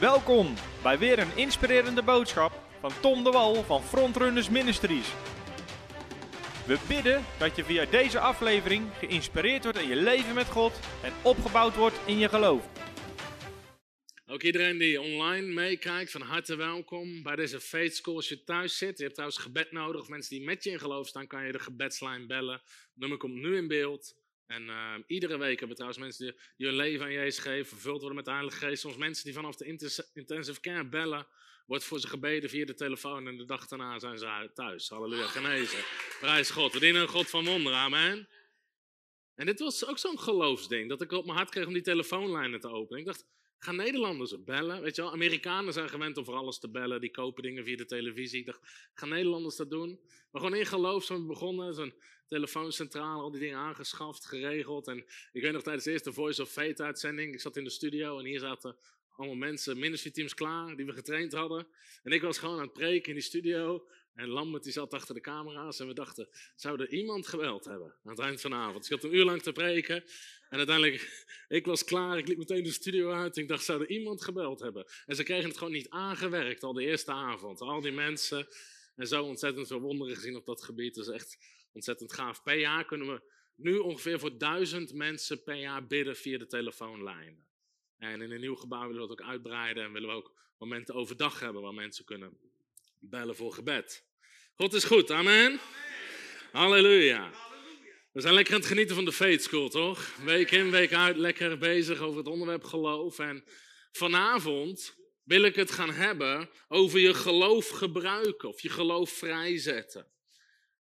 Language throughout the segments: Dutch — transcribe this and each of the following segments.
Welkom bij weer een inspirerende boodschap van Tom de Wal van Frontrunners Ministries. We bidden dat je via deze aflevering geïnspireerd wordt in je leven met God en opgebouwd wordt in je geloof. Ook iedereen die online meekijkt, van harte welkom bij deze Faith School. Als je thuis zit, je hebt trouwens gebed nodig, of mensen die met je in geloof staan, kan je de gebedslijn bellen. Het nummer komt nu in beeld. En uh, iedere week hebben we trouwens mensen die, die, hun leven aan Jezus geven, vervuld worden met de Heilige Geest. Soms mensen die vanaf de intensive care bellen, wordt voor ze gebeden via de telefoon en de dag daarna zijn ze thuis. Halleluja, genezen. Prijs God. We dienen een God van wonderen, amen. En dit was ook zo'n geloofsding, dat ik op mijn hart kreeg om die telefoonlijnen te openen. Ik dacht, Gaan Nederlanders bellen? Weet je wel, Amerikanen zijn gewend om voor alles te bellen. Die kopen dingen via de televisie. Dacht, gaan Nederlanders dat doen? Maar gewoon in geloof zijn we begonnen. Zo'n telefooncentrale, al die dingen aangeschaft, geregeld. En ik weet nog tijdens de eerste Voice of Fate uitzending. Ik zat in de studio en hier zaten allemaal mensen, ministry teams klaar, die we getraind hadden. En ik was gewoon aan het preken in die studio. En Lambert die zat achter de camera's en we dachten, zou er iemand geweld hebben aan het eind van de avond? Dus ik had een uur lang te preken en uiteindelijk, ik was klaar, ik liep meteen de studio uit ik dacht, zou er iemand gebeld hebben? En ze kregen het gewoon niet aangewerkt al de eerste avond. Al die mensen en zo ontzettend veel wonderen gezien op dat gebied. Dat is echt ontzettend gaaf. Per jaar kunnen we nu ongeveer voor duizend mensen per jaar bidden via de telefoonlijnen. En in een nieuw gebouw willen we het ook uitbreiden en willen we ook momenten overdag hebben waar mensen kunnen bellen voor gebed. God is goed, amen. Halleluja. We zijn lekker aan het genieten van de Faith School, toch? Week in, week uit, lekker bezig over het onderwerp geloof. En vanavond wil ik het gaan hebben over je geloof gebruiken of je geloof vrijzetten.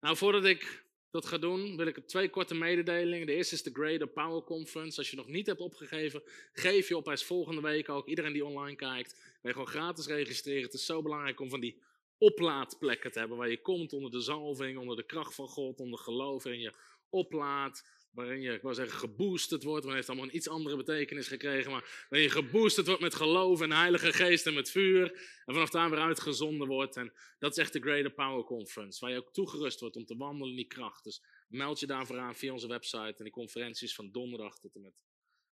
Nou, voordat ik dat ga doen, wil ik twee korte mededelingen. De eerste is de Greater Power Conference. Als je nog niet hebt opgegeven, geef je op. Hij is volgende week ook. Iedereen die online kijkt, kan je gewoon gratis registreren. Het is zo belangrijk om van die oplaadplekken te hebben waar je komt onder de zalving, onder de kracht van God, onder geloof en je oplaadt. Waarin je, ik wou zeggen, geboosterd wordt. Maar heeft allemaal een iets andere betekenis gekregen. Maar waarin je geboosterd wordt met geloof en Heilige Geest en met vuur. En vanaf daar weer uitgezonden wordt. En dat is echt de Greater Power Conference. Waar je ook toegerust wordt om te wandelen in die kracht. Dus meld je daarvoor aan via onze website. En die conferenties van donderdag tot en met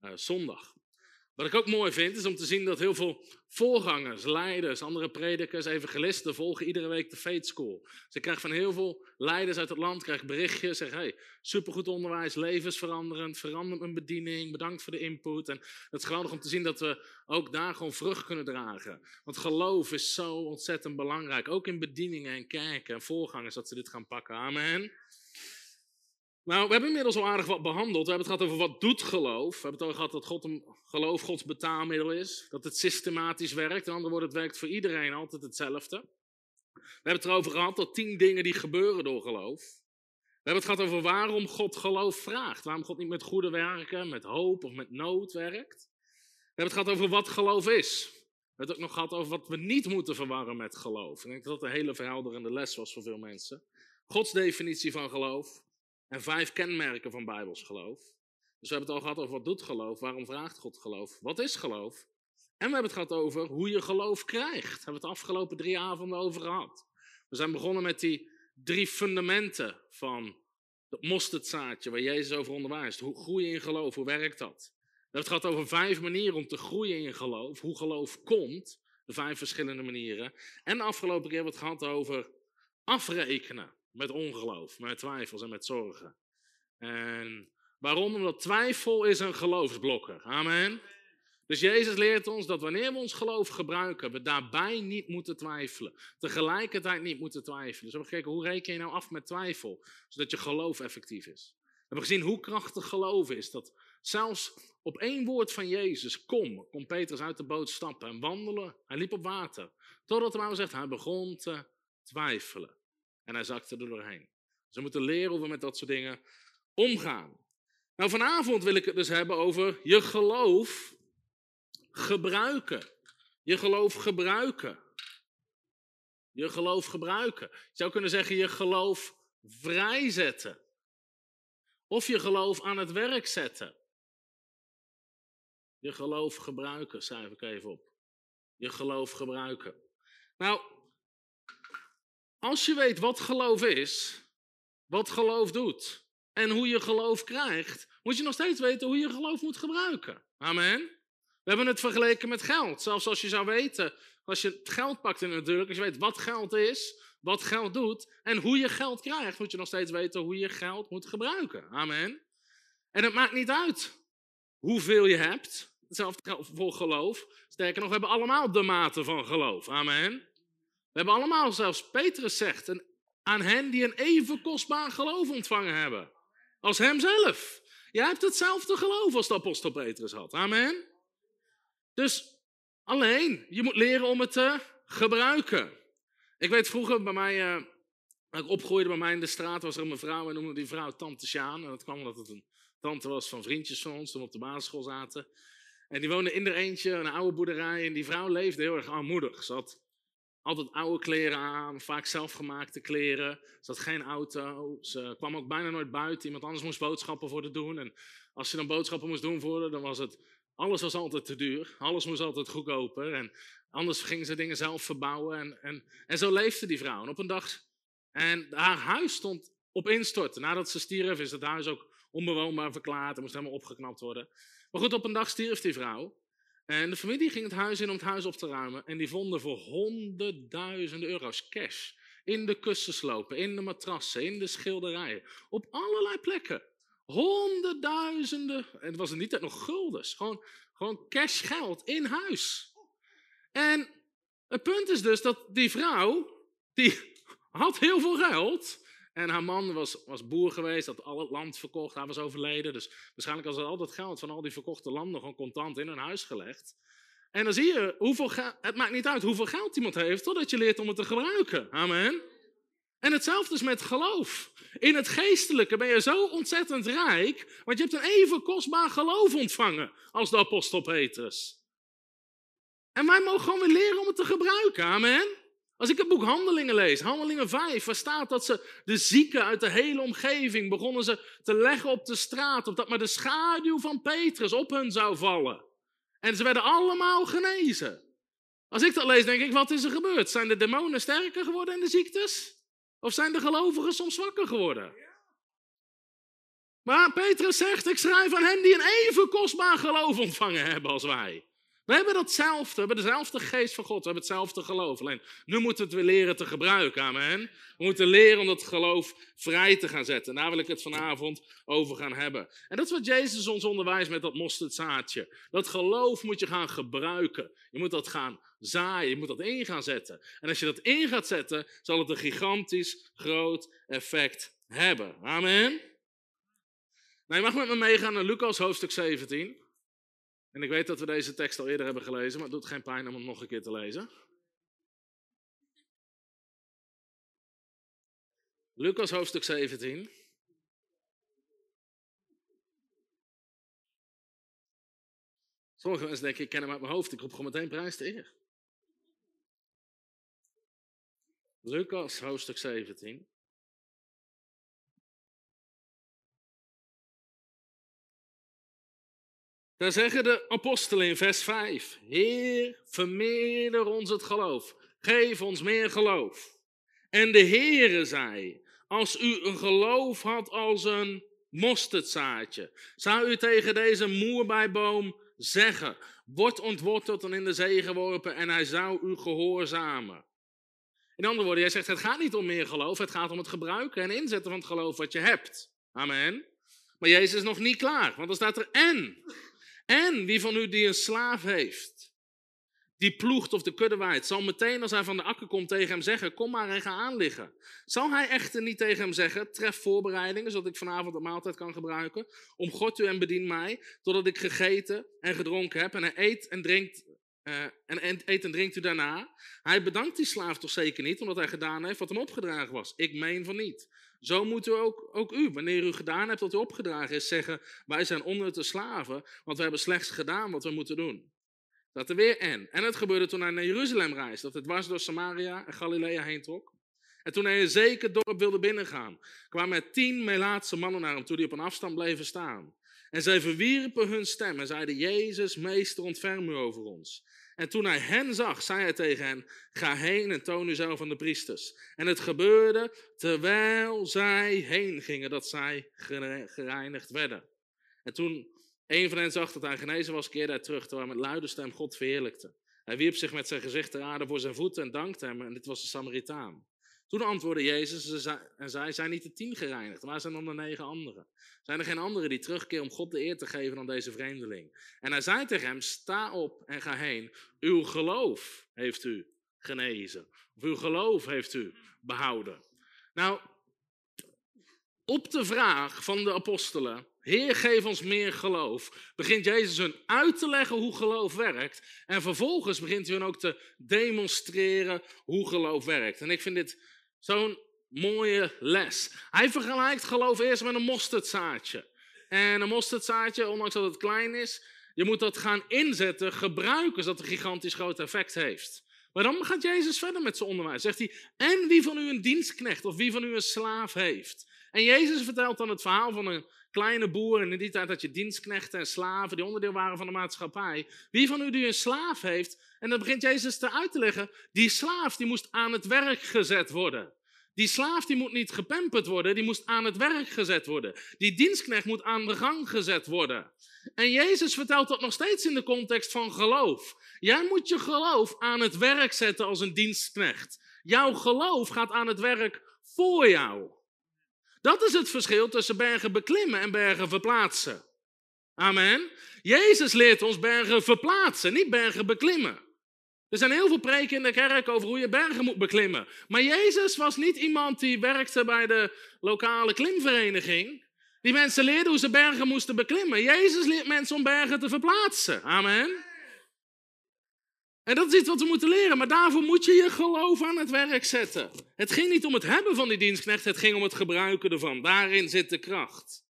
uh, zondag. Wat ik ook mooi vind, is om te zien dat heel veel voorgangers, leiders, andere predikers, evangelisten volgen iedere week de Faith School. Ze krijgen van heel veel leiders uit het land krijgen berichtjes, zeggen hey, supergoed onderwijs, levensveranderend, verandert mijn bediening, bedankt voor de input. En het is geweldig om te zien dat we ook daar gewoon vrucht kunnen dragen. Want geloof is zo ontzettend belangrijk, ook in bedieningen en kerken en voorgangers, dat ze dit gaan pakken. Amen. Nou, we hebben inmiddels al aardig wat behandeld. We hebben het gehad over wat doet geloof. We hebben het al gehad dat God een geloof Gods betaalmiddel is. Dat het systematisch werkt. In andere woorden, het werkt voor iedereen altijd hetzelfde. We hebben het erover gehad dat tien dingen die gebeuren door geloof. We hebben het gehad over waarom God geloof vraagt. Waarom God niet met goede werken, met hoop of met nood werkt. We hebben het gehad over wat geloof is. We hebben het ook nog gehad over wat we niet moeten verwarren met geloof. Ik denk dat dat een hele verhelderende les was voor veel mensen. Gods definitie van geloof en vijf kenmerken van Bijbels geloof. Dus we hebben het al gehad over wat doet geloof, waarom vraagt God geloof, wat is geloof. En we hebben het gehad over hoe je geloof krijgt. Daar hebben we het afgelopen drie avonden over gehad. We zijn begonnen met die drie fundamenten van het mosterdzaadje waar Jezus over onderwijst. Hoe groeien in geloof, hoe werkt dat? We hebben het gehad over vijf manieren om te groeien in geloof. Hoe geloof komt, de vijf verschillende manieren. En de afgelopen keer hebben we het gehad over afrekenen. Met ongeloof, met twijfels en met zorgen. En waarom? Omdat twijfel is een geloofsblokker. Amen. Dus Jezus leert ons dat wanneer we ons geloof gebruiken, we daarbij niet moeten twijfelen. Tegelijkertijd niet moeten twijfelen. Dus we hebben gekeken, hoe reken je nou af met twijfel? Zodat je geloof effectief is. We hebben gezien hoe krachtig geloof is. Dat zelfs op één woord van Jezus, kom, kon Petrus uit de boot stappen en wandelen. Hij liep op water. Totdat de Bijbel zegt, hij begon te twijfelen. En hij zakte er doorheen. Dus we moeten leren hoe we met dat soort dingen omgaan. Nou, vanavond wil ik het dus hebben over je geloof gebruiken. Je geloof gebruiken. Je geloof gebruiken. Je zou kunnen zeggen je geloof vrijzetten. Of je geloof aan het werk zetten. Je geloof gebruiken, schrijf ik even op. Je geloof gebruiken. Nou, als je weet wat geloof is, wat geloof doet en hoe je geloof krijgt, moet je nog steeds weten hoe je geloof moet gebruiken. Amen. We hebben het vergeleken met geld. Zelfs als je zou weten, als je het geld pakt in natuurlijk, als je weet wat geld is, wat geld doet en hoe je geld krijgt, moet je nog steeds weten hoe je geld moet gebruiken. Amen. En het maakt niet uit hoeveel je hebt. Hetzelfde voor geloof. Sterker nog, we hebben allemaal de mate van geloof. Amen. We hebben allemaal, zelfs Petrus zegt, een, aan hen die een even kostbaar geloof ontvangen hebben. Als hemzelf. Jij hebt hetzelfde geloof als de apostel Petrus had. Amen. Dus alleen, je moet leren om het te gebruiken. Ik weet vroeger bij mij, uh, ik opgroeide bij mij in de straat, was er een mevrouw, en noemde die vrouw Tante Sjaan. En dat kwam omdat het een tante was van vriendjes van ons, toen we op de basisschool zaten. En die woonde in er eentje, een oude boerderij. En die vrouw leefde heel erg armoedig. Ze had altijd oude kleren aan, vaak zelfgemaakte kleren. Ze had geen auto. Ze kwam ook bijna nooit buiten. Iemand anders moest boodschappen voor haar doen. En als ze dan boodschappen moest doen voor haar, dan was het... Alles was altijd te duur. Alles moest altijd goedkoper. En anders ging ze dingen zelf verbouwen. En, en, en zo leefde die vrouw. En op een dag... En haar huis stond op instorten. Nadat ze stierf is het huis ook onbewoonbaar verklaard. Er moest helemaal opgeknapt worden. Maar goed, op een dag stierf die vrouw. En de familie ging het huis in om het huis op te ruimen. En die vonden voor honderdduizenden euro's cash. In de kussenslopen, in de matrassen, in de schilderijen. Op allerlei plekken. Honderdduizenden. En het was die tijd nog guldens. Gewoon, gewoon cash geld in huis. En het punt is dus dat die vrouw, die had heel veel geld. En haar man was, was boer geweest, had al het land verkocht, hij was overleden. Dus waarschijnlijk had ze al dat geld van al die verkochte landen gewoon contant in hun huis gelegd. En dan zie je, hoeveel het maakt niet uit hoeveel geld iemand heeft, totdat je leert om het te gebruiken. Amen. En hetzelfde is met geloof. In het geestelijke ben je zo ontzettend rijk, want je hebt een even kostbaar geloof ontvangen als de apostel Petrus. En wij mogen gewoon weer leren om het te gebruiken. Amen. Als ik het boek Handelingen lees, Handelingen 5, waar staat dat ze de zieken uit de hele omgeving begonnen ze te leggen op de straat, opdat maar de schaduw van Petrus op hun zou vallen. En ze werden allemaal genezen. Als ik dat lees, denk ik, wat is er gebeurd? Zijn de demonen sterker geworden in de ziektes? Of zijn de gelovigen soms zwakker geworden? Maar Petrus zegt, ik schrijf aan hen die een even kostbaar geloof ontvangen hebben als wij. We hebben datzelfde, we hebben dezelfde geest van God, we hebben hetzelfde geloof. Alleen nu moeten we het weer leren te gebruiken, amen. We moeten leren om dat geloof vrij te gaan zetten. daar wil ik het vanavond over gaan hebben. En dat is wat Jezus ons onderwijst met dat mosterdzaadje. Dat geloof moet je gaan gebruiken. Je moet dat gaan zaaien, je moet dat in gaan zetten. En als je dat in gaat zetten, zal het een gigantisch groot effect hebben. Amen. Nou, je mag met me meegaan naar Lucas hoofdstuk 17. En ik weet dat we deze tekst al eerder hebben gelezen, maar het doet geen pijn om hem nog een keer te lezen. Lucas hoofdstuk 17. Sommige mensen denken, ik ken hem uit mijn hoofd, ik roep gewoon meteen prijs te eer. Lucas hoofdstuk 17. Daar zeggen de apostelen in vers 5: Heer, vermeerder ons het geloof. Geef ons meer geloof. En de Heere zei: Als u een geloof had als een mosterdzaadje, zou u tegen deze moerbijboom zeggen: Word ontworteld en in de zee geworpen, en hij zou u gehoorzamen. In andere woorden, jij zegt: Het gaat niet om meer geloof, het gaat om het gebruiken en inzetten van het geloof wat je hebt. Amen. Maar Jezus is nog niet klaar, want er staat er en. En wie van u die een slaaf heeft, die ploegt of de kudde waait, zal meteen als hij van de akker komt tegen hem zeggen, kom maar en ga aanliggen. Zal hij echter niet tegen hem zeggen, tref voorbereidingen, zodat ik vanavond de maaltijd kan gebruiken, om God u en bedien mij, totdat ik gegeten en gedronken heb en hij eet en drinkt uh, en eet en drinkt u daarna. Hij bedankt die slaaf toch zeker niet, omdat hij gedaan heeft wat hem opgedragen was. Ik meen van niet. Zo moet u ook, ook u, wanneer u gedaan hebt wat u opgedragen is, zeggen: Wij zijn onder de slaven, want we hebben slechts gedaan wat we moeten doen. Dat er weer en. En het gebeurde toen hij naar Jeruzalem reisde, dat het dwars door Samaria en Galilea heen trok. En toen hij een zeker dorp wilde binnengaan, kwamen er tien Melaatse mannen naar hem toe die op een afstand bleven staan. En zij verwierpen hun stem en zeiden: Jezus, meester, ontferm u over ons. En toen hij hen zag, zei hij tegen hen: Ga heen en toon uzelf aan de priesters. En het gebeurde terwijl zij heen gingen, dat zij gereinigd werden. En toen Een van hen zag dat hij genezen was, keerde hij terug, terwijl hij met luide stem God verheerlijkte. Hij wierp zich met zijn gezicht ter aarde voor zijn voeten en dankte hem, en dit was de Samaritaan. Toen antwoordde Jezus en zei, zijn niet de tien gereinigd? Waar zijn dan de negen anderen? Zijn er geen anderen die terugkeren om God de eer te geven aan deze vreemdeling? En hij zei tegen hem, sta op en ga heen. Uw geloof heeft u genezen. Of uw geloof heeft u behouden. Nou, op de vraag van de apostelen, Heer, geef ons meer geloof, begint Jezus hun uit te leggen hoe geloof werkt. En vervolgens begint hij hun ook te demonstreren hoe geloof werkt. En ik vind dit zo'n mooie les. Hij vergelijkt geloof eerst met een mosterdzaadje. En een mosterdzaadje, ondanks dat het klein is, je moet dat gaan inzetten, gebruiken, zodat het een gigantisch groot effect heeft. Maar dan gaat Jezus verder met zijn onderwijs. Zegt hij, en wie van u een dienstknecht of wie van u een slaaf heeft. En Jezus vertelt dan het verhaal van een kleine boer. En in die tijd had je dienstknechten en slaven die onderdeel waren van de maatschappij. Wie van u die een slaaf heeft, en dan begint Jezus te uit te leggen, die slaaf die moest aan het werk gezet worden. Die slaaf die moet niet gepamperd worden, die moest aan het werk gezet worden. Die dienstknecht moet aan de gang gezet worden. En Jezus vertelt dat nog steeds in de context van geloof. Jij moet je geloof aan het werk zetten als een dienstknecht. Jouw geloof gaat aan het werk voor jou. Dat is het verschil tussen bergen beklimmen en bergen verplaatsen. Amen. Jezus leert ons bergen verplaatsen, niet bergen beklimmen. Er zijn heel veel preken in de kerk over hoe je bergen moet beklimmen. Maar Jezus was niet iemand die werkte bij de lokale klimvereniging. Die mensen leerden hoe ze bergen moesten beklimmen. Jezus leert mensen om bergen te verplaatsen. Amen. En dat is iets wat we moeten leren, maar daarvoor moet je je geloof aan het werk zetten. Het ging niet om het hebben van die dienstknecht, het ging om het gebruiken ervan. Daarin zit de kracht.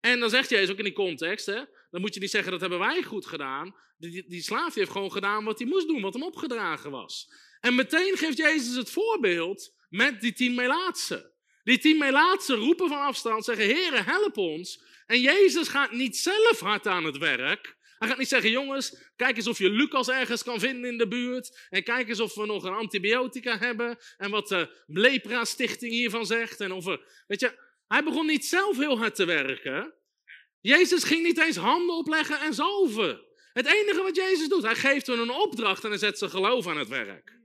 En dan zegt Jezus ook in die context, hè, dan moet je niet zeggen dat hebben wij goed gedaan. Die, die slaaf heeft gewoon gedaan wat hij moest doen, wat hem opgedragen was. En meteen geeft Jezus het voorbeeld met die tien melaatsen. Die tien melaatsen roepen van afstand, zeggen, Heere, help ons. En Jezus gaat niet zelf hard aan het werk. Hij gaat niet zeggen, jongens, kijk eens of je Lucas ergens kan vinden in de buurt. En kijk eens of we nog een antibiotica hebben. En wat de Lepra-stichting hiervan zegt. En of we, weet je, hij begon niet zelf heel hard te werken. Jezus ging niet eens handen opleggen en zalven. Het enige wat Jezus doet, hij geeft hun een opdracht en hij zet zijn geloof aan het werk.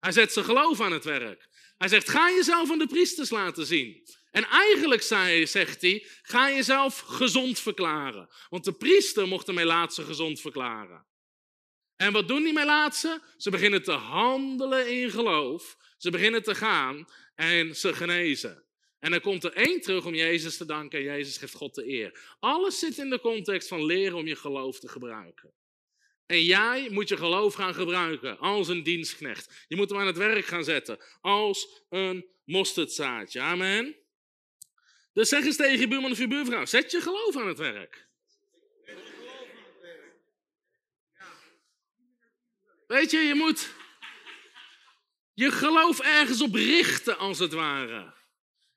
Hij zet zijn geloof aan het werk. Hij zegt, ga jezelf aan de priesters laten zien. En eigenlijk zegt hij, ga jezelf gezond verklaren. Want de priester mocht de Melaatse gezond verklaren. En wat doen die Melaatse? Ze beginnen te handelen in geloof. Ze beginnen te gaan en ze genezen. En dan komt er één terug om Jezus te danken en Jezus geeft God de eer. Alles zit in de context van leren om je geloof te gebruiken. En jij moet je geloof gaan gebruiken als een dienstknecht. Je moet hem aan het werk gaan zetten als een mosterdzaadje. Amen. Dus zeg eens tegen je buurman of je buurvrouw, zet je geloof aan het werk. Weet je, je moet je geloof ergens op richten, als het ware.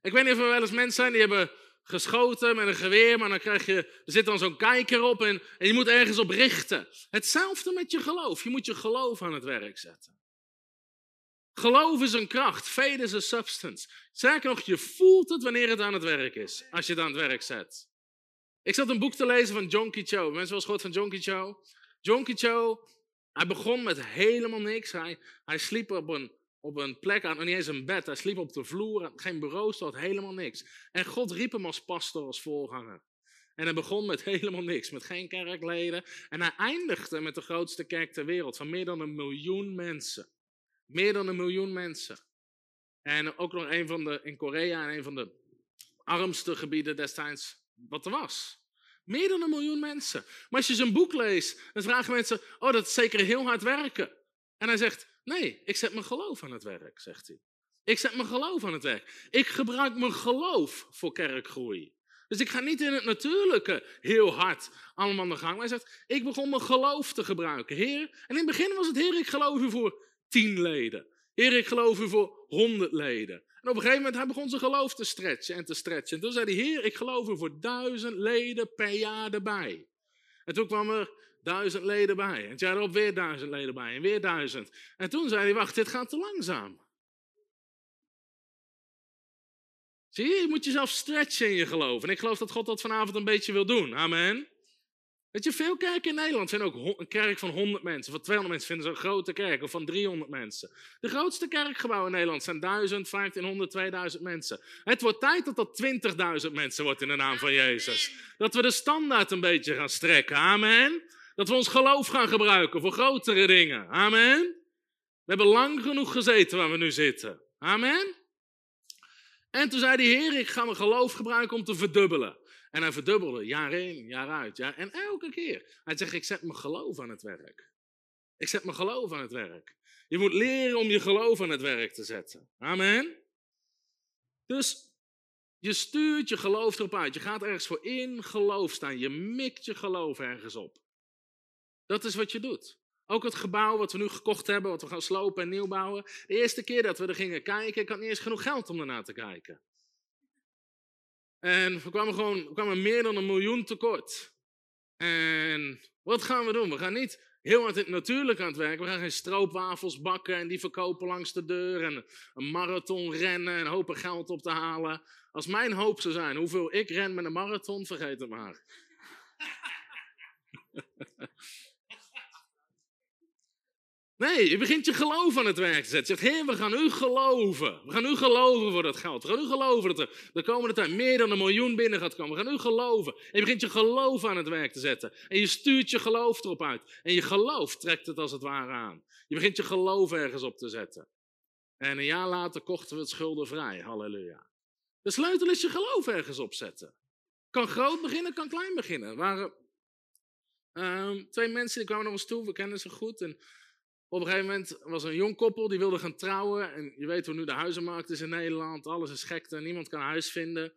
Ik weet niet of er wel eens mensen zijn die hebben geschoten met een geweer, maar dan krijg je, er zit dan zo'n kijker op en, je moet ergens op richten. Hetzelfde met je geloof. Je moet je geloof aan het werk zetten. Geloof is een kracht. Faith is a substance. Sterker nog, je voelt het wanneer het aan het werk is. Als je het aan het werk zet. Ik zat een boek te lezen van John Cho. Mensen wel eens van John Cho? John Cho, hij begon met helemaal niks. Hij, hij sliep op een, op een plek, aan, niet eens een bed. Hij sliep op de vloer, geen bureau, stond helemaal niks. En God riep hem als pastor, als voorganger. En hij begon met helemaal niks, met geen kerkleden. En hij eindigde met de grootste kerk ter wereld, van meer dan een miljoen mensen. Meer dan een miljoen mensen. En ook nog een van de, in Korea, een van de armste gebieden destijds wat er was. Meer dan een miljoen mensen. Maar als je zijn boek leest, dan vragen mensen, oh dat is zeker heel hard werken. En hij zegt, nee, ik zet mijn geloof aan het werk, zegt hij. Ik zet mijn geloof aan het werk. Ik gebruik mijn geloof voor kerkgroei. Dus ik ga niet in het natuurlijke heel hard allemaal de gang. Maar hij zegt, ik begon mijn geloof te gebruiken. Heer, en in het begin was het, Heer, ik geloof u voor tien leden. Heer, ik geloof u voor honderd leden. En op een gegeven moment hij begon zijn geloof te stretchen en te stretchen. En toen zei hij, Heer, ik geloof u voor duizend leden per jaar erbij. En toen kwam er duizend leden bij. En het jaar erop weer duizend leden bij. En weer duizend. En toen zei hij, wacht, dit gaat te langzaam. Zie je, je moet jezelf stretchen in je geloof. En ik geloof dat God dat vanavond een beetje wil doen. Amen. Weet je, veel kerken in Nederland vinden ook een kerk van 100 mensen. Van 200 mensen vinden ze een grote kerk, of van 300 mensen. De grootste kerkgebouwen in Nederland zijn 1000, 1500, 2000 mensen. Het wordt tijd dat dat 20.000 mensen wordt in de naam van Jezus. Dat we de standaard een beetje gaan strekken. Amen. Dat we ons geloof gaan gebruiken voor grotere dingen. Amen. We hebben lang genoeg gezeten waar we nu zitten. Amen. En toen zei de Heer, ik ga mijn geloof gebruiken om te verdubbelen. En hij verdubbelde, jaar in, jaar uit. Ja, en elke keer. Hij zegt, ik zet mijn geloof aan het werk. Ik zet mijn geloof aan het werk. Je moet leren om je geloof aan het werk te zetten. Amen. Dus je stuurt je geloof erop uit. Je gaat ergens voor in geloof staan. Je mikt je geloof ergens op. Dat is wat je doet. Ook het gebouw wat we nu gekocht hebben, wat we gaan slopen en nieuw bouwen. De eerste keer dat we er gingen kijken, ik had niet eens genoeg geld om ernaar te kijken. En we kwamen gewoon kwamen meer dan een miljoen tekort. En wat gaan we doen? We gaan niet heel hard natuurlijk aan het werk. We gaan geen stroopwafels bakken en die verkopen langs de deur. En een marathon rennen en hopen geld op te halen. Als mijn hoop zou zijn hoeveel ik ren met een marathon, vergeet het maar. Nee, je begint je geloof aan het werk te zetten. Je zegt, Heer, we gaan u geloven. We gaan u geloven voor dat geld. We gaan u geloven dat er de komende tijd meer dan een miljoen binnen gaat komen. We gaan u geloven. En je begint je geloof aan het werk te zetten. En je stuurt je geloof erop uit. En je geloof trekt het als het ware aan. Je begint je geloof ergens op te zetten. En een jaar later kochten we het schuldenvrij. Halleluja. De sleutel is je geloof ergens opzetten. Kan groot beginnen, kan klein beginnen. Er waren uh, twee mensen die kwamen naar ons toe. We kennen ze goed. En op een gegeven moment was er een jong koppel die wilde gaan trouwen. En je weet hoe nu de huizenmarkt is in Nederland. Alles is gekte, niemand kan huis vinden.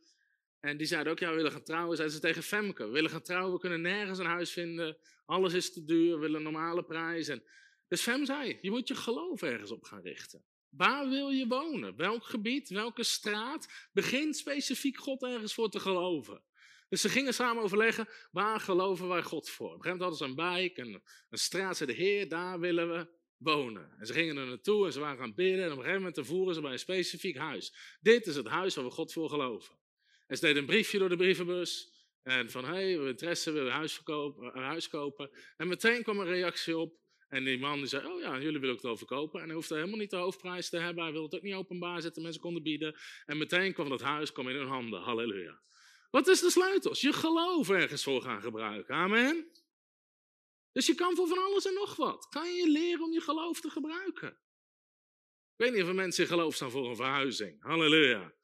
En die zeiden ook, ja, we willen gaan trouwen. Zeiden ze tegen Femke, we willen gaan trouwen, we kunnen nergens een huis vinden. Alles is te duur, we willen een normale prijs. En dus Fem zei, je moet je geloof ergens op gaan richten. Waar wil je wonen? Welk gebied? Welke straat? Begin specifiek God ergens voor te geloven. Dus ze gingen samen overleggen, waar geloven wij God voor? Op een gegeven moment hadden ze een bijk, een, een straat, zei de Heer, daar willen we En ze gingen er naartoe en ze waren gaan bidden. En op een gegeven moment voeren ze bij een specifiek huis. Dit is het huis waar we God voor geloven. En ze deden een briefje door de brievenbus. En van, hé, hey, we hebben interesse, we willen een een huis kopen. En meteen kwam een reactie op. En die man die zei, oh ja, jullie willen ook het overkopen. En hij hoefde helemaal niet de hoofdprijs te hebben. Hij wilde het ook niet openbaar zetten, mensen konden bieden. En meteen kwam dat huis kwam in hun handen. Halleluja. Wat is de sleutels? Je geloof ergens voor gaan gebruiken. Amen. Dus je kan voor van alles en nog wat. Kan je leren om je geloof te gebruiken? Ik weet niet of er mensen in geloof staan voor een verhuizing. Halleluja.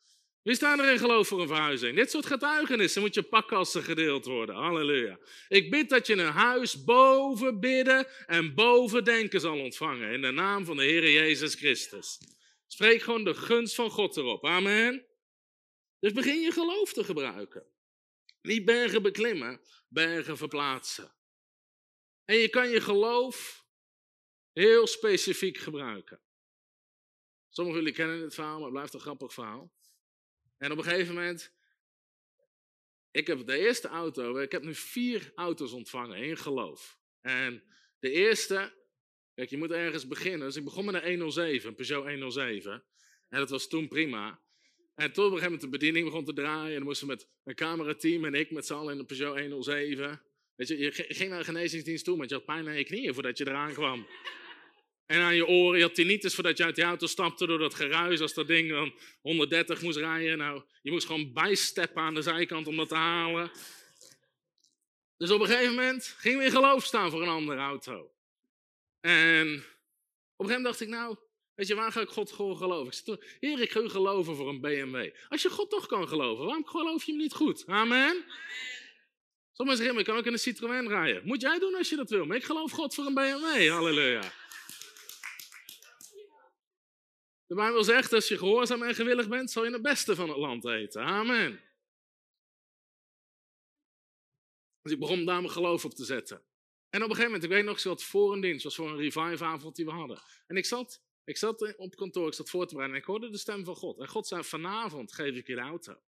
Wie staan er in geloof voor een verhuizing? Dit soort getuigenissen moet je pakken als ze gedeeld worden. Halleluja. Ik bid dat je een huis boven bidden en boven denken zal ontvangen. In de naam van de Heer Jezus Christus. Spreek gewoon de gunst van God erop. Amen. Dus begin je geloof te gebruiken. Niet bergen beklimmen, bergen verplaatsen. En je kan je geloof heel specifiek gebruiken. Sommigen jullie kennen het verhaal, maar het blijft een grappig verhaal. En op een gegeven moment, ik heb de eerste auto, ik heb nu vier auto's ontvangen in geloof. En de eerste, kijk, je moet ergens beginnen. Dus ik begon met een 107, een Peugeot 107. En dat was toen prima. En toen moment de bediening begon te draaien. En dan moesten we met een camerateam en ik met z'n allen in een Peugeot 107. Weet je, je ging naar een genezingsdienst toe, want je had pijn aan je knieën voordat je eraan kwam. En aan je oren, je had tinnitus voordat je uit die auto stapte door dat geruis als dat ding dan 130 moest rijden. Nou, je moest gewoon bijsteppen aan de zijkant om dat te halen. Dus op een gegeven moment gingen we in geloof staan voor een andere auto. En op een gegeven moment dacht ik, nou, weet je, waar ga ik God gewoon geloven? Ik zei, Heer, ik ga u geloven voor een BMW. Als je God toch kan geloven, waarom geloof je hem niet goed? Amen. Sommigen zeggen, ik kan ook in een Citroën rijden. Moet jij doen als je dat wil. Maar ik geloof God voor een BMW. Halleluja. De Bijbel zegt, als je gehoorzaam en gewillig bent, zal je het beste van het land eten. Amen. Dus ik begon daar mijn geloof op te zetten. En op een gegeven moment, ik weet nog, wat voor een dienst, was voor een revive-avond die we hadden. En ik zat, ik zat op kantoor, ik zat voor te bereiden en ik hoorde de stem van God. En God zei, vanavond geef ik je de auto.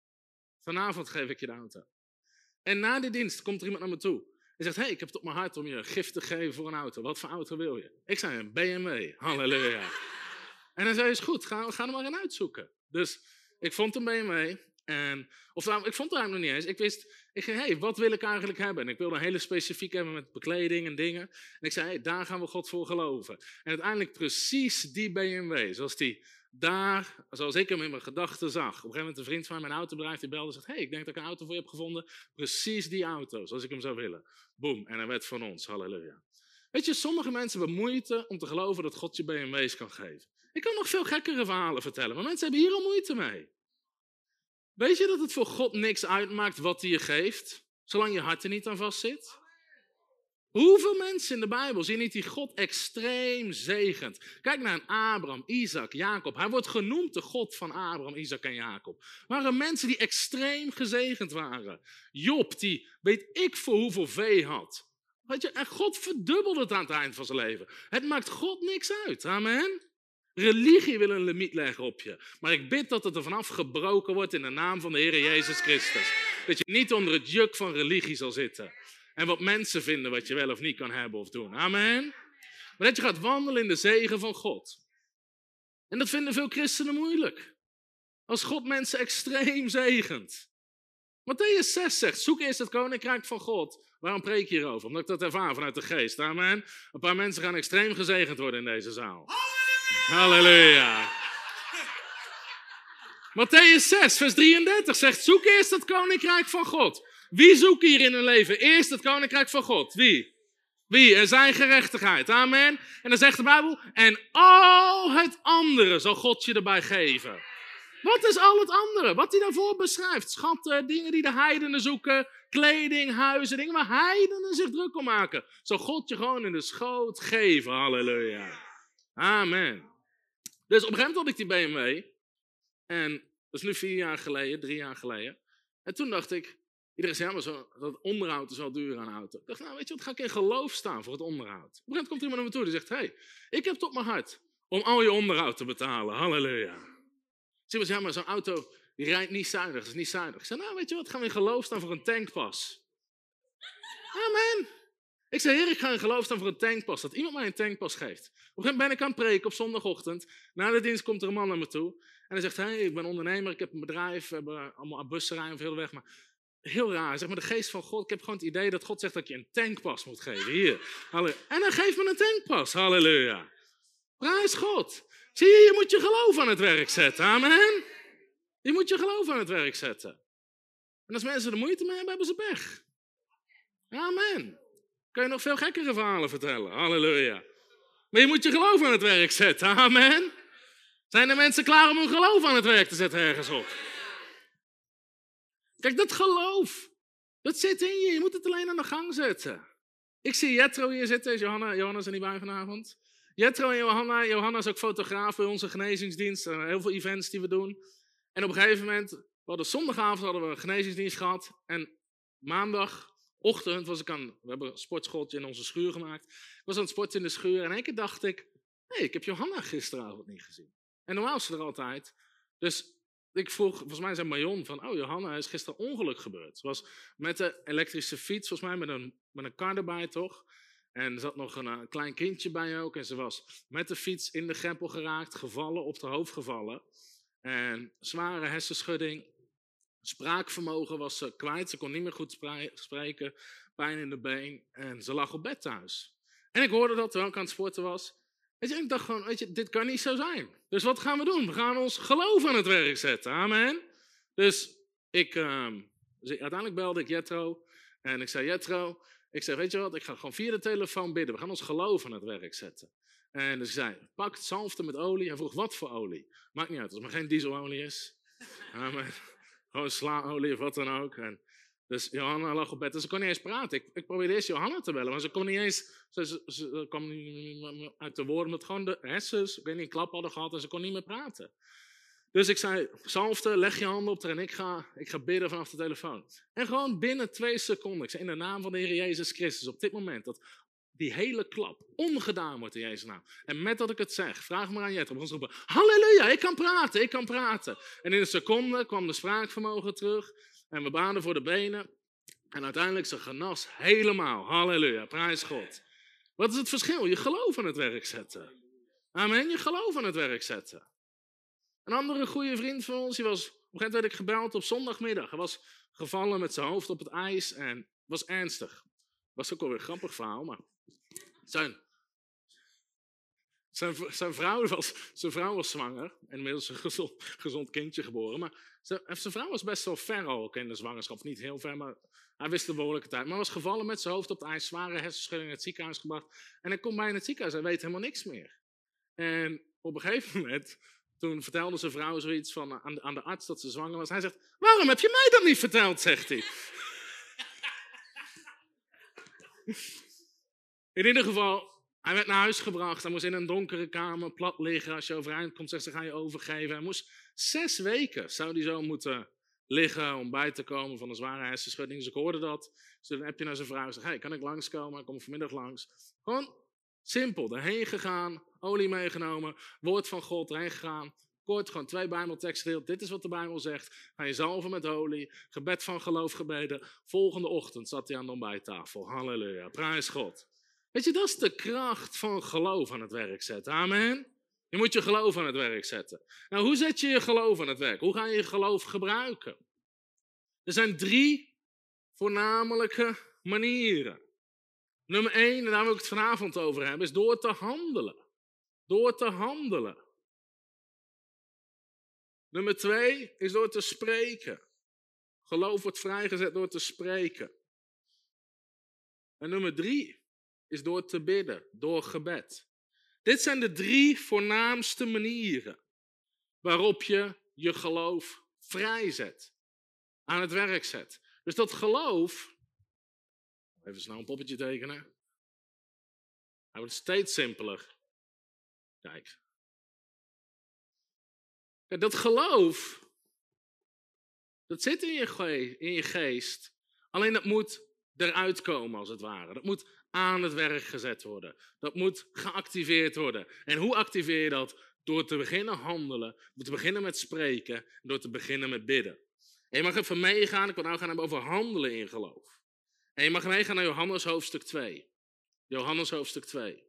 Vanavond geef ik je de auto. En na die dienst komt er iemand naar me toe. En zegt, hey, ik heb het op mijn hart om je gift te geven voor een auto. Wat voor auto wil je? Ik zei, een BMW. Halleluja. En hij zei, is goed, ga, ga er maar een uitzoeken. Dus ik vond een BMW. En, of nou, ik vond het eigenlijk nog niet eens. Ik wist, Ik zei, hey, wat wil ik eigenlijk hebben? En ik wilde een hele specifiek hebben met bekleding en dingen. En ik zei, hey, daar gaan we God voor geloven. En uiteindelijk precies die BMW, zoals die daar, zoals ik hem in mijn gedachten zag. Op een gegeven moment een vriend van mij, mijn autobedrijf, die belde en zegt, hey, ik denk dat ik een auto voor je heb gevonden. Precies die auto, zoals ik hem zou willen. Boom, en hij werd van ons, halleluja. Weet je, sommige mensen hebben moeite om te geloven dat God je BMW's kan geven. Ik kan nog veel gekkere verhalen vertellen, maar mensen hebben hier al moeite mee. Weet je dat het voor God niks uitmaakt wat hij je geeft, zolang je hart er niet aan vastzit? Hoeveel mensen in de Bijbel zien niet die God extreem zegent? Kijk naar Abraham, Isaac, Jacob. Hij wordt genoemd de God van Abraham, Isaac en Jacob. Waren mensen die extreem gezegend waren. Job, die weet ik voor hoeveel vee had. Weet je, en God verdubbelde het aan het eind van zijn leven. Het maakt God niks uit. Amen. Religie wil een limiet leggen op je. Maar ik bid dat het er vanaf gebroken wordt in de naam van de Heer Jezus Christus. Dat je niet onder het juk van religie zal zitten. En wat mensen vinden wat je wel of niet kan hebben of doen. Amen. Maar dat je gaat wandelen in de zegen van God. En dat vinden veel christenen moeilijk. Als God mensen extreem zegent. Matthäus 6 zegt, zoek eerst het koninkrijk van God. Waarom preek je hierover? Omdat ik dat ervaar vanuit de geest. Amen. Een paar mensen gaan extreem gezegend worden in deze zaal. Halleluja. Matthäus 6, vers 33 zegt, zoek eerst het koninkrijk van God. Wie zoekt hier in hun leven eerst het koninkrijk van God? Wie? Wie? En zijn gerechtigheid. Amen. En dan zegt de Bijbel, en al het andere zal God je erbij geven. Wat is al het andere? Wat hij daarvoor beschrijft. Schatten, dingen die de heidenen zoeken, kleding, huizen, dingen waar heidenen zich druk om maken. Zal God je gewoon in de schoot geven. Halleluja. Amen. Dus op een gegeven moment had ik die BMW. En dat is nu vier jaar geleden, drie jaar geleden. En toen dacht ik, iedereen zei, ja, maar zo, dat onderhoud is wel duur aan een auto. Ik dacht, nou weet je wat, ga ik in geloof staan voor het onderhoud. Op een gegeven moment komt iemand naar me toe die zegt, hé, hey, ik heb op mijn hart om al je onderhoud te betalen. Halleluja. Zie maar, ja, zo'n auto, die rijdt niet zuinig, dat is niet zuinig. Ik zei, nou weet je wat, gaan we in geloof staan voor een tankpas. Amen. Ik zei, heer, ik ga in geloof staan voor een tankpas. Dat iemand mij een tankpas geeft. Op een gegeven moment ben ik aan het preken op zondagochtend. Na de dienst komt er een man naar me toe. En hij zegt, hey, ik ben ondernemer, ik heb een bedrijf. We hebben allemaal bussen rijden veel weg. Maar heel raar. Zeg maar, de geest van God. Ik heb gewoon het idee dat God zegt dat je een tankpas moet geven. Hier. En hij geeft me een tankpas. Halleluja. Prijs God. Zie je, je moet je geloof aan het werk zetten. Amen. Je moet je geloof aan het werk zetten. En als mensen er moeite mee hebben, hebben ze pech. Amen. Kan je nog veel gekkere verhalen vertellen. Halleluja. Maar je moet je geloof aan het werk zetten. Amen. Zijn er mensen klaar om hun geloof aan het werk te zetten ergens op? Kijk, dat geloof, dat zit in je. Je moet het alleen aan de gang zetten. Ik zie Jetro hier zitten. Johanna, Johanna is er niet bij vanavond. Jetro en Johanna. Johanna is ook fotograaf bij onze genezingsdienst. Heel veel events die we doen. En op een gegeven moment, we hadden zondagavond hadden we een genezingsdienst gehad. En maandagochtend was ik aan, we hebben een sportschooltje in onze schuur gemaakt. Ik was aan het sporten in de schuur en één keer dacht ik, hé, hey, ik heb Johanna gisteravond niet gezien. En normaal is ze er altijd. Dus ik vroeg, volgens mij zei Marion van, oh Johanna, is gisteren ongeluk gebeurd. Ze was met de elektrische fiets, volgens mij met een, met een kar erbij toch. En er zat nog een, een, klein kindje bij ook. En ze was met de fiets in de greppel geraakt, gevallen, op haar hoofd gevallen. En zware hersenschudding. Spraakvermogen was ze kwijt. Ze kon niet meer goed spreken. Pijn in de been. En ze lag op bed thuis. En ik hoorde dat terwijl ik aan het sporten was. Weet je, ik dacht gewoon, weet je, dit kan niet zo zijn. Dus wat gaan we doen? We gaan ons geloof aan het werk zetten. Amen. Dus ik, uh, uiteindelijk belde ik Jetro. En ik zei, Jetro, ik zei, weet je wat, ik ga gewoon via de telefoon bidden. We gaan ons geloof aan het werk zetten. En dus zei, pak het zalfte met olie. Hij vroeg, wat voor olie? Maakt niet uit, als het maar geen dieselolie is. Amen. Gewoon slaolie of wat dan ook. En dus Johanna lag op bed en ze kon niet eens praten. Ik, ik probeerde eerst Johanna te bellen, maar ze kon niet eens. Ze, kwam niet uit de woorden, omdat gewoon de hersens, ik een klap hadden gehad en ze kon niet meer praten. Dus ik zei, zalfte, leg je handen op haar en ik ga, ik ga bidden vanaf de telefoon. En gewoon binnen twee seconden, ik zei in de naam van de Heer Jezus Christus, op dit moment, dat die hele klap ongedaan wordt in Jezus naam. En met dat ik het zeg, vraag maar aan Jet, op ons roepen, halleluja, ik kan praten, ik kan praten. En in een seconde kwam de spraakvermogen terug. En we baden voor de benen. En uiteindelijk ze genas helemaal. Halleluja, prijs God. Wat is het verschil? Je geloof aan het werk zetten. Amen, je geloof aan het werk zetten. Een andere goede vriend van ons, die was een moment werd ik gebeld op zondagmiddag. Hij was gevallen met zijn hoofd op het ijs en was ernstig. Was ook alweer een grappig verhaal, maar zijn, zijn, zijn, vrouw, was, zijn vrouw was zwanger en inmiddels een gezond, gezond kindje geboren. Maar zijn, zijn vrouw was best wel ver ook in de zwangerschap. Niet heel ver, maar hij wist de behoorlijke tijd. Maar was gevallen met zijn hoofd op het ijs, zware hersenschudding in het ziekenhuis gebracht. En hij komt bij in het ziekenhuis, hij weet helemaal niks meer. En op een gegeven moment, toen vertelde zijn vrouw zoiets van, aan, de, aan de arts dat ze zwanger was. Hij zegt, waarom heb je mij dat niet verteld, zegt hij. In ieder geval, hij werd naar huis gebracht. Hij moest in een donkere kamer plat liggen. Als je overeind komt, zegt ze, ga je overgeven. Hij moest zes weken, zou hij zo moeten liggen om bij te komen van een zware hersenschudding. Dus ik hoorde dat. Dus dan heb je naar zijn vrouw gezegd, hey, kan ik langskomen? Ik kom vanmiddag langs. Gewoon simpel, erheen gegaan, olie meegenomen, woord van God erheen gegaan. Kort, gewoon twee Bijbelteksten Dit is wat de Bijbel zegt. Ga je zalven met olie, gebed van geloof gebeden. Volgende ochtend zat hij aan de ontbijttafel. Halleluja, prijs God. Weet je, dat is de kracht van geloof aan het werk zetten. Amen. Je moet je geloof aan het werk zetten. Nou, hoe zet je je geloof aan het werk? Hoe ga je je geloof gebruiken? Er zijn drie voornamelijke manieren. Nummer één, en daar wil ik het vanavond over hebben, is door te handelen. Door te handelen. Nummer twee is door te spreken. Geloof wordt vrijgezet door te spreken. En nummer drie is door te bidden, door gebed. Dit zijn de drie voornaamste manieren waarop je je geloof vrijzet, aan het werk zet. Dus dat geloof, even snel een poppetje tekenen, hij wordt steeds simpeler. Kijk. Dat geloof, dat zit in je, in je geest, alleen dat moet eruit komen als het ware. Dat moet aan het werk gezet worden. Dat moet geactiveerd worden. En hoe activeer je dat? Door te beginnen handelen, door te beginnen met spreken, door te beginnen met bidden. En je mag even meegaan, ik wil nou gaan hebben over handelen in geloof. En je mag meegaan naar Johannes hoofdstuk 2. Johannes hoofdstuk 2.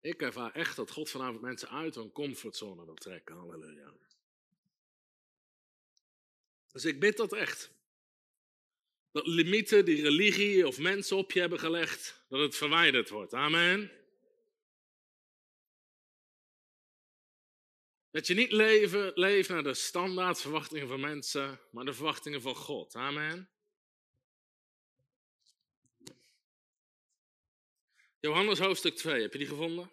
Ik ervaar echt dat God vanavond mensen uit hun comfortzone wil trekken. Halleluja. Dus ik bid dat echt. Dat limieten die religie of mensen op je hebben gelegd, dat het verwijderd wordt. Amen. Dat je niet leeft naar de standaardverwachtingen van mensen, maar de verwachtingen van God. Amen. Johannes hoofdstuk 2, heb je die gevonden?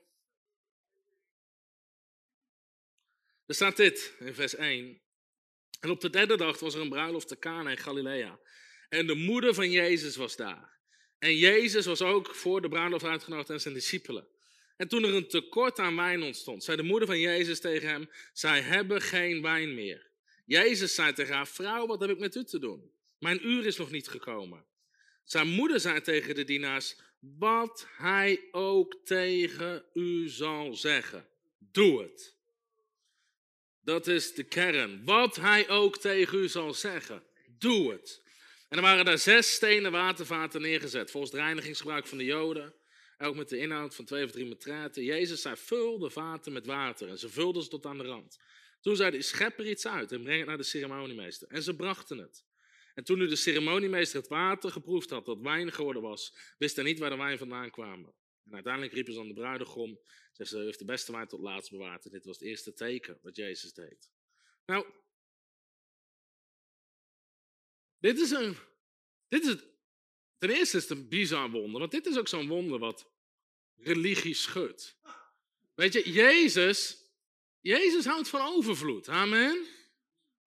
Er staat dit in vers 1. En op de derde dag was er een bruiloft te Cana in Galilea. En de moeder van Jezus was daar. En Jezus was ook voor de bruiloft uitgenodigd en zijn discipelen. En toen er een tekort aan wijn ontstond, zei de moeder van Jezus tegen hem: Zij hebben geen wijn meer. Jezus zei tegen haar: Vrouw, wat heb ik met u te doen? Mijn uur is nog niet gekomen. Zijn moeder zei tegen de dienaars: wat hij ook tegen u zal zeggen, doe het. Dat is de kern. Wat hij ook tegen u zal zeggen, doe het. En er waren daar zes stenen watervaten neergezet, volgens het reinigingsgebruik van de Joden. Ook met de inhoud van twee of drie metraten. Jezus zei, vul de vaten met water. En ze vulden ze tot aan de rand. Toen zei hij, schep er iets uit en breng het naar de ceremoniemeester. En ze brachten het. En toen nu de ceremoniemeester het water geproefd had dat wijn geworden was, wist hij niet waar de wijn vandaan kwam. En uiteindelijk riepen ze aan de bruidegom, ze heeft de beste wijn tot laatst bewaard. En dit was het eerste teken wat Jezus deed. Nou, dit is een, dit is het, ten eerste is het een bizar wonder, want dit is ook zo'n wonder wat religie schudt. Weet je, Jezus, Jezus houdt van overvloed. Amen.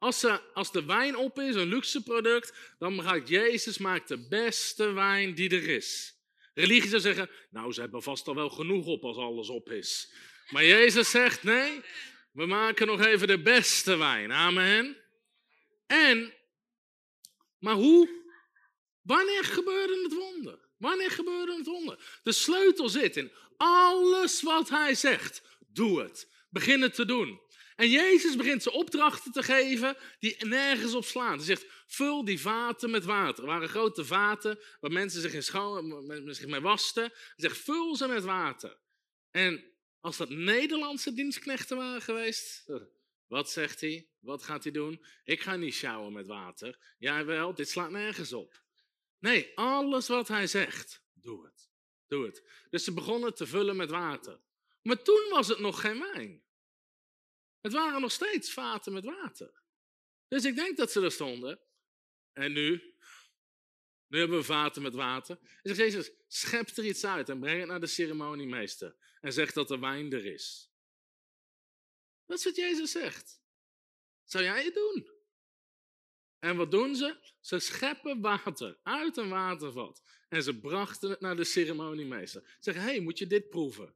Als, als de wijn op is, een luxe product, dan gaat Jezus maakt de beste wijn die er is. Religie zou zeggen, nou ze hebben vast al wel genoeg op als alles op is. Maar Jezus zegt, nee, we maken nog even de beste wijn. Amen. En, maar hoe? Wanneer gebeurde het wonder? Wanneer gebeurde het wonder? De sleutel zit in alles wat hij zegt. Doe het. Begin het te doen. En Jezus begint ze opdrachten te geven die nergens op slaan. Hij zegt, vul die vaten met water. Er waren grote vaten waar mensen zich, in zich mee wasten. Hij zegt, vul ze met water. En als dat Nederlandse dienstknechten waren geweest, wat zegt hij? Wat gaat hij doen? Ik ga niet sjouwen met water. Jij wel, dit slaat nergens op. Nee, alles wat hij zegt, doe het. Doe het. Dus ze begonnen te vullen met water. Maar toen was het nog geen wijn. Het waren nog steeds vaten met water. Dus ik denk dat ze er stonden. En nu? Nu hebben we vaten met water. En zegt Jezus, schep er iets uit en breng het naar de ceremoniemeester. En zeg dat de wijn er is. Dat is wat Jezus zegt. Zou jij het doen? En wat doen ze? Ze scheppen water uit een watervat. En ze brachten het naar de ceremoniemeester. Ze zeggen, hé, hey, moet je dit proeven?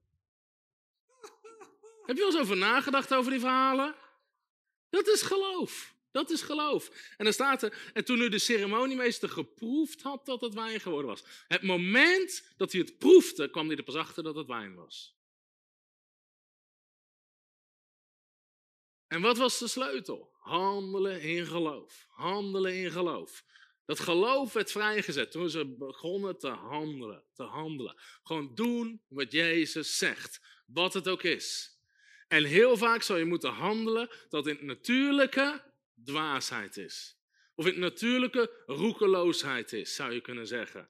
Heb je wel eens over nagedacht over die verhalen? Dat is geloof. Dat is geloof. En dan staat er, en toen nu de ceremoniemeester geproefd had dat het wijn geworden was. Het moment dat hij het proefde, kwam hij er pas achter dat het wijn was. En wat was de sleutel? Handelen in geloof. Handelen in geloof. Dat geloof werd vrijgezet toen ze begonnen te handelen. Te handelen. Gewoon doen wat Jezus zegt. Wat het ook is. En heel vaak zal je moeten handelen dat in het natuurlijke dwaasheid is. Of in het natuurlijke roekeloosheid is, zou je kunnen zeggen.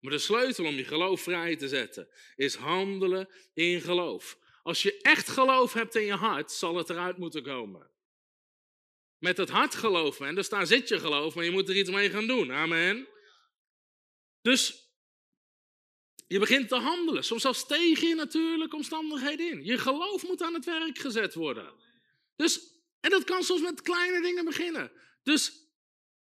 Maar de sleutel om je geloof vrij te zetten is handelen in geloof. Als je echt geloof hebt in je hart, zal het eruit moeten komen. Met het hart geloven, en dus daar zit je geloof, maar je moet er iets mee gaan doen. Amen. Dus je begint te handelen, soms zelfs tegen je natuurlijke omstandigheden in. Je geloof moet aan het werk gezet worden. Dus, en dat kan soms met kleine dingen beginnen. Dus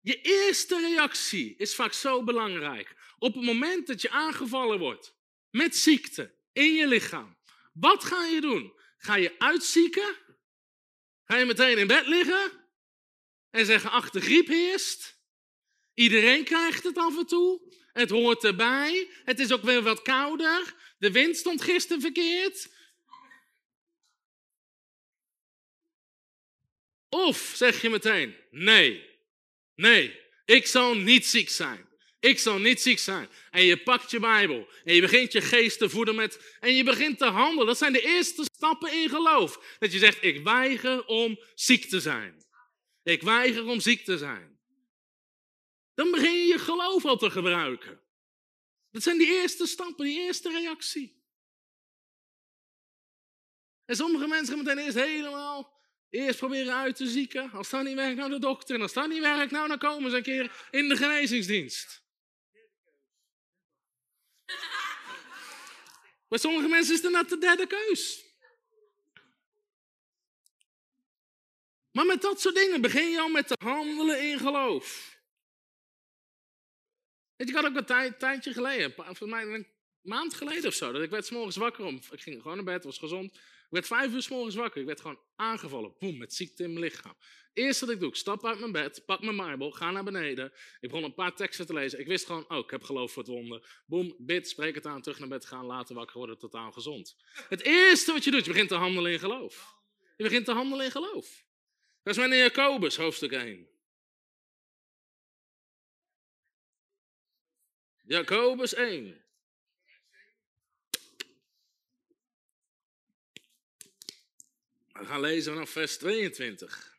je eerste reactie is vaak zo belangrijk. Op het moment dat je aangevallen wordt met ziekte in je lichaam, wat ga je doen? Ga je uitzieken? Ga je meteen in bed liggen en zeggen: Ach, de griep heerst? Iedereen krijgt het af en toe. Het hoort erbij. Het is ook weer wat kouder. De wind stond gisteren verkeerd. Of zeg je meteen: nee, nee, ik zal niet ziek zijn. Ik zal niet ziek zijn. En je pakt je Bijbel en je begint je geest te voeden met. En je begint te handelen. Dat zijn de eerste stappen in geloof. Dat je zegt: Ik weiger om ziek te zijn. Ik weiger om ziek te zijn. Dan begin je je geloof al te gebruiken. Dat zijn die eerste stappen, die eerste reactie. En sommige mensen gaan meteen eerst helemaal, eerst proberen uit te zieken. Als dat niet werkt, nou de dokter. En als dat niet werkt, nou dan komen ze een keer in de genezingsdienst. Bij sommige mensen is net de derde keus. Maar met dat soort dingen begin je al met te handelen in geloof. Je, had ook een tijdje geleden, volgens mij een maand geleden of zo, dat ik werd s'morgens wakker om. Ik ging gewoon naar bed, was gezond. Ik werd vijf uur s'morgens wakker. Ik werd gewoon aangevallen. Boem, met ziekte in mijn lichaam. Eerst wat ik doe, ik stap uit mijn bed, pak mijn Bijbel, ga naar beneden. Ik begon een paar teksten te lezen. Ik wist gewoon, oh, ik heb geloof voor het wonder. Boem, bid, spreek het aan, terug naar bed gaan, later wakker worden, totaal gezond. Het eerste wat je doet, je begint te handelen in geloof. Je begint te handelen in geloof. Dat is mijn Jacobus, hoofdstuk 1. Jacobus 1. We gaan lezen vanaf vers 22.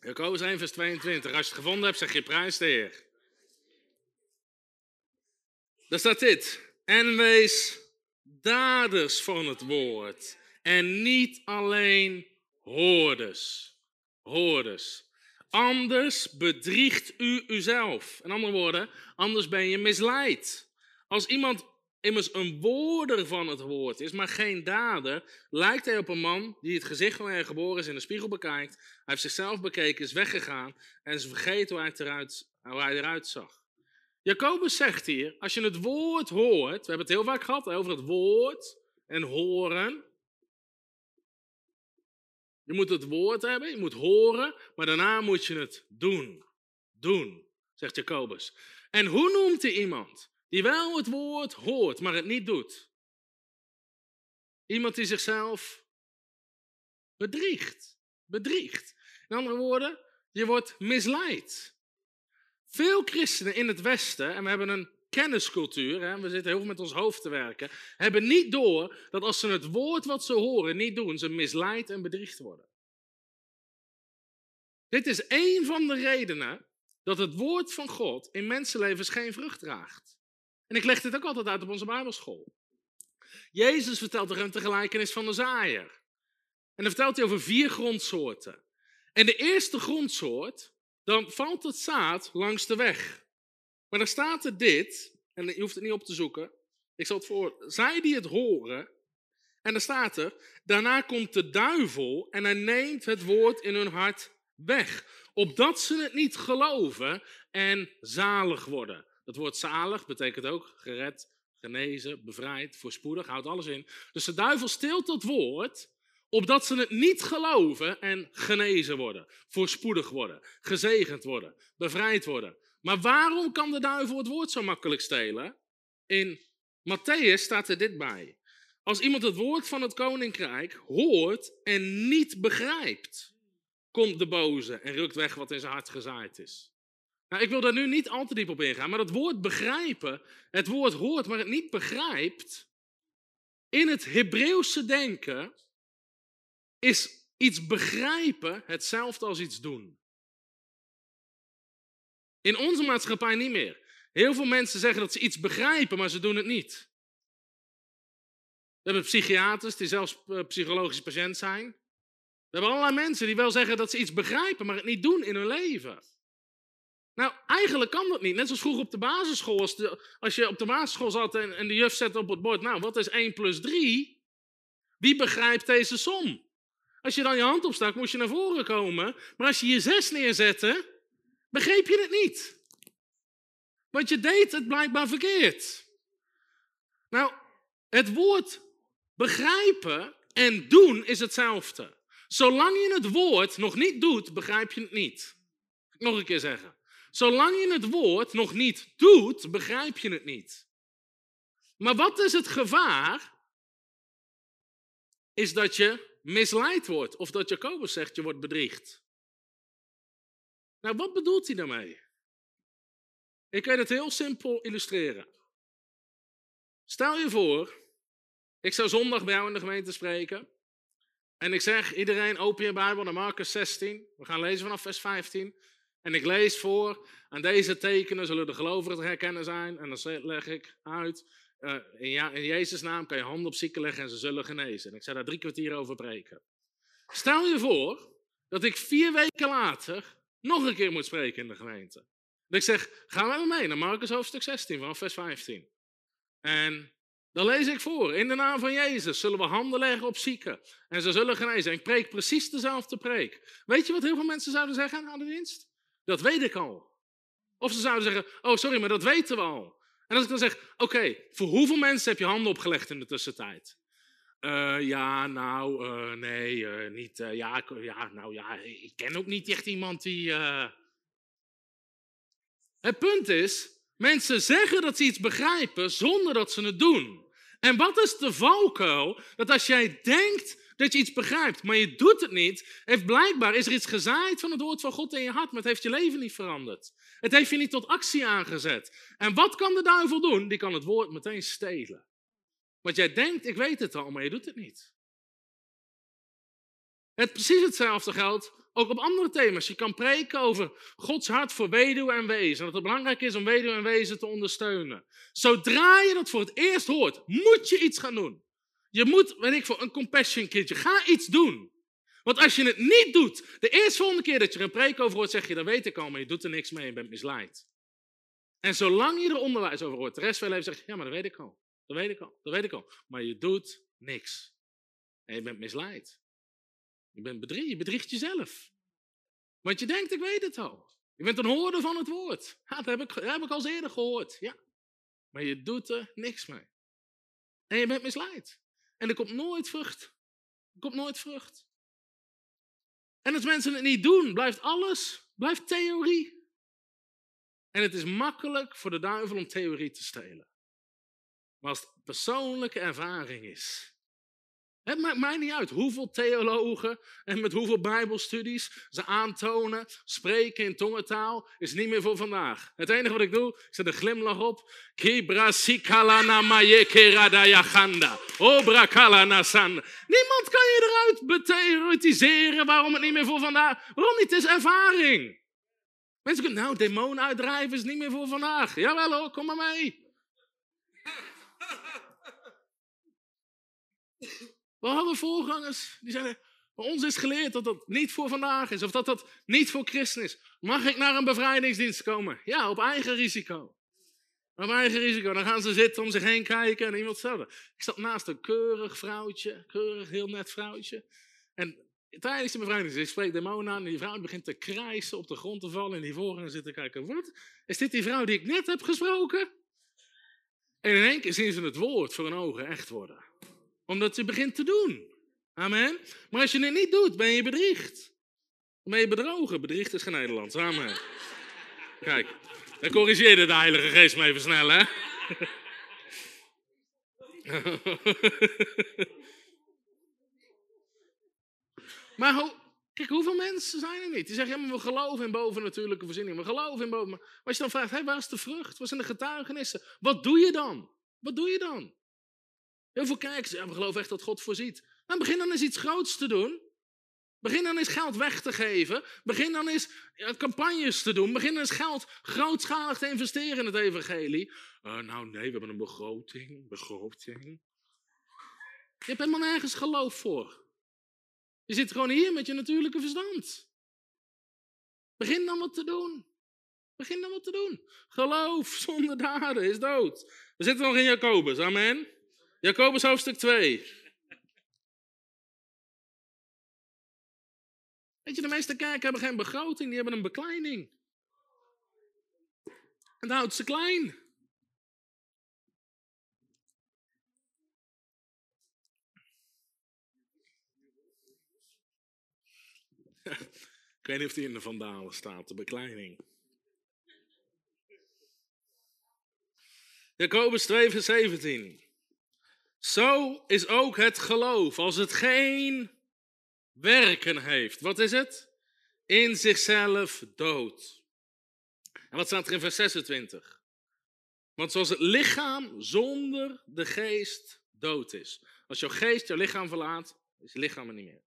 Jacobus 1, vers 22. Als je het gevonden hebt, zeg je prijs de Heer. Daar staat dit. En wees daders van het woord. En niet alleen hoorders. Hoorders. Anders bedriegt u uzelf. In andere woorden, anders ben je misleid. Als iemand immers een woorder van het woord is, maar geen dader, lijkt hij op een man die het gezicht van hij geboren is in de spiegel bekijkt. Hij heeft zichzelf bekeken, is weggegaan en is vergeten hoe hij, eruit, hoe hij eruit zag. Jacobus zegt hier, als je het woord hoort, we hebben het heel vaak gehad over het woord en horen. Je moet het woord hebben, je moet horen, maar daarna moet je het doen. Doen, zegt Jacobus. En hoe noemt hij iemand die wel het woord hoort, maar het niet doet? Iemand die zichzelf bedriegt. Bedriegt. In andere woorden, je wordt misleid. Veel christenen in het Westen, en we hebben een kenniscultuur, hè, we zitten heel veel met ons hoofd te werken, hebben niet door dat als ze het woord wat ze horen niet doen, ze misleid en bedriegd worden. Dit is één van de redenen dat het woord van God in mensenlevens geen vrucht draagt. En ik leg dit ook altijd uit op onze Bijbelschool. Jezus vertelt er een tegelijkenis van de zaaier. En dan vertelt hij over vier grondsoorten. En de eerste grondsoort, dan valt het zaad langs de weg. Maar dan staat er dit, en je hoeft het niet op te zoeken. Ik zal het voor. Zij die het horen, en dan staat er, daarna komt de duivel en hij neemt het woord in hun hart weg. Opdat ze het niet geloven en zalig worden. Dat woord zalig betekent ook gered, genezen, bevrijd, voorspoedig, houdt alles in. Dus de duivel steelt dat woord, opdat ze het niet geloven en genezen worden, voorspoedig worden, gezegend worden, bevrijd worden. Maar waarom kan de duivel het woord zo makkelijk stelen? In Matthäus staat er dit bij. Als iemand het woord van het koninkrijk hoort en niet begrijpt, komt de boze en rukt weg wat in zijn hart gezaaid is. Nou, ik wil daar nu niet al te diep op ingaan, maar het woord begrijpen, het woord hoort, maar het niet begrijpt, in het Hebreeuwse denken is iets begrijpen hetzelfde als iets doen. In onze maatschappij niet meer. Heel veel mensen zeggen dat ze iets begrijpen, maar ze doen het niet. We hebben psychiaters die zelfs eh, psychologische patiënt zijn. We hebben allerlei mensen die wel zeggen dat ze iets begrijpen, maar het niet doen in hun leven. Nou, eigenlijk kan dat niet. Net zoals vroeger op de basisschool. Als, de, als je op de basisschool zat en, en de juf zette op het bord, nou, wat is 1 plus 3? Wie begrijpt deze som? Als je dan je hand opstak, moest je naar voren komen. Maar als je je 6 neerzette, begreep je het niet. Want je deed het blijkbaar verkeerd. Nou, het woord begrijpen en doen is hetzelfde. Zolang je het woord nog niet doet, begrijp je het niet. Nog een keer zeggen. Zolang je het woord nog niet doet, begrijp je het niet. Maar wat is het gevaar? Is dat je misleid wordt. Of dat Jacobus zegt, je wordt bedriegd. Nou, wat bedoelt hij daarmee? Ik kan het heel simpel illustreren. Stel je voor, ik zou zondag bij jou in de gemeente spreken. En ik zeg, iedereen open je Bijbel naar Marcus 16. We gaan lezen vanaf vers 15. En ik lees voor, aan deze tekenen zullen de gelovigen te herkennen zijn. En dan leg ik uit, uh, in, in Jezus' naam kan je handen op zieken leggen en ze zullen genezen. En ik zou daar drie kwartier over preken. Stel je voor dat ik vier weken later nog een keer moet spreken in de gemeente. En ik zeg, ga met me mee naar Marcus hoofdstuk 16 vanaf vers 15. En dan lees ik voor, in de naam van Jezus zullen we handen leggen op zieken. En ze zullen genezen. En ik preek precies dezelfde preek. Weet je wat heel veel mensen zouden zeggen aan de dienst? Dat weet ik al. Of ze zouden zeggen, oh sorry, maar dat weten we al. En als ik dan zeg, oké, voor hoeveel mensen heb je handen opgelegd in de tussentijd? Uh, ja, nou, uh, nee, uh, niet. ja, ja, nou ja, ik ken ook niet echt iemand die. Het punt is, mensen zeggen dat ze iets begrijpen zonder dat ze het doen. En wat is de valkuil? Dat als jij denkt dat je iets begrijpt, maar je doet het niet, heeft blijkbaar is er iets gezaaid van het woord van God in je hart, maar het heeft je leven niet veranderd. Het heeft je niet tot actie aangezet. En wat kan de duivel doen? Die kan het woord meteen stelen. Want jij denkt, ik weet het al, maar je doet het niet. Het precies hetzelfde geldt ook op andere thema's. Je kan preken over Gods hart voor weduwe en wezen. Dat het belangrijk is om weduwe en wezen te ondersteunen. Zodra je dat voor het eerst hoort, moet je iets gaan doen. Je moet, weet ik voor een compassion kindje, ga iets doen. Want als je het niet doet, de eerste volgende keer dat je er een preek over hoort, zeg je, dat weet ik al, maar je doet er niks mee en bent misleid. En zolang je er onderwijs over hoort, de rest van je leven zeg je, ja, maar dat weet ik al. Dat weet ik al, dat weet ik al. Maar je doet niks. En je bent misleid. Je bent bedriegt, je bedriegt jezelf. Want je denkt, ik weet het al. Je bent een hoorder van het woord. Dat, heb ik, dat heb ik al eerder gehoord. Ja. Maar je doet er niks mee. En je bent misleid. En er komt nooit vrucht. Er komt nooit vrucht. En als mensen het niet doen, blijft alles, blijft theorie. En het is makkelijk voor de duivel om theorie te stelen. Maar als het persoonlijke ervaring is. Het maakt mij niet uit hoeveel theologen en met hoeveel bijbelstudies ze aantonen, spreken in tongentaal, is niet meer voor vandaag. Het enige wat ik doe, ik zet een glimlach op. Niemand kan je eruit betheoretiseren waarom het niet meer voor vandaag. Waarom niet? Het is ervaring. Mensen kunnen, nou, demonen uitdrijven is niet meer voor vandaag. Jawel hoor, kom maar mee. We hadden voorgangers die zeiden, ons is geleerd dat dat niet voor vandaag is, of dat dat niet voor christen is. Mag ik naar een bevrijdingsdienst komen? Ja, op eigen risico. Op eigen risico. Dan gaan ze zitten om zich heen kijken en iemand stelde. Ik zat naast een keurig vrouwtje, keurig, heel net vrouwtje. En tijdens de bevrijdingsdienst spreekt demonen aan en die vrouw begint te krijsen, op de grond te vallen. En die voorganger zit te kijken, wat? Is dit die vrouw die ik net heb gesproken? En in één keer zien ze het woord voor hun ogen echt worden omdat je begint te doen. Amen. Maar als je het niet doet, ben je bedriegt. Dan ben je bedrogen. Bedriegt is geen Nederlands. Amen. Kijk, dan corrigeerde de Heilige Geest me even snel, hè? maar ho kijk, hoeveel mensen zijn er niet? Die zeggen, ja, maar we geloven in bovennatuurlijke voorzieningen. We geloven in boven... Maar als je dan vraagt, hey, waar is de vrucht? Waar zijn de getuigenissen? Wat doe je dan? Wat doe je dan? Heel veel kijkers, ja, we geloven echt dat God voorziet. Dan begin dan eens iets groots te doen. Begin dan eens geld weg te geven. Begin dan eens campagnes te doen. Begin dan eens geld grootschalig te investeren in het evangelie. Uh, nou nee, we hebben een begroting. Begroting. Je hebt helemaal nergens geloof voor. Je zit gewoon hier met je natuurlijke verstand. Begin dan wat te doen. Begin dan wat te doen. Geloof zonder daden is dood. We zitten nog in Jacobus, amen. Jacobus hoofdstuk 2. Weet je, de meeste kerken hebben geen begroting, die hebben een bekleining. En dat houdt ze klein. Ik weet niet of die in de vandalen staat, de bekleining. Jacobus 2, vers 17. Zo is ook het geloof. Als het geen werken heeft. Wat is het? In zichzelf dood. En wat staat er in vers 26? Want zoals het lichaam zonder de geest dood is. Als jouw geest jouw lichaam verlaat, is je lichaam er niet meer.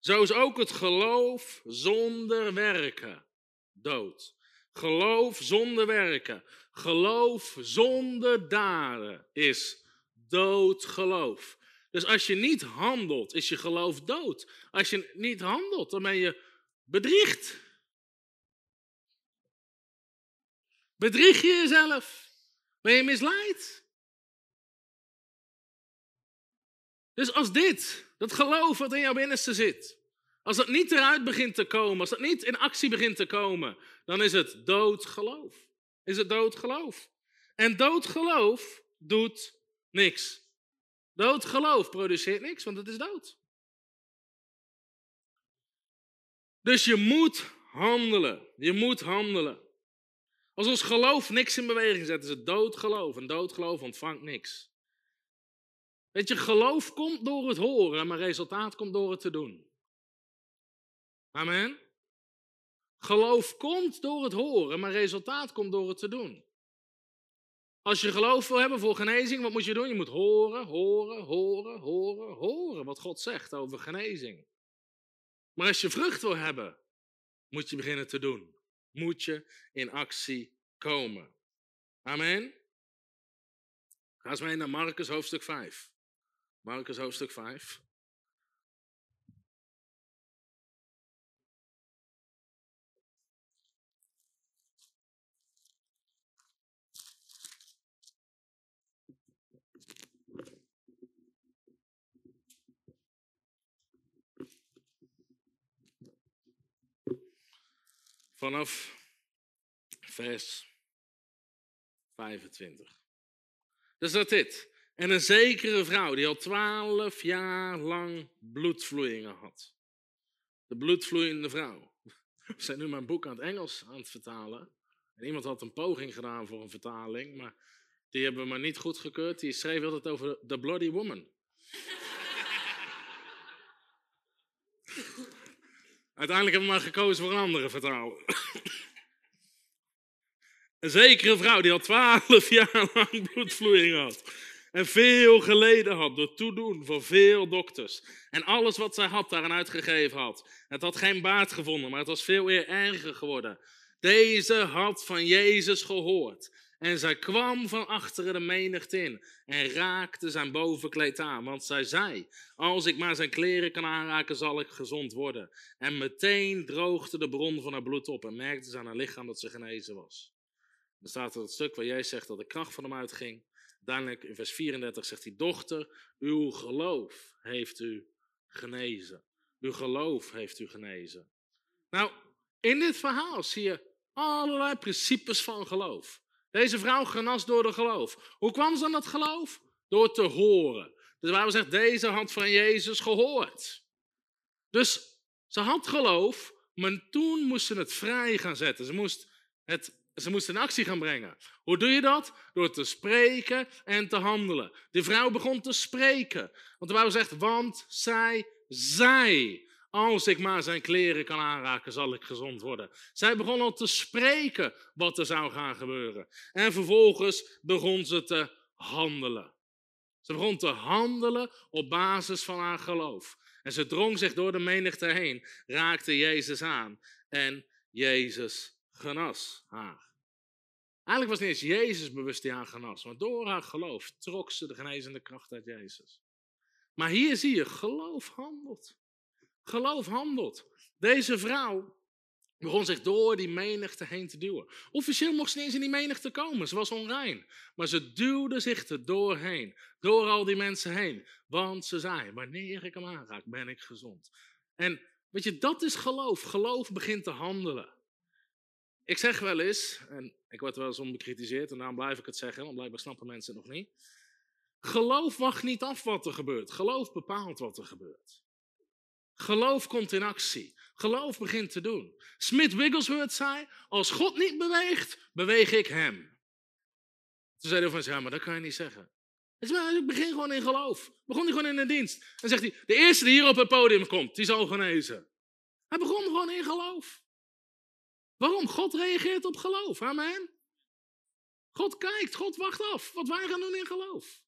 Zo is ook het geloof zonder werken dood. Geloof zonder werken. Geloof zonder daden is dood geloof. Dus als je niet handelt, is je geloof dood. Als je niet handelt, dan ben je bedriegt. Bedrieg je jezelf? Ben je misleid? Dus als dit, dat geloof wat in jouw binnenste zit, als dat niet eruit begint te komen, als dat niet in actie begint te komen, dan is het dood geloof. Is het dood geloof. En dood geloof doet Niks. Dood geloof produceert niks, want het is dood. Dus je moet handelen. Je moet handelen. Als ons geloof niks in beweging zet, is het dood geloof. En dood geloof ontvangt niks. Weet je, geloof komt door het horen, maar resultaat komt door het te doen. Amen. Geloof komt door het horen, maar resultaat komt door het te doen. Als je geloof wil hebben voor genezing, wat moet je doen? Je moet horen, horen, horen, horen, horen wat God zegt over genezing. Maar als je vrucht wil hebben, moet je beginnen te doen. Moet je in actie komen. Amen. Ga eens mee naar Marcus hoofdstuk 5. Marcus hoofdstuk 5. Vanaf vers 25. Dus dat dit. En een zekere vrouw die al twaalf jaar lang bloedvloeien had. De bloedvloeiende vrouw. We zijn nu mijn boek aan het Engels aan het vertalen. En iemand had een poging gedaan voor een vertaling, maar die hebben we maar niet goedgekeurd. Die schreef altijd over The Bloody Woman. Uiteindelijk hebben we maar gekozen voor een andere vertaling. Een zekere vrouw die al twaalf jaar lang bloedvloeiing had. En veel geleden had door toedoen van veel dokters. En alles wat zij had daaraan uitgegeven had. Het had geen baat gevonden, maar het was veel eer erger geworden. Deze had van Jezus gehoord. En zij kwam van achteren de menigte in en raakte zijn bovenkleed aan. Want zij zei, als ik maar zijn kleren kan aanraken, zal ik gezond worden. En meteen droogde de bron van haar bloed op en merkte ze aan haar lichaam dat ze genezen was. Dan staat er het stuk waar jij zegt dat de kracht van hem uitging. Uiteindelijk in vers 34 zegt hij, dochter, uw geloof heeft u genezen. Uw geloof heeft u genezen. Nou, in dit verhaal zie je allerlei principes van geloof. Deze vrouw genas door de geloof. Hoe kwam ze aan dat geloof? Door te horen. Dus waar we zegt, deze had van Jezus gehoord. Dus ze had geloof, maar toen moest ze het vrij gaan zetten. Ze moest het ze moest in actie gaan brengen. Hoe doe je dat? Door te spreken en te handelen. De vrouw begon te spreken. Want de Bijbel zegt, want zij zei, als ik maar zijn kleren kan aanraken, zal ik gezond worden. Zij begon al te spreken wat er zou gaan gebeuren. En vervolgens begon ze te handelen. Ze begon te handelen op basis van haar geloof. En ze drong zich door de menigte heen, raakte Jezus aan en Jezus genas haar. Eigenlijk was niet eens Jezus bewust die haar genas, maar door haar geloof trok ze de genezende kracht uit Jezus. Maar hier zie je, geloof handelt. Geloof handelt. Deze vrouw begon zich door die menigte heen te duwen. Officieel mocht ze niet eens in die menigte komen, ze was onrein. Maar ze duwde zich er doorheen, door al die mensen heen. Want ze zei, wanneer ik hem aanraak, ben ik gezond. En weet je, dat is geloof. Geloof begint te handelen. Ik zeg wel eens, en ik word wel eens om bekritiseerd en daarom blijf ik het zeggen, want blijkbaar snappen mensen het nog niet. Geloof wacht niet af wat er gebeurt. Geloof bepaalt wat er gebeurt. Geloof komt in actie. Geloof begint te doen. Smith Wigglesworth zei, als God niet beweegt, beweeg ik hem. Toen zei hij van, ja, maar dat kan je niet zeggen. Ik begin gewoon in geloof. Begon hij gewoon in de dienst. En zegt hij, de eerste die hier op het podium komt, die zal genezen. Hij begon gewoon in geloof. Waarom? God reageert op geloof. Amen. God kijkt, God wacht af wat wij gaan doen in geloof.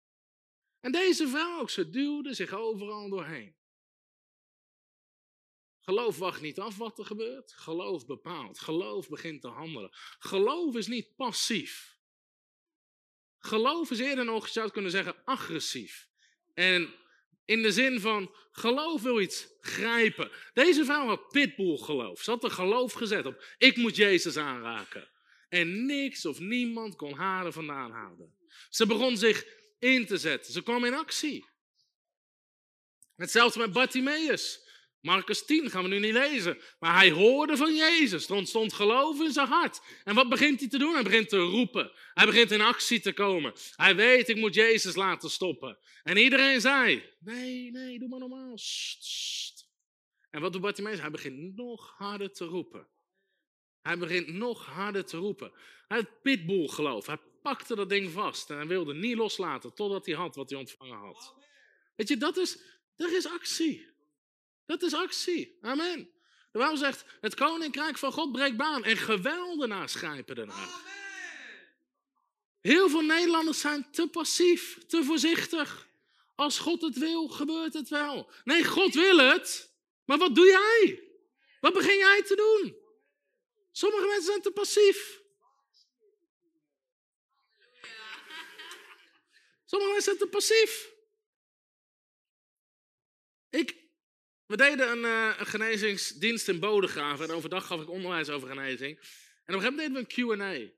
En deze vrouw ze duwde zich overal doorheen. Geloof wacht niet af wat er gebeurt. Geloof bepaalt. Geloof begint te handelen. Geloof is niet passief. Geloof is eerder nog, je zou het kunnen zeggen, agressief. En in de zin van, geloof wil iets grijpen. Deze vrouw had pitbull geloof. Ze had er geloof gezet op, ik moet Jezus aanraken. En niks of niemand kon haar er vandaan houden. Ze begon zich in te zetten. Ze kwam in actie. Hetzelfde met Bartimaeus. Marcus 10 gaan we nu niet lezen. Maar hij hoorde van Jezus. Er ontstond geloof in zijn hart. En wat begint hij te doen? Hij begint te roepen. Hij begint in actie te komen. Hij weet, ik moet Jezus laten stoppen. En iedereen zei, nee, nee, doe maar normaal. En wat doet Bartimaeus? Hij begint nog harder te roepen. Hij begint nog harder te roepen. Hij had pitbull geloof. Hij pakte dat ding vast en hij wilde niet loslaten totdat hij had wat hij ontvangen had. Weet je, dat is, er is actie. Dat is actie. Amen. De Bijbel zegt, het koninkrijk van God breekt baan en geweldenaars grijpen ernaar. Heel veel Nederlanders zijn te passief, te voorzichtig. Als God het wil, gebeurt het wel. Nee, God wil het. Maar wat doe jij? Wat begin jij te doen? Sommige mensen zijn te passief. Sommige mensen zijn te passief. Ik, we deden een, uh, een genezingsdienst in Bodegraven en overdag gaf ik onderwijs over genezing. En op een gegeven moment deden we een Q&A.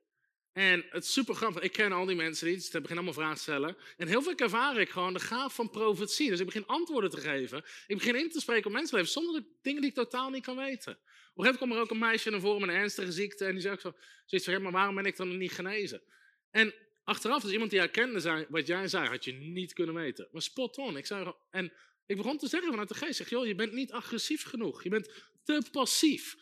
En het is super grappig. Ik ken al die mensen niet, dus ik begin allemaal vragen te stellen. En heel veel ervaar ik gewoon de gaaf van profetie. Dus ik begin antwoorden te geven. Ik begin in te spreken op mensenleven zonder dingen die ik totaal niet kan weten. Op een gegeven moment kwam er ook een meisje naar voren met een ernstige ziekte. En die zei ook zo, zoiets van, maar waarom ben ik dan niet genezen? En achteraf, dus iemand die herkende zei, wat jij zei, had je niet kunnen weten. Maar spot on. Ik zei, en ik begon te zeggen vanuit de geest, zeg, joh, je bent niet agressief genoeg. Je bent te passief.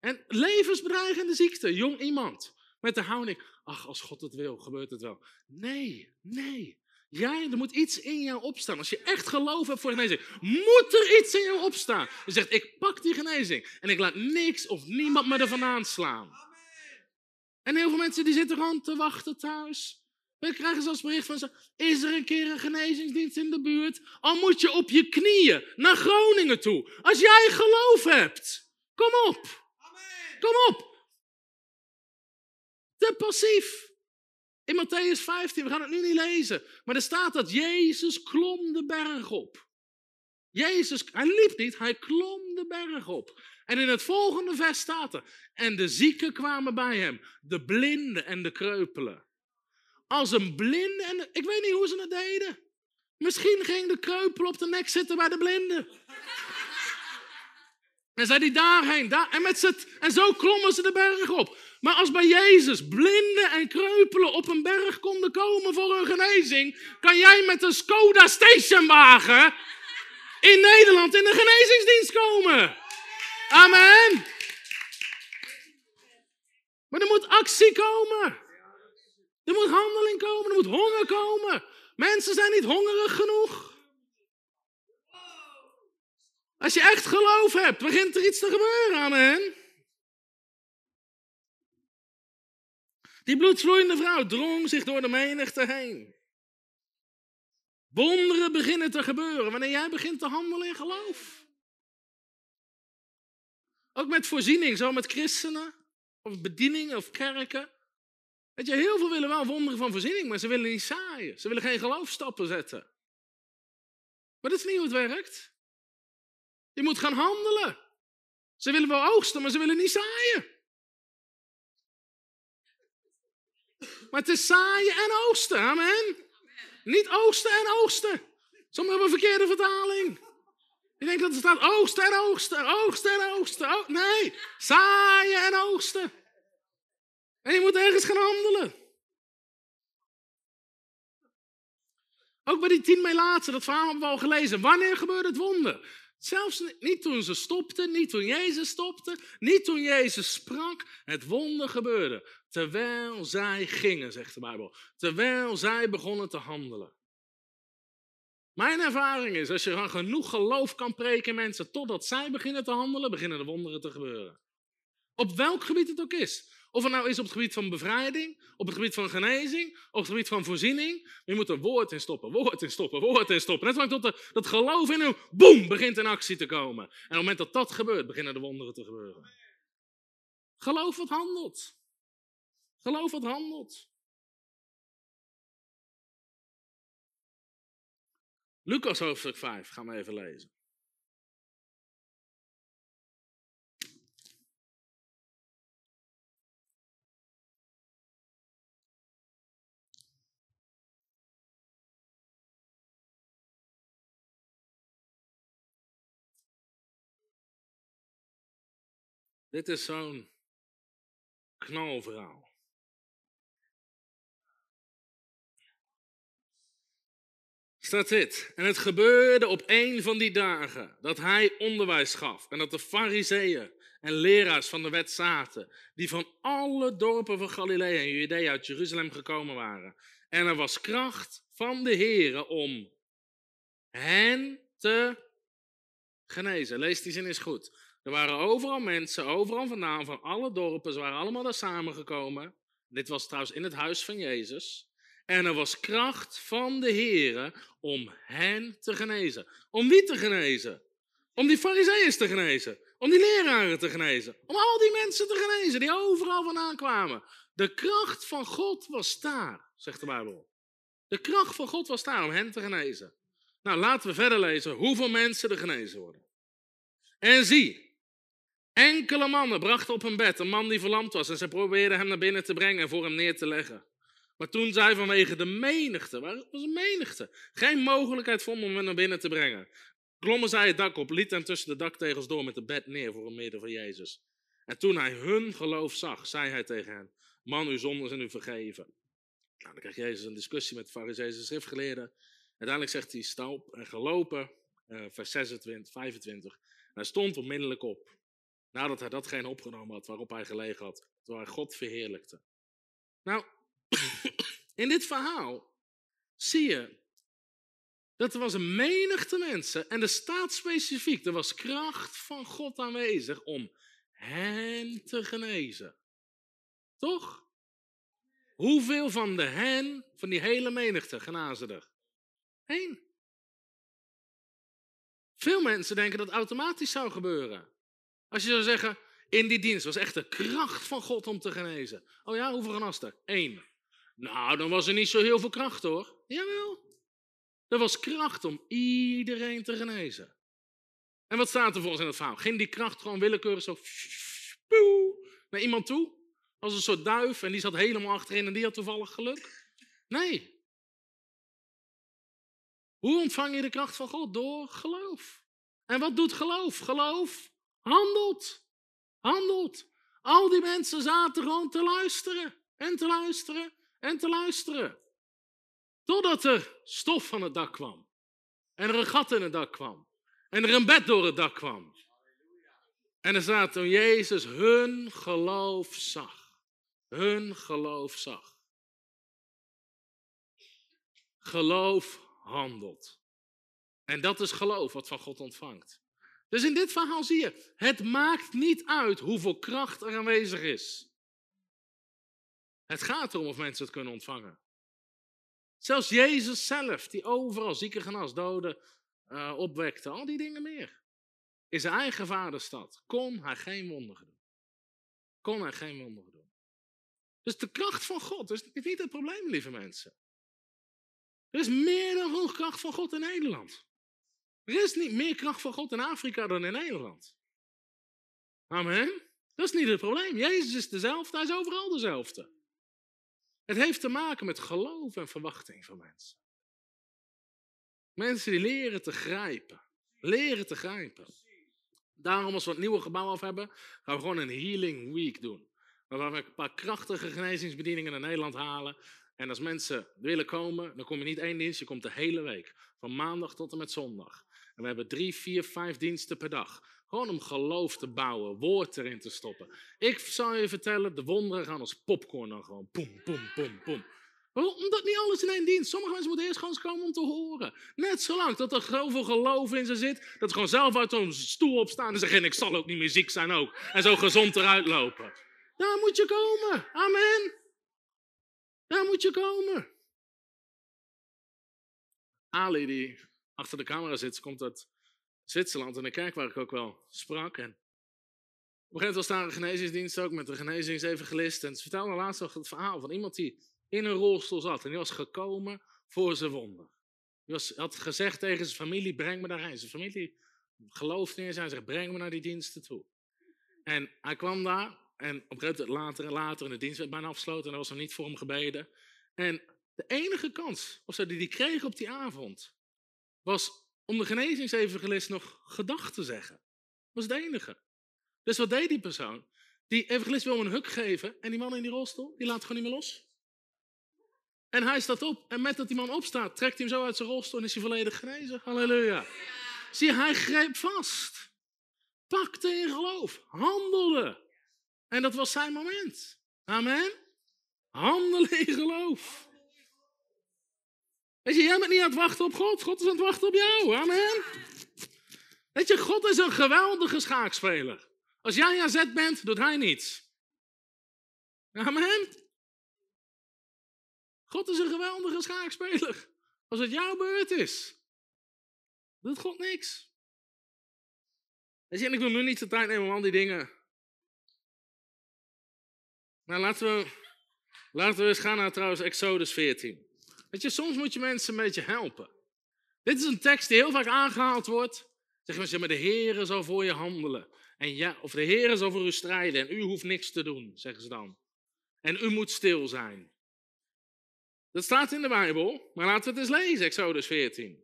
En levensbedreigende ziekte, jong iemand. Met de houding, ach, als God het wil, gebeurt het wel. Nee, nee. Jij, er moet iets in jou opstaan. Als je echt geloof hebt voor genezing, moet er iets in jou opstaan. Je zegt, ik pak die genezing en ik laat niks of niemand me ervan aanslaan. En heel veel mensen die zitten rond te wachten thuis. We krijgen zelfs bericht van ze, is er een keer een genezingsdienst in de buurt? Al moet je op je knieën naar Groningen toe. Als jij geloof hebt, kom op. Kom op. Te passief. In Matthäus 15, we gaan het nu niet lezen, maar er staat dat Jezus klom de berg op. Jezus, hij liep niet, hij klom de berg op. En in het volgende vers staat er, en de zieken kwamen bij hem, de blinden en de kreupelen. Als een blinde, en ik weet niet hoe ze het deden. Misschien ging de kreupel op de nek zitten bij de blinde. En zei die daarheen, daar, en, met z'n, en zo klommen ze de berg op. Maar als bij Jezus blinden en kreupelen op een berg konden komen voor hun genezing, kan jij met een Skoda stationwagen in Nederland in de genezingsdienst komen. Amen. Maar er moet actie komen. Er moet handeling komen, er moet honger komen. Mensen zijn niet hongerig genoeg. Als je echt geloof hebt, begint er iets te gebeuren, amen. Die bloedvloeiende vrouw drong zich door de menigte heen. Wonderen beginnen te gebeuren wanneer jij begint te handelen in geloof. Ook met voorziening, zo met christenen, of bedieningen of kerken. Weet je, heel veel willen wel wonderen van voorziening, maar ze willen niet zaaien. Ze willen geen geloofstappen zetten. Maar dat is niet hoe het werkt. Je moet gaan handelen. Ze willen wel oogsten, maar ze willen niet zaaien. Maar het is zaaien en oogsten, amen. Niet oogsten en oogsten. Sommigen hebben een verkeerde vertaling. Je denkt dat er staat oogsten en oogsten, oogsten en oogsten. nee, zaaien en oogsten. En je moet ergens gaan handelen. Ook bij die tien Melaatsen, dat verhaal hebben we al gelezen. Wanneer gebeurde het wonder? Zelfs niet toen ze stopten, niet toen Jezus stopte, niet toen Jezus sprak. Het wonder gebeurde terwijl zij gingen, zegt de Bijbel. Terwijl zij begonnen te handelen. Mijn ervaring is, als je genoeg geloof kan preken mensen totdat zij beginnen te handelen, beginnen de wonderen te gebeuren. Op welk gebied het ook is. Of het nou is op het gebied van bevrijding, op het gebied van genezing, op het gebied van voorziening. Je moet er woord in stoppen, woord in stoppen, woord in stoppen. Net zolang tot dat geloof in hem, boem, begint in actie te komen. En op het moment dat dat gebeurt, beginnen de wonderen te gebeuren. Geloof wat handelt. Geloof wat handelt. Lucas hoofdstuk 5, gaan we even lezen. Dit is zo'n knalverhaal. Staat dit. En het gebeurde op een van die dagen dat hij onderwijs gaf. En dat de fariseeën en leraars van de wet zaten. Die van alle dorpen van Galilea en Judea uit Jeruzalem gekomen waren. En er was kracht van de Here om hen te genezen. Lees die zin eens goed. Er waren overal mensen, overal vandaan, van alle dorpen. Ze waren allemaal daar samengekomen. Dit was trouwens in het huis van Jezus. En er was kracht van de Heer om hen te genezen. Om wie te genezen? Om die fariseeën te genezen. Om die leraren te genezen. Om al die mensen te genezen die overal vandaan kwamen. De kracht van God was daar, zegt de Bijbel. De kracht van God was daar om hen te genezen. Nou, laten we verder lezen hoeveel mensen er genezen worden. En zie, Enkele mannen brachten op een bed een man die verlamd was en ze probeerden hem naar binnen te brengen en voor hem neer te leggen. Maar toen zij vanwege de menigte, waar was een menigte, geen mogelijkheid vonden om hem naar binnen te brengen, klommen zij het dak op, lieten hem tussen de daktegels door met de bed neer voor een midden van Jezus. En toen hij hun geloof zag, zei hij tegen hen, man, uw zonden zijn u vergeven. Nou, dan krijgt Jezus een discussie met de fariseeën en schriftgeleerden. Uiteindelijk zegt hij, stap en gelopen, uh, vers 26, 25. En hij stond onmiddellijk op. Nadat hij datgene opgenomen had waarop hij gelegen had, terwijl hij God verheerlijkte. Nou, in dit verhaal zie je dat er was een menigte mensen en er staat specifiek, er was kracht van God aanwezig om hen te genezen. Toch? Hoeveel van de hen, van die hele menigte, genazen er? Eén. Veel mensen denken dat automatisch zou gebeuren. Als je zou zeggen, in die dienst was echt de kracht van God om te genezen. Oh ja, hoeveel genas er? Eén. Nou, dan was er niet zo heel veel kracht hoor. Jawel. Er was kracht om iedereen te genezen. En wat staat er volgens in het verhaal? Ging die kracht gewoon willekeurig zo naar iemand toe? Als een soort duif en die zat helemaal achterin en die had toevallig geluk? Nee. Hoe ontvang je de kracht van God? Door geloof. En wat doet geloof? Geloof handelt. Handelt. Al die mensen zaten gewoon te luisteren en te luisteren en te luisteren. Totdat er stof van het dak kwam. En er een gat in het dak kwam. En er een bed door het dak kwam. En er staat toen Jezus hun geloof zag. Hun geloof zag. Geloof handelt. En dat is geloof wat van God ontvangt. Dus in dit verhaal zie je, het maakt niet uit hoeveel kracht er aanwezig is. Het gaat erom of mensen het kunnen ontvangen. Zelfs Jezus zelf, die overal zieken genas, doden uh, opwekte, al die dingen meer. In zijn eigen vaderstad kon hij geen wonderen doen. Kon hij geen wonderen doen. Dus de kracht van God is niet het probleem, lieve mensen. Er is meer dan genoeg kracht van God in Nederland. Er is niet meer kracht van God in Afrika dan in Nederland. Amen. Dat is niet het probleem. Jezus is dezelfde, hij is overal dezelfde. Het heeft te maken met geloof en verwachting van mensen. Mensen die leren te grijpen. Leren te grijpen. Daarom als we het nieuwe gebouw af hebben, gaan we gewoon een healing week doen. Waar we een paar krachtige genezingsbedieningen naar Nederland halen. En als mensen willen komen, dan kom je niet één dienst, je komt de hele week. Van maandag tot en met zondag. En we hebben drie, vier, vijf diensten per dag. Gewoon om geloof te bouwen, woord erin te stoppen. Ik zal je vertellen, de wonderen gaan als popcorn dan gewoon. Poem, poem, poem, poem. Omdat niet alles in één dienst. Sommige mensen moeten eerst gewoon eens komen om te horen. Net zolang dat er zoveel geloof in ze zit, dat ze gewoon zelf uit hun stoel opstaan en zeggen: Ik zal ook niet meer ziek zijn ook. En zo gezond eruit lopen. Daar moet je komen. Amen. Daar moet je komen. Ali, achter de camera zit, komt uit Zwitserland, in de kerk waar ik ook wel sprak. En op een gegeven moment was daar een genezingsdienst ook met een genezingsevangelist. En ze vertelde laatst nog het verhaal van iemand die in een rolstoel zat. En die was gekomen voor zijn wonder. Die was, had gezegd tegen zijn familie, breng me daarheen. Zijn familie geloofde in zijn, zegt, breng me naar die diensten toe. En hij kwam daar en op een gegeven moment later en later, in de dienst werd bijna afgesloten en er was er niet voor hem gebeden. En de enige kans of zo, die kreeg op die avond, was om de genezingsevangelist nog gedacht te zeggen. Dat was het enige. Dus wat deed die persoon? Die evangelist wil hem een huk geven en die man in die rolstoel, die laat gewoon niet meer los. En hij staat op en met dat die man opstaat, trekt hij hem zo uit zijn rolstoel en is hij volledig genezen. Halleluja. Zie hij greep vast. Pakte in geloof. Handelde. En dat was zijn moment. Amen. Handelen in geloof. Weet je, jij bent niet aan het wachten op God. God is aan het wachten op jou. Amen. Weet je, God is een geweldige schaakspeler. Als jij aan zet bent, doet hij niets. Amen. God is een geweldige schaakspeler. Als het jouw beurt is, doet God niks. Weet je, en ik wil nu niet de tijd nemen om al die dingen. Maar laten we, laten we eens gaan naar trouwens Exodus 14. Weet je, soms moet je mensen een beetje helpen. Dit is een tekst die heel vaak aangehaald wordt. Zeggen mensen, maar de Heer zal voor je handelen. En ja, of de Heer zal voor u strijden en u hoeft niks te doen, zeggen ze dan. En u moet stil zijn. Dat staat in de Bijbel, maar laten we het eens lezen, Exodus 14.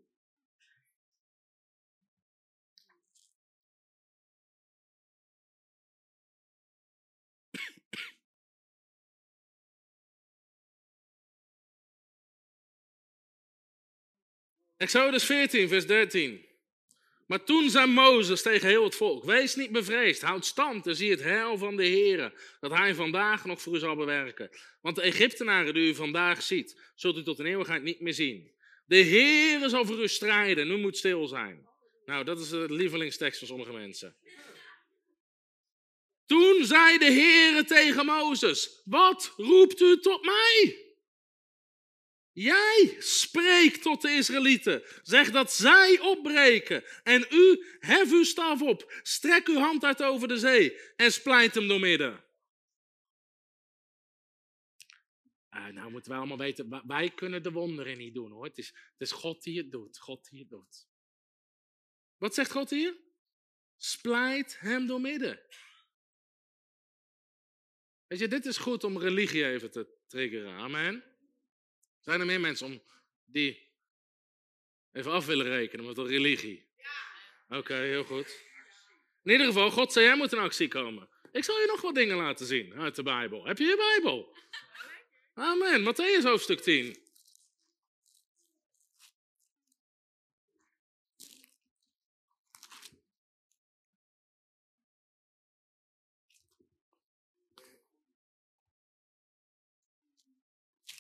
Exodus 14, vers 13. Maar toen zei Mozes tegen heel het volk: Wees niet bevreesd, houd stand en zie het heil van de Heer, dat hij vandaag nog voor u zal bewerken. Want de Egyptenaren die u vandaag ziet, zult u tot in eeuwigheid niet meer zien. De Heer zal voor u strijden, nu moet stil zijn. Nou, dat is de lievelingstekst van sommige mensen. Toen zei de Heer tegen Mozes: Wat roept u tot mij? Jij spreekt tot de Israëlieten. Zeg dat zij opbreken. En u, hef uw staf op. Strek uw hand uit over de zee. En splijt hem door midden. Uh, nou moeten wij allemaal weten, wij kunnen de wonderen niet doen hoor. Het is, het is God die het doet. God die het doet. Wat zegt God hier? Splijt hem door midden. Weet je, dit is goed om religie even te triggeren. Amen. Zijn er meer mensen om die even af willen rekenen met de religie? Ja. Oké, heel goed. In ieder geval, God zei, jij moet in actie komen. Ik zal je nog wat dingen laten zien uit de Bijbel. Heb je je Bijbel? Amen. Matthäus hoofdstuk 10.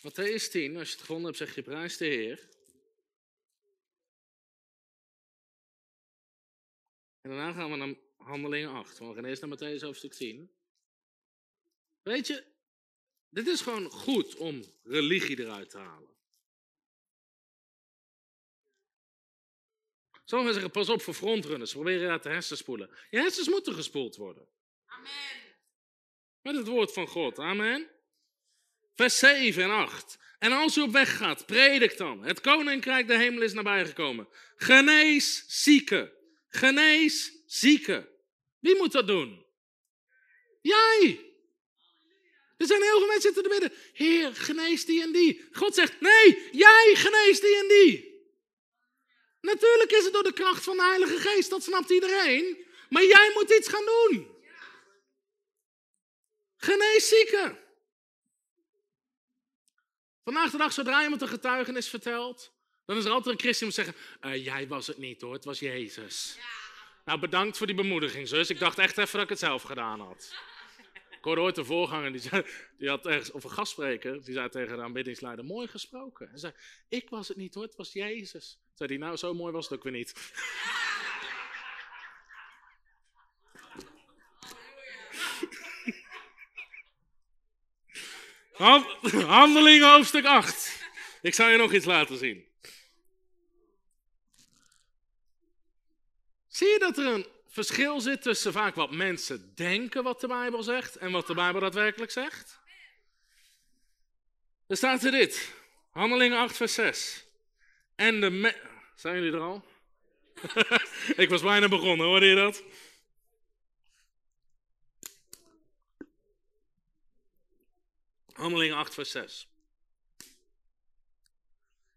Matthäus 10, als je het gevonden hebt, zeg je prijs de Heer. En daarna gaan we naar handelingen 8. We gaan eerst naar Matthäus hoofdstuk 10. Weet je, dit is gewoon goed om religie eruit te halen. Sommigen zeggen, pas op voor frontrunners, proberen je uit de hersens spoelen. Je hersens moeten gespoeld worden. Amen. Met het woord van God, amen. Vers 7 en 8. En als u op weg gaat, predik dan. Het koninkrijk der hemel is nabijgekomen. Genees zieken. Genees zieken. Wie moet dat doen? Jij. Er zijn heel veel mensen zitten te bidden. Heer, genees die en die. God zegt, nee, jij geneest die en die. Natuurlijk is het door de kracht van de Heilige Geest, dat snapt iedereen. Maar jij moet iets gaan doen. Genees zieken. Vandaag de dag, zodra iemand een getuigenis vertelt, dan is er altijd een christen die moet zeggen, uh, jij was het niet hoor, het was Jezus. Nou, bedankt voor die bemoediging, zus. Ik dacht echt even dat ik het zelf gedaan had. Ik hoorde ooit een voorganger, die, zei, die had ergens, of een gastspreker, die zei tegen de aanbiddingsleider, mooi gesproken. Hij zei, ik was het niet hoor, het was Jezus. Zei hij, nou, zo mooi was het ook weer niet. Handelingen hoofdstuk 8. Ik zal je nog iets laten zien. Zie je dat er een verschil zit tussen vaak wat mensen denken wat de Bijbel zegt en wat de Bijbel daadwerkelijk zegt? Er staat er dit. Handelingen 8 vers 6. En de Zijn jullie er al? Ik was bijna begonnen, hoorde je dat? Handelingen 8, vers 6.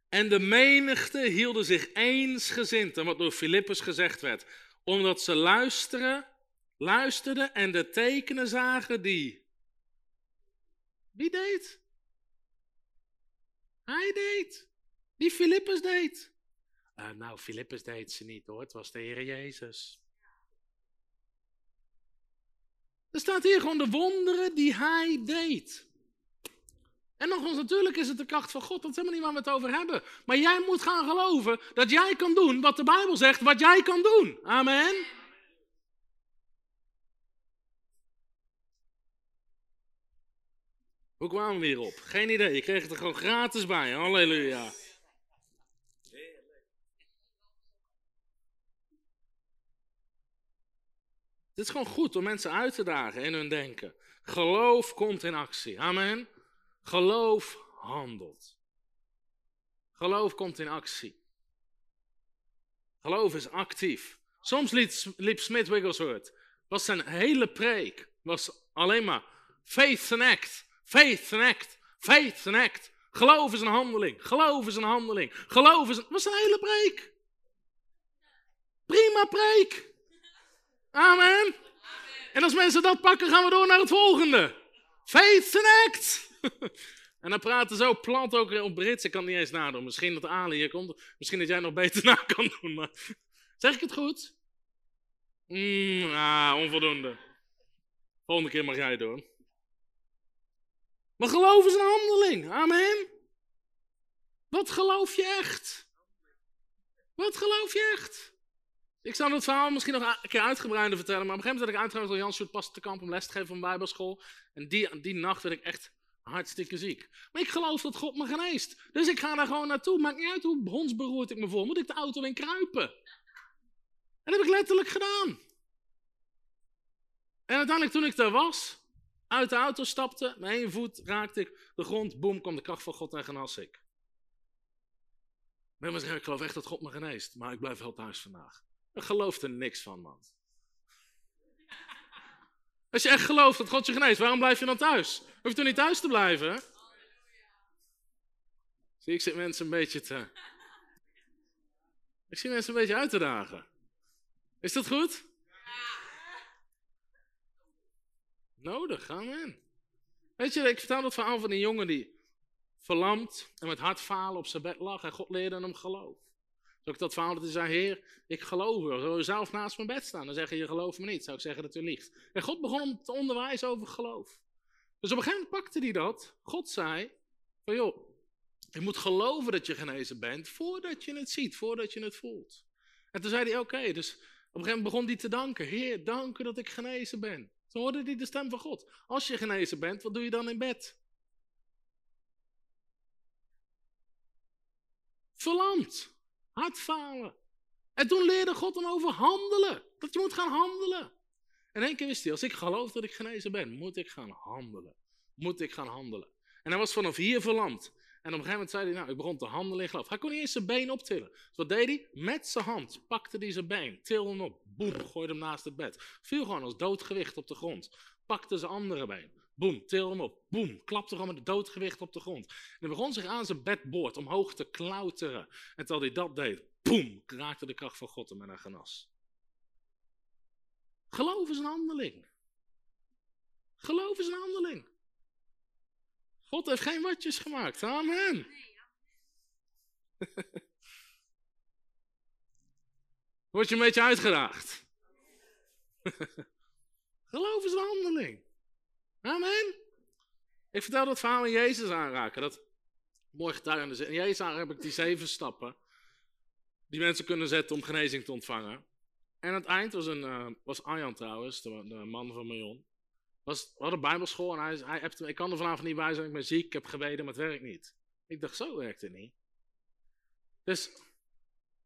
En de menigte hielden zich eensgezind aan wat door Filippus gezegd werd, omdat ze luisteren, luisterden en de tekenen zagen die. Wie deed? Hij deed. Die Filippus deed. Uh, nou, Filippus deed ze niet hoor, het was de Heer Jezus. Er staat hier gewoon de wonderen die hij deed. En nogmaals, natuurlijk is het de kracht van God, dat is helemaal niet waar we het over hebben. Maar jij moet gaan geloven dat jij kan doen wat de Bijbel zegt, wat jij kan doen. Amen. Hoe kwamen we hierop? Geen idee, je kreeg het er gewoon gratis bij. Halleluja. Het is gewoon goed om mensen uit te dagen in hun denken. Geloof komt in actie. Amen. Geloof handelt. Geloof komt in actie. Geloof is actief. Soms liep, Smith Wigglesworth, was zijn hele preek, was alleen maar faith and act, faith and act, faith and act. Geloof is een handeling, geloof is een handeling, geloof is een... was zijn hele preek. Prima preek. Amen. En als mensen dat pakken, gaan we door naar het volgende. Faith and act. en dan praten zo plat ook op Brits. Ik kan niet eens nadoen. Misschien dat Ali hier komt. Misschien dat jij nog beter na kan doen. Maar Zeg ik het goed? Mm, ah, onvoldoende. Volgende keer mag jij het doen. Maar geloof is een handeling. Amen. Wat geloof je echt? Wat geloof je echt? Ik zou het verhaal misschien nog een keer uitgebreider vertellen, maar op een gegeven moment werd ik uitgenodigd door Jan Sjoerd pas te kamp om les te geven van bijbelschool. En die, die nacht werd ik echt hartstikke ziek. Maar ik geloof dat God me geneest. Dus ik ga daar gewoon naartoe. Maakt niet uit hoe hondsberoerd ik me voel. Moet ik de auto in kruipen? En dat heb ik letterlijk gedaan. En uiteindelijk toen ik daar was, uit de auto stapte, met één voet raakte ik de grond, boem, kwam de kracht van God en genas ik. Maar ik geloof echt dat God me geneest, maar ik blijf wel thuis vandaag. Ik geloof er niks van, man. Als je echt gelooft dat God je geneest, waarom blijf je dan thuis? Hoef toch niet thuis te blijven? Zie, ik zit mensen een beetje te... Ik zie mensen een beetje uit te dagen. Is dat goed? Nodig, amen. Weet je, ik vertel dat verhaal van een jongen die verlamd en met hartfalen op zijn bed lag en God leerde hem geloof. Zou ik dat verhaal dat hij zei, heer, ik geloof u. Zou je zelf naast mijn bed staan? Dan zeg je, je gelooft me niet. Zou ik zeggen dat u liegt. En God begon hem te onderwijzen over geloof. Dus op een gegeven moment pakte hij dat. God zei, van joh, je moet geloven dat je genezen bent voordat je het ziet, voordat je het voelt. En toen zei hij, oké, dus op een gegeven moment begon hij te danken. Heer, dank u dat ik genezen ben. Toen hoorde hij de stem van God. Als je genezen bent, wat doe je dan in bed? Verlamd. Hartfalen. En toen leerde God hem over handelen. Dat je moet gaan handelen. En één keer wist hij, als ik geloof dat ik genezen ben, moet ik gaan handelen. Moet ik gaan handelen. En hij was vanaf hier verlamd. En op een gegeven moment zei hij, nou, ik begon te handelen in geloof. Hij kon niet eens zijn been optillen. Dus wat deed hij? Met zijn hand pakte hij zijn been, tilde hem op, boem, gooide hem naast het bed. Viel gewoon als doodgewicht op de grond. Pakte zijn andere been, boem, tilde hem op, boem, klapte gewoon met doodgewicht op de grond. En hij begon zich aan zijn bedboord omhoog te klauteren. En terwijl hij dat deed, boem, raakte de kracht van God hem en hij genas. Geloof is een handeling. Geloof is een handeling. God heeft geen watjes gemaakt. Amen. Word je een beetje uitgedaagd? Geloof is een handeling. Amen. Ik vertel dat verhaal in Jezus aanraken. Dat mooi getuigenis. In Jezus aanraken heb ik die zeven stappen. Die mensen kunnen zetten om genezing te ontvangen. En aan het eind was, een, uh, was Arjan trouwens, de, de man van Marion was, we hadden bijbelschool en hij, hij hebt, ik kan er vanavond niet bij zijn, ik ben ziek, ik heb gebeden, maar het werkt niet. Ik dacht, zo werkt het niet. Dus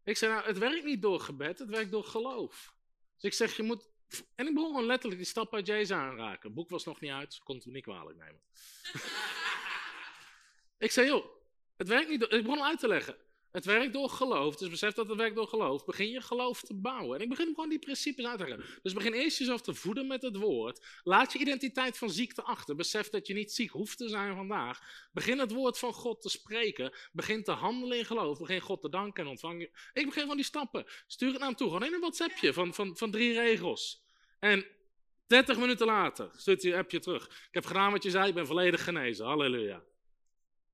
ik zei, nou, het werkt niet door gebed, het werkt door geloof. Dus ik zeg, je moet, en ik begon gewoon letterlijk die stap uit Jezus aanraken. Het boek was nog niet uit, kon het me niet kwalijk nemen. ik zei, joh, het werkt niet door, ik begon uit te leggen. Het werkt door geloof. Dus besef dat het werkt door geloof. Begin je geloof te bouwen. En ik begin gewoon die principes uit te leggen. Dus begin eerst jezelf te voeden met het woord. Laat je identiteit van ziekte achter. Besef dat je niet ziek hoeft te zijn vandaag. Begin het woord van God te spreken. Begin te handelen in geloof. Begin God te danken en ontvangen. Ik begin van die stappen. Stuur het naar hem toe. Gewoon in een WhatsAppje van, van, van drie regels. En 30 minuten later stuurt hij een appje terug. Ik heb gedaan wat je zei. Ik ben volledig genezen. Halleluja.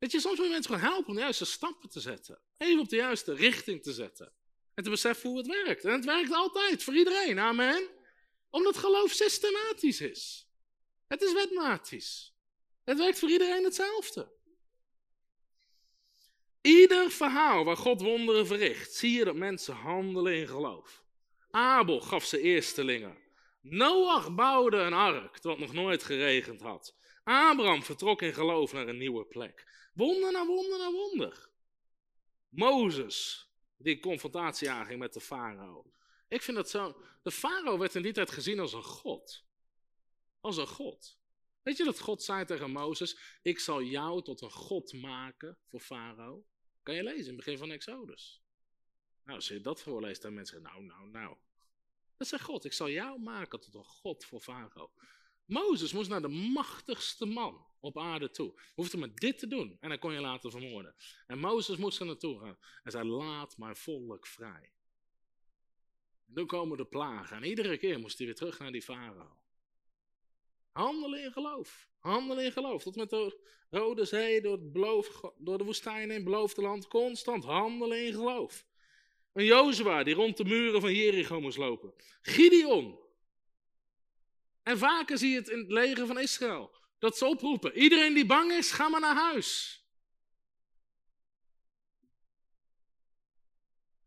Weet je, soms moet je mensen gewoon helpen om de juiste stappen te zetten. Even op de juiste richting te zetten. En te beseffen hoe het werkt. En het werkt altijd, voor iedereen. Amen. Omdat geloof systematisch is. Het is wetmatisch. Het werkt voor iedereen hetzelfde. Ieder verhaal waar God wonderen verricht, zie je dat mensen handelen in geloof. Abel gaf zijn eerstelingen. Noach bouwde een ark, het nog nooit geregend had. Abraham vertrok in geloof naar een nieuwe plek. Wonder na wonder na wonder. Mozes, die confrontatie aanging met de farao. Ik vind dat zo. De farao werd in die tijd gezien als een god. Als een god. Weet je dat God zei tegen Mozes: Ik zal jou tot een god maken voor farao? Kan je lezen in het begin van Exodus. Nou, als je dat voorleest, dan mensen nou, nou, nou. Dat zegt God: Ik zal jou maken tot een god voor farao. Mozes moest naar de machtigste man op aarde toe. Hoefde maar dit te doen en dan kon je laten vermoorden. En Mozes moest er naartoe gaan en zei: Laat mijn volk vrij. En toen komen de plagen en iedere keer moest hij weer terug naar die farao. Handelen in geloof. Handelen in geloof. Tot met de Rode Zee, door, het beloof, door de woestijn in het beloofde land. Constant handelen in geloof. Een Jozua die rond de muren van Jericho moest lopen. Gideon. En vaker zie je het in het leger van Israël. Dat ze oproepen. Iedereen die bang is, ga maar naar huis.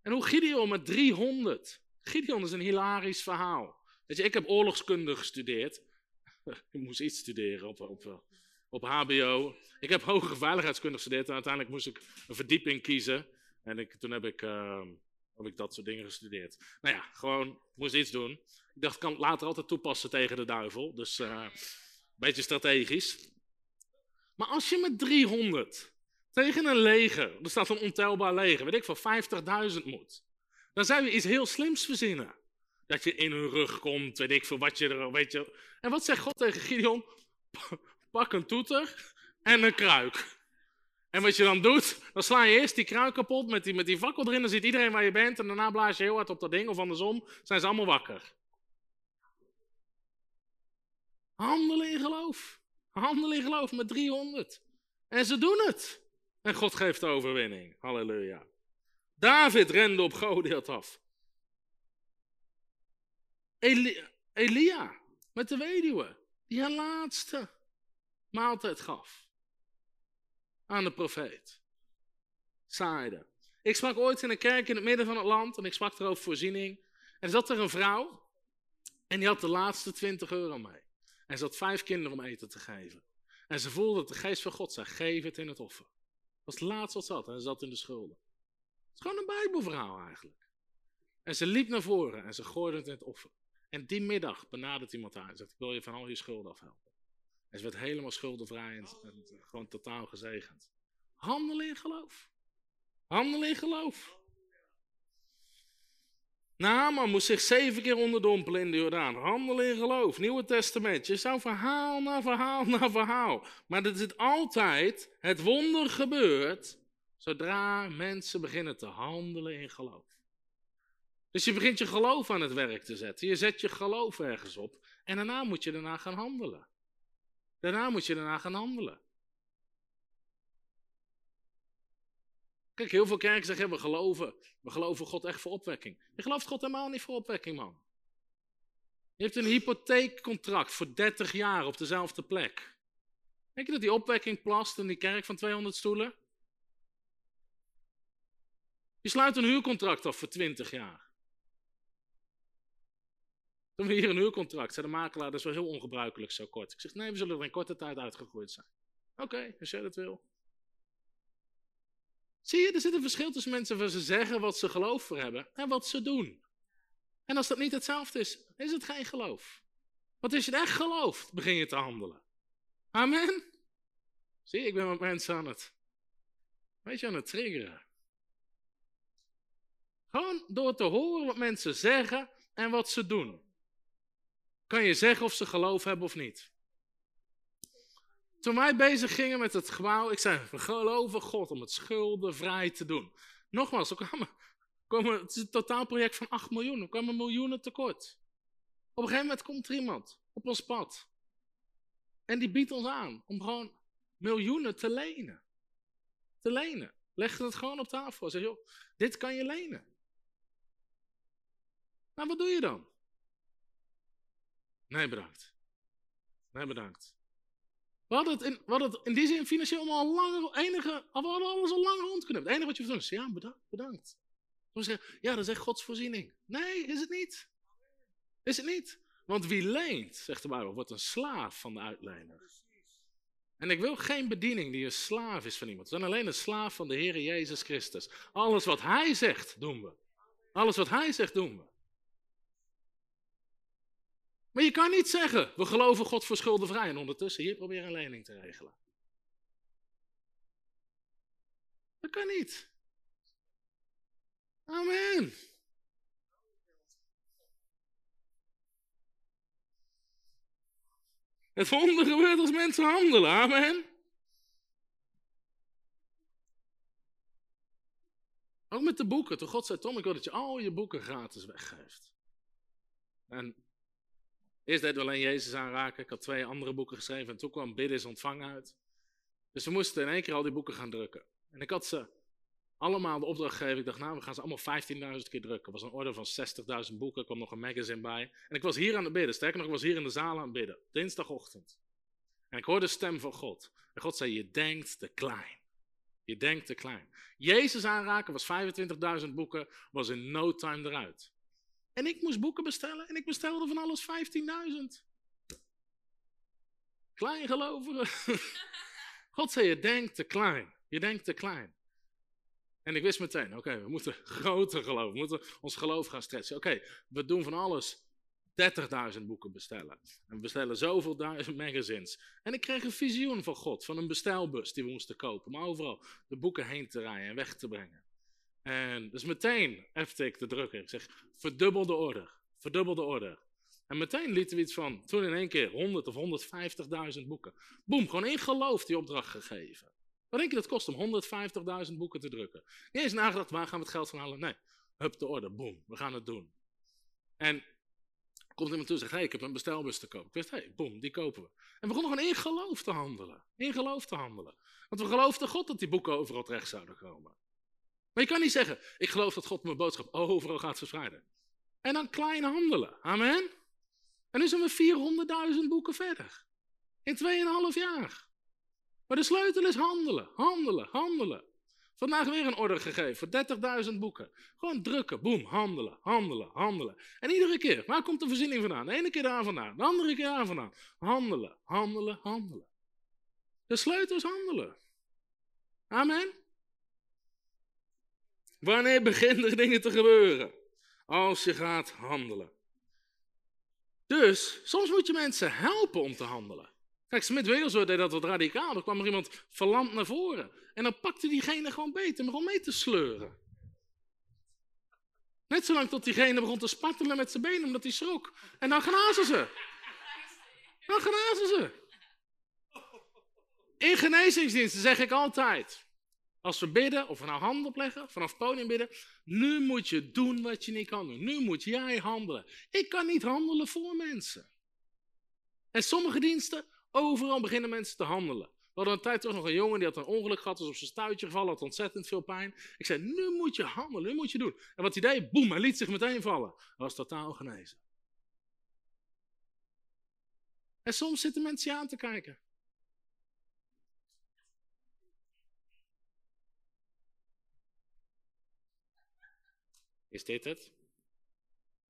En hoe Gideon met 300. Gideon is een hilarisch verhaal. Weet je, ik heb oorlogskunde gestudeerd. ik moest iets studeren op, op, HBO. Ik heb hogere veiligheidskunde gestudeerd en uiteindelijk moest ik een verdieping kiezen. En ik, toen heb ik, uh, heb ik dat soort dingen gestudeerd. Nou ja, gewoon moest iets doen. Ik dacht, kan het later altijd toepassen tegen de duivel. Dus uh, beetje strategisch. Maar als je met 300 tegen een leger, er staat een ontelbaar leger, weet ik van 50.000 moet, dan zou je iets heel slims verzinnen. Dat je in hun rug komt, weet ik veel wat je er, weet je. En wat zegt God tegen Gideon? Pak een toeter en een kruik. En wat je dan doet, dan sla je eerst die kruik kapot met die, met die fakkel erin. Dan ziet iedereen waar je bent. En daarna blaas je heel hard op dat ding. Of andersom, zijn ze allemaal wakker. Handelen in geloof. Handelen in geloof met 300. En ze doen het. En God geeft de overwinning. Halleluja. David rende op Goliath af. Elia met de weduwe, die haar laatste maaltijd gaf aan de profeet. Zaaide. Ik sprak ooit in een kerk in het midden van het land en ik sprak er over voorziening. En zat er een vrouw en die had de laatste 20 euro mee. En ze had vijf kinderen om eten te geven. En ze voelde dat de geest van God zei, geef het in het offer. Dat was het laatste wat ze had en ze zat in de schulden. Het is gewoon een bijbelverhaal eigenlijk. En ze liep naar voren en ze gooide het in het offer. En die middag benadert iemand haar en zegt, ik wil je van al je schulden afhelpen. En ze werd helemaal schuldenvrij en, en gewoon totaal gezegend. Handel in geloof. Handel in geloof. Naaman moest zich zeven keer onderdompelen in de Jordaan. Handel in geloof. Nieuwe Testament. Je zou verhaal na verhaal na verhaal. Maar er zit altijd, het wonder gebeurt, zodra mensen beginnen te handelen in geloof. Dus je begint je geloof aan het werk te zetten. Je zet je geloof ergens op. En daarna moet je daarna gaan handelen. Daarna moet je daarna gaan handelen. Kijk, heel veel kerken zeggen, we geloven, we geloven God echt voor opwekking. Je gelooft God helemaal niet voor opwekking, man. Je hebt een hypotheekcontract voor 30 jaar op dezelfde plek. Denk je dat die opwekking plast in die kerk van 200 stoelen? Je sluit een huurcontract af voor 20 jaar. Toen we hier een huurcontract, zei de makelaar, dat is wel heel ongebruikelijk zo kort. Ik zeg, nee, we zullen er in korte tijd uitgegroeid zijn. Oké, als jij dat wil. Zie je, er zit een verschil tussen mensen waar ze zeggen wat ze geloof voor hebben en wat ze doen. En als dat niet hetzelfde is, is het geen geloof. Want als je het echt gelooft, begin je te handelen. Amen. Zie ik ben met mensen aan het, weet je, aan het triggeren. Gewoon door te horen wat mensen zeggen en wat ze doen kan je zeggen of ze geloof hebben of niet. Toen wij bezig gingen met het gebouw, ik zei, we geloven God om het schuldenvrij te doen. Nogmaals, we kwamen, het is een totaalproject van 8 miljoen, we kwamen miljoenen tekort. Op een gegeven moment komt er iemand op ons pad. En die biedt ons aan om gewoon miljoenen te lenen. Te lenen. Leg het gewoon op tafel. Zeg, joh, dit kan je lenen. Nou, wat doe je dan? Nee, bedankt. Nee, bedankt. We hadden het in, we het in die zin financieel al langer, enige, we hadden alles al lang kunnen. Het enige wat je doen is, ja, bedankt, bedankt. Zeggen, ja, dat is echt Gods voorziening. Nee, is het niet. Is het niet. Want wie leent, zegt de Bijbel, wordt een slaaf van de uitlener. En ik wil geen bediening die een slaaf is van iemand. We zijn alleen een slaaf van de Heer Jezus Christus. Alles wat Hij zegt, doen we. Alles wat Hij zegt, doen we. Maar je kan niet zeggen, we geloven God voor schuldenvrij en ondertussen hier probeer een lening te regelen. Dat kan niet. Amen. Het wonder gebeurt als mensen handelen. Amen. Ook met de boeken. Toen God zei, Tom, ik wil dat je al je boeken gratis weggeeft. En Eerst deed we alleen Jezus aanraken. Ik had twee andere boeken geschreven en toen kwam Bidden is ontvangen uit. Dus we moesten in één keer al die boeken gaan drukken. En ik had ze allemaal de opdracht gegeven. Ik dacht, nou, we gaan ze allemaal 15.000 keer drukken. Er was een order van 60.000 boeken, er kwam nog een magazine bij. En ik was hier aan het bidden. Sterker nog, ik was hier in de zaal aan het bidden. Dinsdagochtend. En ik hoorde de stem van God. En God zei, je denkt te klein. Je denkt te klein. Jezus aanraken was 25.000 boeken, was in no time eruit. En ik moest boeken bestellen en ik bestelde van alles 15.000. Klein gelovigen. God zei, je denkt te klein. Je denkt te klein. En ik wist meteen, oké, we moeten groter geloven. We moeten ons geloof gaan stretchen. Oké, we doen van alles 30.000 boeken bestellen. En we bestellen zoveel duizend magazines. En ik kreeg een visioen van God, van een bestelbus die we moesten kopen. Om overal de boeken heen te rijden en weg te brengen. En dus meteen hefte ik de drukker. Ik zeg, verdubbel de order. Verdubbel de order. En meteen lieten we iets van, toen in één keer 100 of 150.000 boeken. Boem, gewoon in geloof die opdracht gegeven. Wat denk je dat kost om 150.000 boeken te drukken? Niet eens nagedacht, waar gaan we het geld van halen? Nee, hup de order, boem, we gaan het doen. En komt iemand toe en zegt, hey, ik heb een bestelbus te kopen. Ik wist, hé, hey, boem, die kopen we. En we begonnen gewoon in geloof te handelen. In geloof te handelen. Want we geloofden God dat die boeken overal terecht zouden komen. Maar je kan niet zeggen, ik geloof dat God mijn boodschap overal gaat verspreiden. En dan klein handelen. Amen. En nu zijn we 400.000 boeken verder. In 2,5 jaar. Maar de sleutel is handelen, handelen, handelen. Vandaag weer een order gegeven voor 30.000 boeken. Gewoon drukken, boem, handelen, handelen, handelen. En iedere keer, waar komt de voorziening vandaan? De ene keer daar vandaan, de andere keer daar vandaan. Handelen, handelen, handelen. De sleutel is handelen. Amen. Wanneer beginnen er dingen te gebeuren? Als je gaat handelen. Dus soms moet je mensen helpen om te handelen. Kijk, Smit Wigglesworth deed dat wat radicaal. Er kwam er iemand verlamd naar voren. En dan pakte diegene gewoon beter en begon mee te sleuren. Net zolang tot diegene begon te spartelen met zijn benen omdat hij schrok. En dan genazen ze. Dan genazen ze. In genezingsdiensten zeg ik altijd. Als we bidden, of we nou handen opleggen, vanaf het podium bidden. Nu moet je doen wat je niet kan doen. Nu moet jij handelen. Ik kan niet handelen voor mensen. En sommige diensten Overal beginnen mensen te handelen. We hadden een tijd toch nog een jongen die had een ongeluk gehad, was op zijn stuitje gevallen, had ontzettend veel pijn. Ik zei, nu moet je handelen, nu moet je doen. En wat hij deed, boem, hij liet zich meteen vallen. Hij was totaal genezen. En soms zitten mensen je aan te kijken. Is dit het?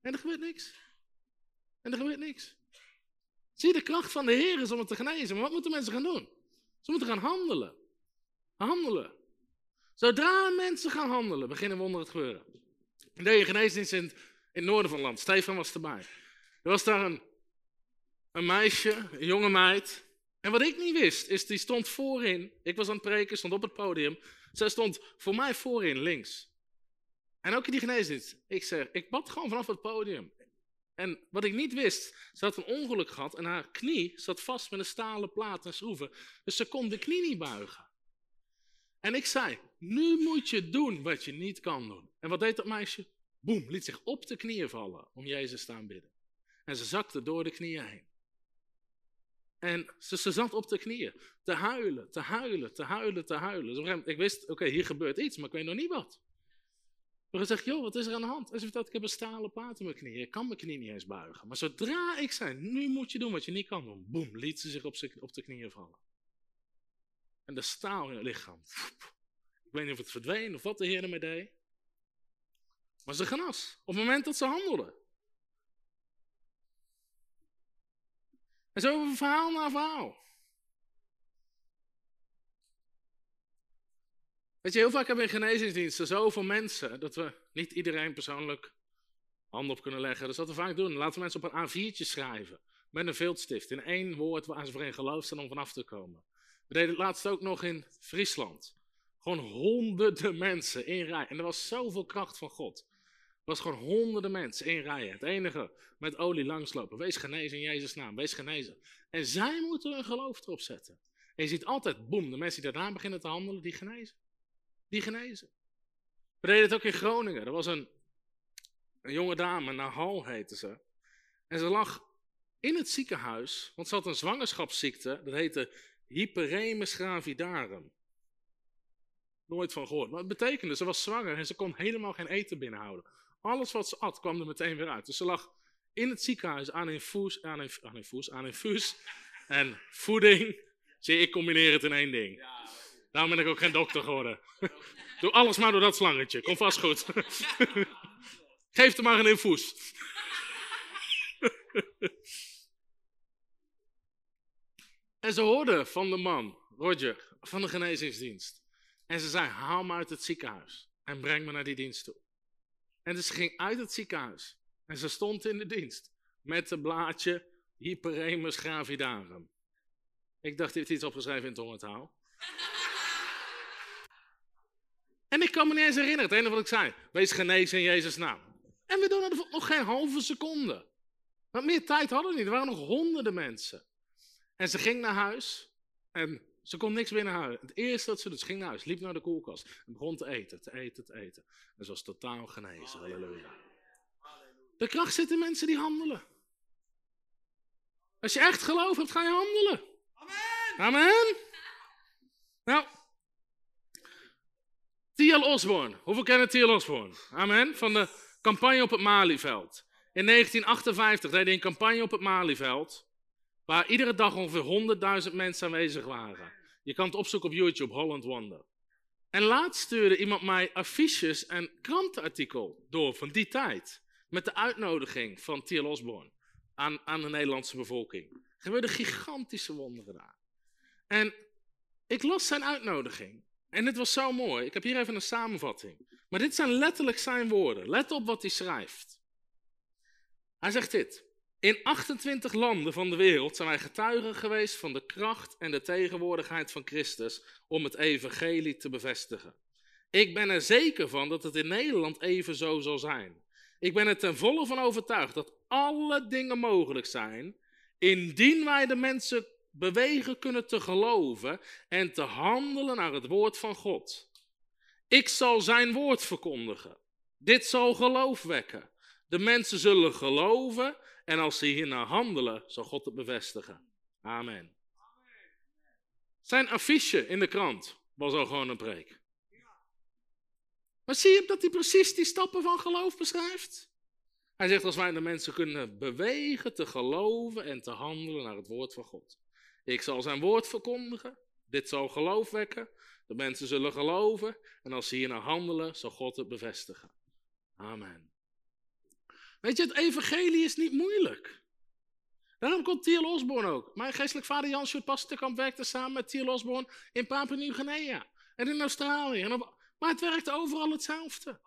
En er gebeurt niks. En er gebeurt niks. Zie de kracht van de Heer is om het te genezen. Maar wat moeten mensen gaan doen? Ze moeten gaan handelen. Handelen. Zodra mensen gaan handelen, beginnen wonderen te gebeuren. Ik deed een geneesdienst in, in het noorden van het land. Stefan was erbij. Er was daar een, een meisje, een jonge meid. En wat ik niet wist, is die stond voorin. Ik was aan het preken, stond op het podium. Zij stond voor mij voorin, links. En ook in die geneesdienst. Ik zeg, ik bad gewoon vanaf het podium. En wat ik niet wist, ze had een ongeluk gehad en haar knie zat vast met een stalen plaat en schroeven. Dus ze kon de knie niet buigen. En ik zei, nu moet je doen wat je niet kan doen. En wat deed dat meisje? Boem, liet zich op de knieën vallen om Jezus te aanbidden. En ze zakte door de knieën heen. En ze, ze zat op de knieën, te huilen, te huilen, te huilen, te huilen. ik wist, oké, hier gebeurt iets, maar ik weet nog niet wat. Maar hij zegt, joh, wat is er aan de hand? Hij zegt, dat ik heb een stalen plaat in mijn knie. Ik kan mijn knie niet eens buigen. Maar zodra ik zei, nu moet je doen wat je niet kan doen. Boem, liet ze zich op, op de knieën vallen. En de staal in het lichaam. Ik weet niet of het verdween of wat de Heer ermee deed. Maar ze genas. Op het moment dat ze handelden. En zo we verhaal na verhaal. Weet je, heel vaak hebben we in genezingsdiensten zoveel mensen dat we niet iedereen persoonlijk handen op kunnen leggen. Dus wat we vaak doen, laten we mensen op een A4'tje schrijven. Met een viltstift. In één woord waar ze voor in geloof staan om vanaf te komen. We deden het laatst ook nog in Friesland. Gewoon honderden mensen in rij. En er was zoveel kracht van God. Er was gewoon honderden mensen in rijen. Het enige met olie langslopen. Wees genezen in Jezus' naam. Wees genezen. En zij moeten hun geloof erop zetten. En je ziet altijd, boem, de mensen die daarna beginnen te handelen, die genezen die genezen. We deden het ook in Groningen. Er was een, een jonge dame, Nahal heette ze. En ze lag in het ziekenhuis, want ze had een zwangerschapsziekte, dat heette hyperemus gravidarum. Nooit van gehoord. Maar het betekende, ze was zwanger en ze kon helemaal geen eten binnenhouden. Alles wat ze at kwam er meteen weer uit. Dus ze lag in het ziekenhuis aan infuus, aan infuus, aan infuus, aan en voeding. Zie, ik combineer het in één ding. Daarom ben ik ook geen dokter geworden. Doe alles maar door dat slangetje. Kom vast goed. Geef er maar een infuus. en ze hoorden van de man, Roger, van de genezingsdienst. En ze zei, haal me uit het ziekenhuis en breng me naar die dienst toe. En dus ze ging uit het ziekenhuis en ze stond in de dienst met het blaadje Hyperemus gravidarum. Ik dacht, hij heeft iets opgeschreven in tongentaal. En ik kan me niet eens herinneren, het enige wat ik zei, wees genezen in Jezus' naam. En we doen het nog geen halve seconde. Want meer tijd hadden we niet, er waren nog honderden mensen. En ze ging naar huis en ze kon niks binnenhouden. Het eerste wat ze doet, ze ging naar huis, liep naar de koelkast en begon te eten, te eten, te eten. En ze was totaal genezen, halleluja. De kracht zit in mensen die handelen. Als je echt geloof hebt, ga je handelen. Amen. Amen. Nou, T.L. Osborne. Hoeveel kennen T.L. Osborne? Amen. Van de campagne op het Malieveld. In 1958 deed hij een campagne op het Malieveld. Waar iedere dag ongeveer 100.000 mensen aanwezig waren. Je kan het opzoeken op YouTube, Holland Wonder. En laatst stuurde iemand mij affiches en krantenartikel door van die tijd. Met de uitnodiging van T.L. Osborne aan, aan de Nederlandse bevolking. Er gebeurden gigantische wonderen daar. En ik las zijn uitnodiging. En het was zo mooi. Ik heb hier even een samenvatting. Maar dit zijn letterlijk zijn woorden. Let op wat hij schrijft. Hij zegt dit. In 28 landen van de wereld zijn wij getuigen geweest van de kracht en de tegenwoordigheid van Christus om het evangelie te bevestigen. Ik ben er zeker van dat het in Nederland even zo zal zijn. Ik ben er ten volle van overtuigd dat alle dingen mogelijk zijn, indien wij de mensen bewegen kunnen te geloven en te handelen naar het woord van God. Ik zal zijn woord verkondigen. Dit zal geloof wekken. De mensen zullen geloven en als ze hiernaar handelen, zal God het bevestigen. Amen. Zijn affiche in de krant was al gewoon een preek. Maar zie je dat hij precies die stappen van geloof beschrijft? Hij zegt, als wij de mensen kunnen bewegen te geloven en te handelen naar het woord van God. Ik zal zijn woord verkondigen, dit zal geloof wekken, de mensen zullen geloven en als ze hier naar handelen, zal God het bevestigen. Amen. Weet je, het evangelie is niet moeilijk. Daarom komt Thiel Osborne ook. Mijn geestelijk vader Jan Sjoerd Pastenkamp werkte samen met Thiel Osborne in Papua Nieuw-Guinea en in Australië. En maar het werkt overal hetzelfde.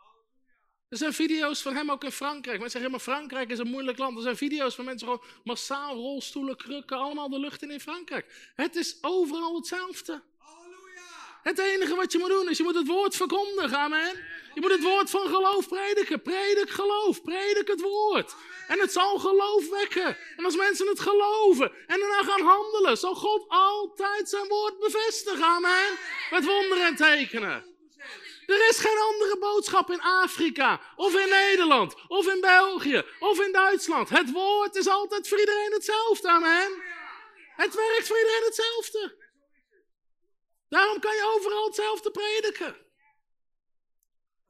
Er zijn video's van hem ook in Frankrijk. Mensen zeggen, maar Frankrijk is een moeilijk land. Er zijn video's van mensen gewoon massaal rolstoelen, krukken, allemaal de lucht in in Frankrijk. Het is overal hetzelfde. Het enige wat je moet doen is, je moet het woord verkondigen, amen. Je moet het woord van geloof prediken. Predik geloof, predik het woord. En het zal geloof wekken. En als mensen het geloven en daarna gaan handelen, zal God altijd zijn woord bevestigen, amen. Met wonderen en tekenen. Er is geen andere boodschap in Afrika, of in Nederland, of in België, of in Duitsland. Het woord is altijd voor iedereen hetzelfde, amen. Het werkt voor iedereen hetzelfde. Daarom kan je overal hetzelfde prediken.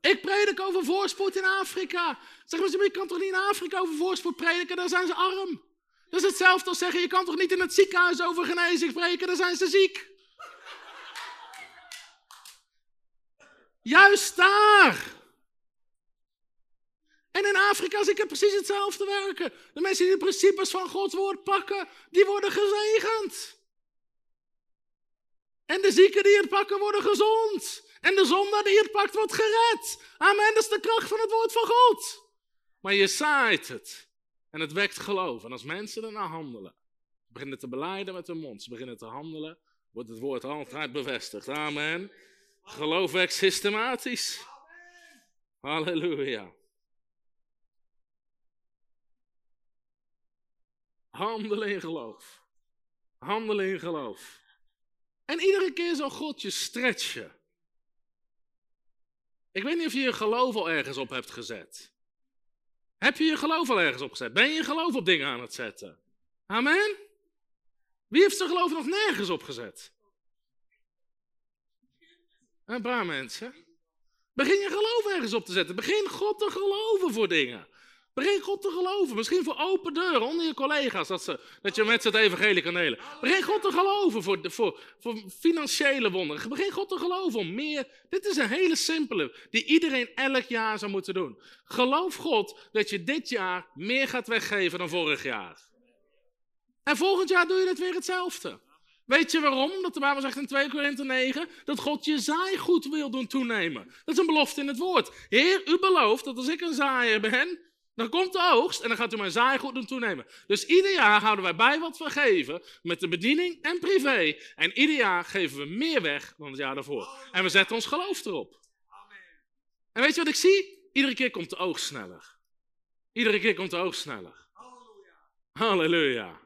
Ik predik over voorspoed in Afrika. Zeg maar, je kan toch niet in Afrika over voorspoed prediken, dan zijn ze arm. Dat is hetzelfde als zeggen, je kan toch niet in het ziekenhuis over genezing spreken, dan zijn ze ziek. Juist daar. En in Afrika zie ik het precies hetzelfde werken. De mensen die de principes van Gods woord pakken, die worden gezegend. En de zieken die het pakken, worden gezond. En de zondaar die het pakt, wordt gered. Amen, dat is de kracht van het woord van God. Maar je zaait het. En het wekt geloof. En als mensen ernaar handelen, beginnen te beleiden met hun mond, ze beginnen te handelen, wordt het woord altijd bevestigd. Amen. Geloof werkt systematisch. Halleluja. Handelen in geloof. Handelen in geloof. En iedere keer zal God je stretchen. Ik weet niet of je je geloof al ergens op hebt gezet. Heb je je geloof al ergens opgezet? Ben je je geloof op dingen aan het zetten? Amen? Wie heeft zijn geloof nog nergens opgezet? Een paar mensen. Begin je geloof ergens op te zetten. Begin God te geloven voor dingen. Begin God te geloven. Misschien voor open deuren onder je collega's. Dat, ze, dat je met ze het evangelie kan delen. Begin God te geloven voor, voor, voor financiële wonderen. Begin God te geloven om meer. Dit is een hele simpele. Die iedereen elk jaar zou moeten doen. Geloof God dat je dit jaar meer gaat weggeven dan vorig jaar. En volgend jaar doe je het weer hetzelfde. Weet je waarom? Omdat de Bijbel zegt in 2 Korinther 9 dat God je zaaigoed wil doen toenemen. Dat is een belofte in het woord. Heer, u belooft dat als ik een zaaier ben, dan komt de oogst en dan gaat u mijn zaaigoed doen toenemen. Dus ieder jaar houden wij bij wat we geven met de bediening en privé. En ieder jaar geven we meer weg dan het jaar daarvoor. En we zetten ons geloof erop. En weet je wat ik zie? Iedere keer komt de oogst sneller. Iedere keer komt de oogst sneller. Halleluja.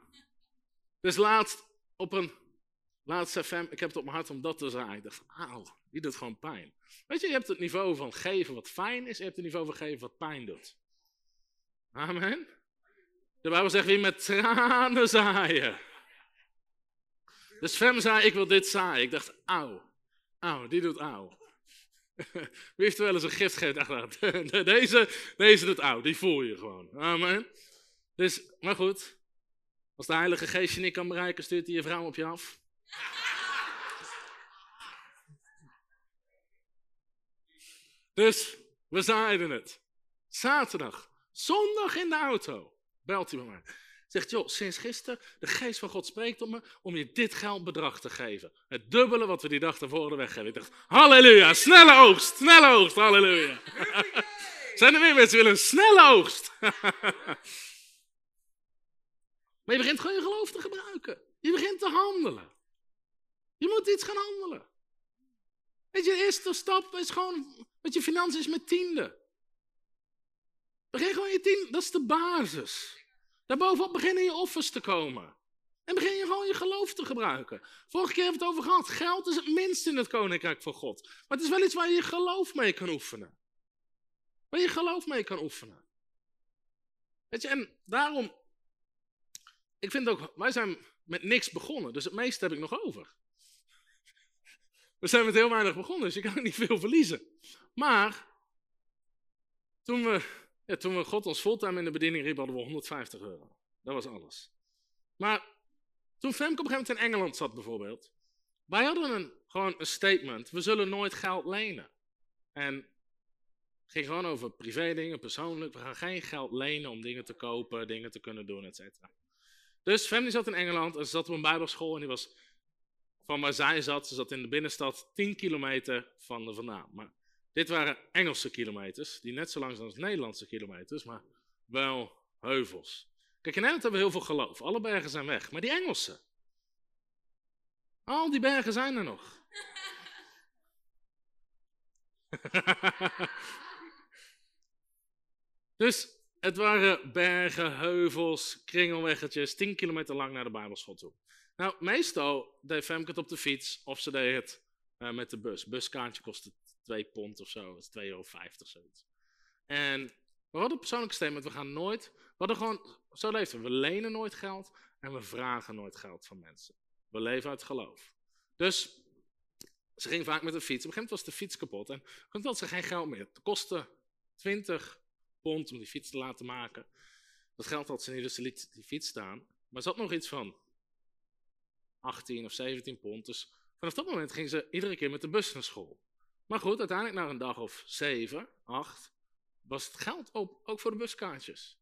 Dus laatst op een laatste FM, ik heb het op mijn hart om dat te zeggen. Ik dacht, auw, die doet gewoon pijn. Weet je, je hebt het niveau van geven wat fijn is, je hebt het niveau van geven wat pijn doet. Amen. De Bijbel zegt wie met tranen zaaien. Dus Fem zei, ik wil dit zaaien. Ik dacht, auw, auw, die doet auw. Wie heeft er wel eens een gift gegeven? deze, deze doet auw, die voel je gewoon. Amen. Dus, maar goed, als de Heilige Geest je niet kan bereiken, stuurt hij je vrouw op je af. Dus we zaaiden het. Zaterdag, zondag in de auto, belt hij bij mij. Zegt, joh, sinds gisteren, de geest van God spreekt op me om je dit geldbedrag te geven. Het dubbele wat we die dag weggeven. Ik dacht, halleluja, snelle oogst, snelle oogst, halleluja. Zijn er meer mensen die willen een snelle oogst? Maar je begint gewoon je geloof te gebruiken. Je begint te handelen. Je moet iets gaan handelen. Weet je, de eerste stap is gewoon met je financiën met tiende. Begin gewoon je tiende, dat is de basis. Daarbovenop beginnen je offers te komen. En begin je gewoon je geloof te gebruiken. Vorige keer hebben we het over gehad. Geld is het minst in het koninkrijk van God. Maar het is wel iets waar je je geloof mee kan oefenen. Waar je geloof mee kan oefenen. Weet je, en daarom ik vind ook, wij zijn met niks begonnen, dus het meeste heb ik nog over. We zijn met heel weinig begonnen, dus je kan niet veel verliezen. Maar toen we, ja, toen we God ons fulltime in de bediening riep, hadden we 150 euro. Dat was alles. Maar toen Femke op een gegeven moment in Engeland zat bijvoorbeeld, wij hadden een, gewoon een statement, we zullen nooit geld lenen. En het ging gewoon over privé dingen, persoonlijk. We gaan geen geld lenen om dingen te kopen, dingen te kunnen doen, et cetera. Dus Family zat in Engeland en ze zat op een bijbelschool en die was van waar zij zat, ze zat in de binnenstad 10 kilometer van de vandaan. Maar dit waren Engelse kilometers, die net zo lang zijn als Nederlandse kilometers, maar wel heuvels. Kijk, in Nederland hebben we heel veel geloof. Alle bergen zijn weg. Maar die Engelsen, al die bergen zijn er nog. dus het waren bergen, heuvels, kringelweggetjes, 10 kilometer lang naar de Bijbelschool toe. Nou, meestal deed Femke het op de fiets of ze deed het uh, met de bus. Buskaartje kostte 2 pond of zo, dat is 2,50 euro zoiets. En we hadden persoonlijk statement, we gaan nooit, we hadden gewoon, zo leefden we. We lenen nooit geld en we vragen nooit geld van mensen. We leven uit geloof. Dus ze ging vaak met de fiets. Op een gegeven moment was de fiets kapot en toen had ze geen geld meer. Het kostte 20 pond om die fiets te laten maken. Dat geld had ze niet, dus ze liet die fiets staan. Maar ze had nog iets van 18 of 17 pond. Dus vanaf dat moment ging ze iedere keer met de bus naar school. Maar goed, uiteindelijk na een dag of 7, 8, was het geld op, ook voor de buskaartjes.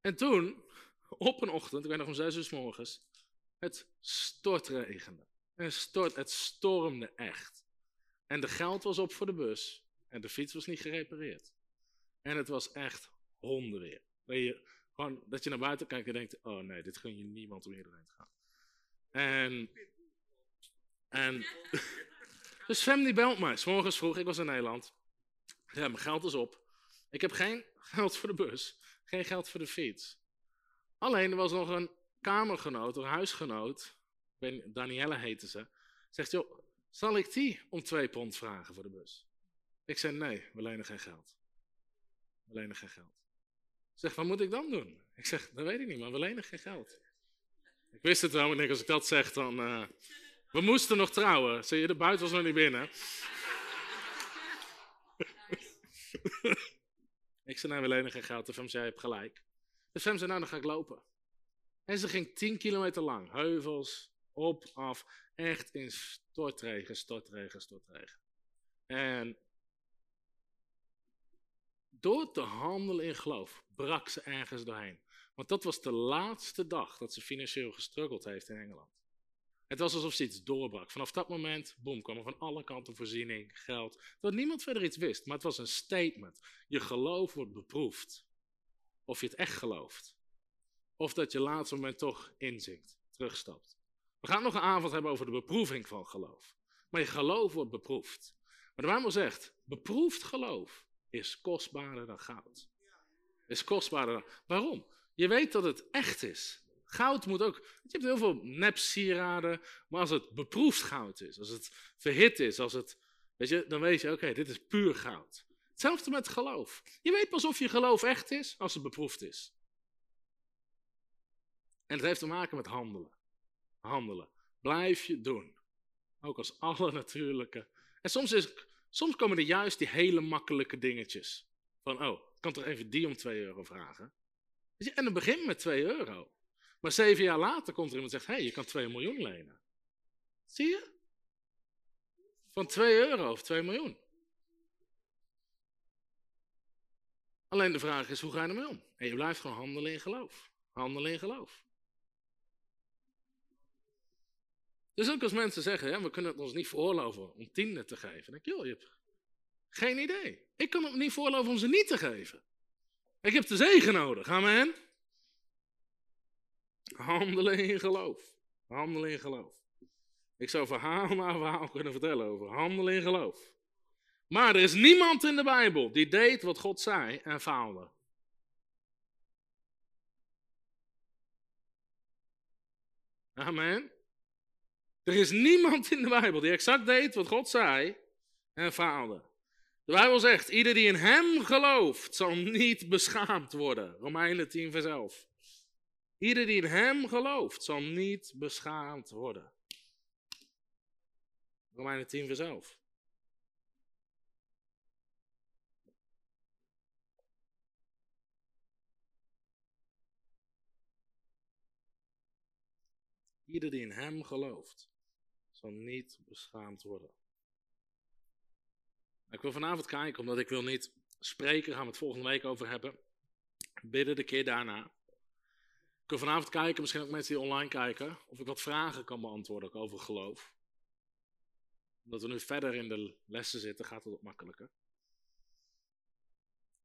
En toen, op een ochtend, ik weet nog om 6 uur s morgens, het stortregende. En stort, het stormde echt. En de geld was op voor de bus en de fiets was niet gerepareerd. En het was echt hondenweer. Dat je, gewoon, dat je naar buiten kijkt en denkt, oh nee, dit gun je niemand om hierheen te gaan. En, en dus Fem die belt mij, s morgens vroeg, ik was in Nederland. Ja, mijn geld is op. Ik heb geen geld voor de bus, geen geld voor de fiets. Alleen, er was nog een kamergenoot, een huisgenoot, Danielle heette ze, zegt, joh, zal ik die om twee pond vragen voor de bus? Ik zei, nee, we lenen geen geld. We lenen geen geld. Zeg, wat moet ik dan doen? Ik zeg, dat weet ik niet, maar we lenen geen geld. Ik wist het wel, maar als ik dat zeg, dan... Uh... We moesten nog trouwen. Zie je, de buiten was nog niet binnen. ik zei, nou, we lenen geen geld. De fem zei, je hebt gelijk. De fem zei, nou, dan ga ik lopen. En ze ging 10 kilometer lang. Heuvels, op, af. Echt in stortregen, stortregen, stortregen. En door te handelen in geloof brak ze ergens doorheen. Want dat was de laatste dag dat ze financieel gestruggeld heeft in Engeland. Het was alsof ze iets doorbrak. Vanaf dat moment, boem, kwam er van alle kanten voorziening, geld. Dat niemand verder iets wist, maar het was een statement. Je geloof wordt beproefd. Of je het echt gelooft. Of dat je laatste moment toch inzinkt, terugstapt. We gaan nog een avond hebben over de beproeving van geloof. Maar je geloof wordt beproefd. Maar de Bijbel zegt, beproefd geloof is kostbaarder dan goud. Is kostbaarder dan... Waarom? Je weet dat het echt is. Goud moet ook. Je hebt heel veel nepsieraden, maar als het beproefd goud is, als het verhit is, als het. Weet je, dan weet je, oké, dit is puur goud. Hetzelfde met geloof. Je weet pas of je geloof echt is als het beproefd is. En het heeft te maken met handelen. Handelen. Blijf je doen. Ook als alle natuurlijke. En soms, is, soms komen er juist die hele makkelijke dingetjes. Van, oh, ik kan toch even die om 2 euro vragen? En dan begint met 2 euro. Maar zeven jaar later komt er iemand en zegt: hey, je kan 2 miljoen lenen. Zie je? Van 2 euro of 2 miljoen. Alleen de vraag is: hoe ga je ermee om? En je blijft gewoon handelen in geloof. Handelen in geloof. Dus ook als mensen zeggen: ja, we kunnen het ons niet veroorloven om tienden te geven. Dan denk ik: joh, je hebt geen idee. Ik kan het me niet veroorloven om ze niet te geven. Ik heb de zegen nodig. Amen. Handelen in geloof. Handelen in geloof. Ik zou verhaal na verhaal kunnen vertellen over handelen in geloof. Maar er is niemand in de Bijbel die deed wat God zei en faalde. Amen. Er is niemand in de Bijbel die exact deed wat God zei en faalde. De Bijbel zegt, ieder die in hem gelooft zal niet beschaamd worden. Romeinen 10 vers 11. Ieder die in hem gelooft zal niet beschaamd worden. Romeinen 10 vers 11. Ieder die in hem gelooft zal niet beschaamd worden. Ik wil vanavond kijken, omdat ik wil niet spreken, gaan we het volgende week over hebben. Bidden de keer daarna. Ik wil vanavond kijken, misschien ook mensen die online kijken, of ik wat vragen kan beantwoorden over geloof. Omdat we nu verder in de lessen zitten, gaat het wat makkelijker.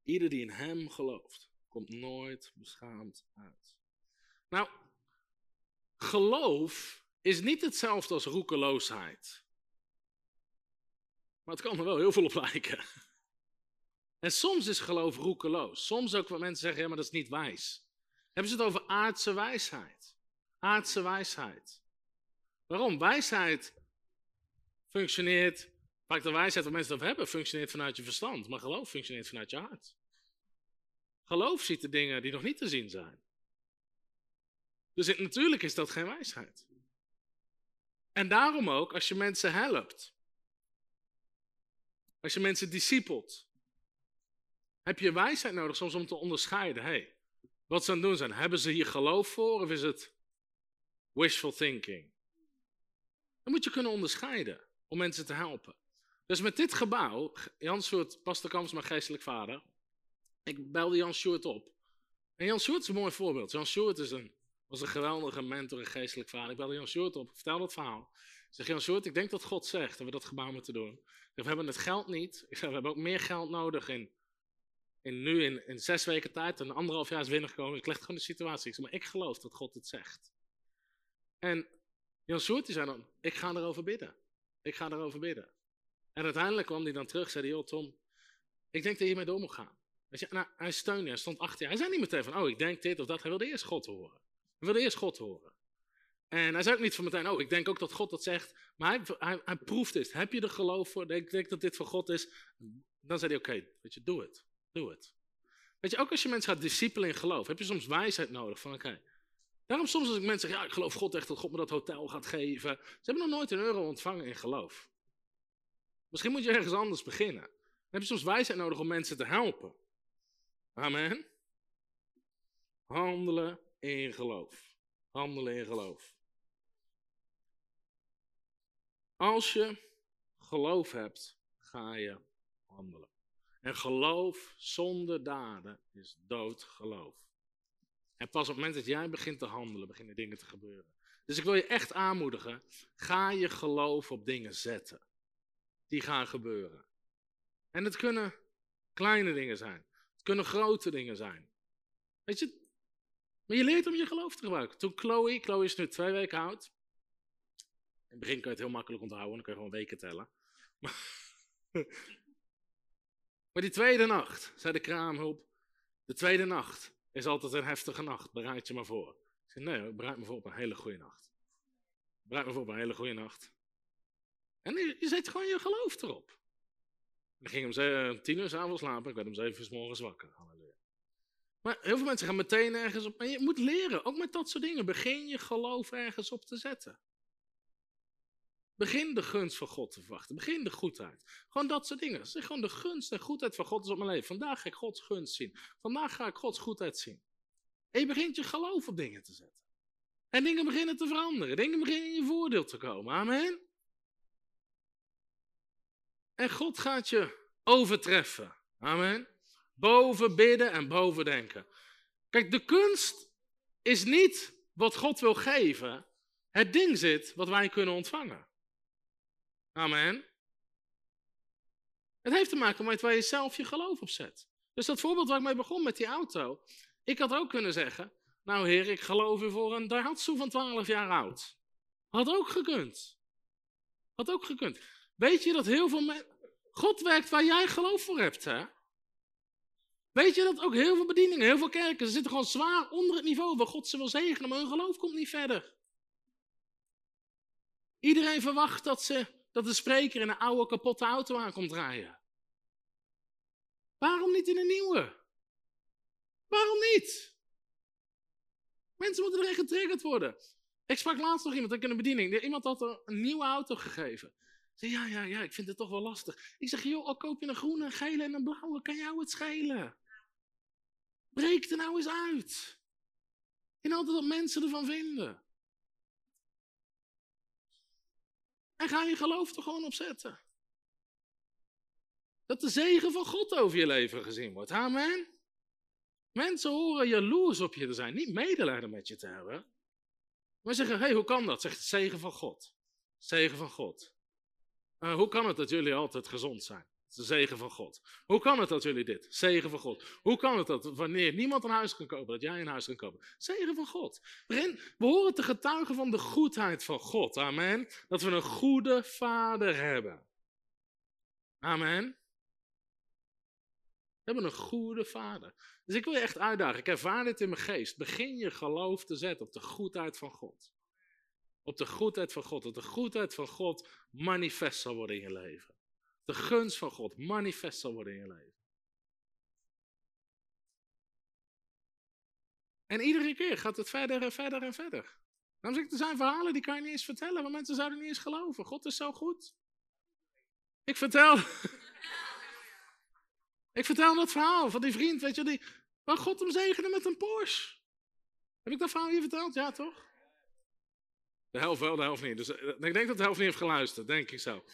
Ieder die in hem gelooft, komt nooit beschaamd uit. Nou, geloof is niet hetzelfde als roekeloosheid. Maar het kan er wel heel veel op lijken. En soms is geloof roekeloos. Soms ook wat mensen zeggen, ja, maar dat is niet wijs. Hebben ze het over aardse wijsheid. Aardse wijsheid. Waarom? Wijsheid functioneert, vaak de wijsheid wat mensen over hebben, functioneert vanuit je verstand. Maar geloof functioneert vanuit je hart. Geloof ziet de dingen die nog niet te zien zijn. Dus het, natuurlijk is dat geen wijsheid. En daarom ook, als je mensen helpt, als je mensen discipelt, heb je wijsheid nodig soms om te onderscheiden. Hey, wat ze aan het doen zijn, hebben ze hier geloof voor of is het wishful thinking? Dan moet je kunnen onderscheiden om mensen te helpen. Dus met dit gebouw, Jan Sjoerd, pastor Kams, mijn geestelijk vader. Ik belde Jan Sjoerd op. En Jan Sjoerd is een mooi voorbeeld. Jan Sjoerd is een, was een geweldige mentor en geestelijk vader. Ik belde Jan Sjoerd op, vertel dat verhaal. Ik zeg, Jan Sjoerd, ik denk dat God zegt dat we dat gebouw moeten doen. We hebben het geld niet. Ik zeg, we hebben ook meer geld nodig in, nu in, in zes weken tijd. En anderhalf jaar is binnengekomen. Ik leg gewoon de situatie. Ik zeg, maar ik geloof dat God het zegt. En Jan Soert zei dan, ik ga erover bidden. Ik ga erover bidden. En uiteindelijk kwam hij dan terug, zei joh Tom, ik denk dat je hiermee door moet gaan. Weet je, nou, hij steunde, hij stond achter je. Hij zei niet meteen van, oh, ik denk dit of dat. Hij wilde eerst God horen. Hij wilde eerst God horen. En hij zei ook niet van meteen, oh, ik denk ook dat God dat zegt. Maar hij, hij, proeft het. Heb je er geloof voor? Ik denk dat dit van God is. Dan zei hij, oké, weet je, doe het. Doe het. Weet je, ook als je mensen gaat discipelen in geloof, heb je soms wijsheid nodig van, oké, Daarom soms als ik mensen zeg, ja, ik geloof God echt dat God me dat hotel gaat geven. Ze hebben nog nooit een euro ontvangen in geloof. Misschien moet je ergens anders beginnen. Dan heb je soms wijsheid nodig om mensen te helpen. Amen. Handelen in geloof. Handelen in geloof. Als je geloof hebt, ga je handelen. En geloof zonder daden is dood geloof. En pas op het moment dat jij begint te handelen, beginnen dingen te gebeuren. Dus ik wil je echt aanmoedigen, ga je geloof op dingen zetten. Die gaan gebeuren. En het kunnen kleine dingen zijn. Het kunnen grote dingen zijn. Weet je, maar je leert om je geloof te gebruiken. Toen Chloe, Chloe is nu twee weken oud. In het begin kan je het heel makkelijk onthouden, dan kun je gewoon weken tellen. Maar, die tweede nacht, zei de kraamhulp, de tweede nacht is altijd een heftige nacht, bereid je maar voor. Ik zei, nee, bereid me voor op een hele goede nacht. Bereid me voor op een hele goede nacht. En je, zet gewoon je geloof erop. Dan ging om tien uur s'avonds slapen, ik werd om zeven uur s morgens wakker. Maar heel veel mensen gaan meteen ergens op. Maar je moet leren, ook met dat soort dingen. Begin je geloof ergens op te zetten. Begin de gunst van God te verwachten. Begin de goedheid. Gewoon dat soort dingen. Zeg gewoon de gunst en goedheid van God is op mijn leven. Vandaag ga ik Gods gunst zien. Vandaag ga ik Gods goedheid zien. En je begint je geloof op dingen te zetten. En dingen beginnen te veranderen. Dingen beginnen in je voordeel te komen. Amen. En God gaat je overtreffen. Amen. Boven bidden en boven denken. Kijk, de kunst is niet wat God wil geven. Het ding zit wat wij kunnen ontvangen. Amen. Het heeft te maken met waar je zelf je geloof op zet. Dus dat voorbeeld waar ik mee begon met die auto. Ik had ook kunnen zeggen, nou heer, ik geloof u voor een Daihatsu van 12 jaar oud. Had ook gekund. Had ook gekund. Weet je dat heel veel mensen... God werkt waar jij geloof voor hebt, hè? Weet je dat ook heel veel bedieningen, heel veel kerken, ze zitten gewoon zwaar onder het niveau waar God ze wil zegenen, maar hun geloof komt niet verder. Iedereen verwacht dat ze dat de spreker in een oude kapotte auto aankomt rijden? Waarom niet in een nieuwe? Waarom niet? Mensen moeten erin getriggerd worden. Ik sprak laatst nog iemand, in een bediening. Iemand had een nieuwe auto gegeven. Ik zei, ja, ja, ja, ik vind het toch wel lastig. Ik zeg, joh, al koop je een groene, een gele en een blauwe, kan jou het schelen? Breek er nou eens uit. En altijd wat mensen ervan vinden. En ga je geloof er gewoon op zetten. Dat de zegen van God over je leven gezien wordt. Amen. Mensen horen jaloers op je te zijn, niet medelijden met je te hebben. Maar zeggen, hé, hey, hoe kan dat? Zegt zegen van God. Zegen van God. Uh, hoe kan het dat jullie altijd gezond zijn? Zegen van God. Hoe kan het dat jullie dit? Zegen van God. Hoe kan het dat wanneer niemand een huis kan kopen, dat jij een huis kan kopen? Zegen van God. we horen te getuigen van de goedheid van God. Amen. Dat we een goede vader hebben. Amen. We hebben een goede vader. Dus ik wil je echt uitdagen. Ik ervaar dit in mijn geest. Begin je geloof te zetten op de goedheid van God. Op de goedheid van God. Dat de goedheid van God manifest zal worden in je leven de gunst van God manifest zal worden in je leven. En iedere keer gaat het verder en verder en verder. Dan ik, er zijn verhalen die kan je niet eens vertellen, want mensen zouden niet eens geloven. God is zo goed. Ik vertel. ik vertel dat verhaal van die vriend, weet je, die, waar God hem zegende met een Porsche. Heb ik dat verhaal hier verteld? Ja, toch? De helft wel, de helft niet. Dus eh, ik denk dat de helft niet heeft geluisterd, denk ik zo.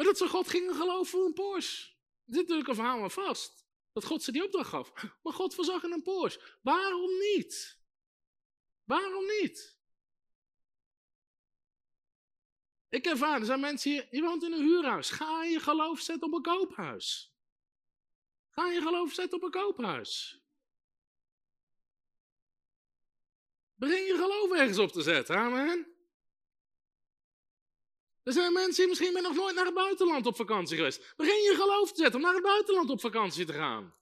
Maar dat ze God gingen geloven voor een Porsche. Er zit natuurlijk een verhaal aan vast. Dat God ze die opdracht gaf. Maar God voorzag in een Porsche. Waarom niet? Waarom niet? Ik ervaar, er zijn mensen hier, je woont in een huurhuis. Ga je geloof zetten op een koophuis. Ga je geloof zetten op een koophuis. Begin je geloof ergens op te zetten, amen. Er zijn mensen die misschien ben nog nooit naar het buitenland op vakantie geweest. Begin je geloof te zetten om naar het buitenland op vakantie te gaan.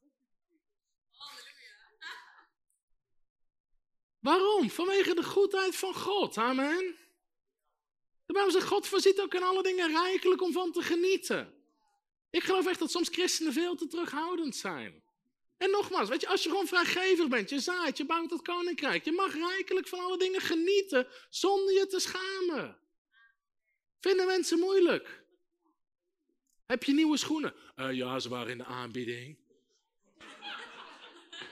Waarom? Vanwege de goedheid van God. Amen. De Bijbel zegt, God voorziet ook in alle dingen rijkelijk om van te genieten. Ik geloof echt dat soms christenen veel te terughoudend zijn. En nogmaals, weet je, als je gewoon vrijgevig bent, je zaait, je bouwt het koninkrijk, je mag rijkelijk van alle dingen genieten zonder je te schamen. Vinden mensen moeilijk? Heb je nieuwe schoenen? Uh, ja, ze waren in de aanbieding.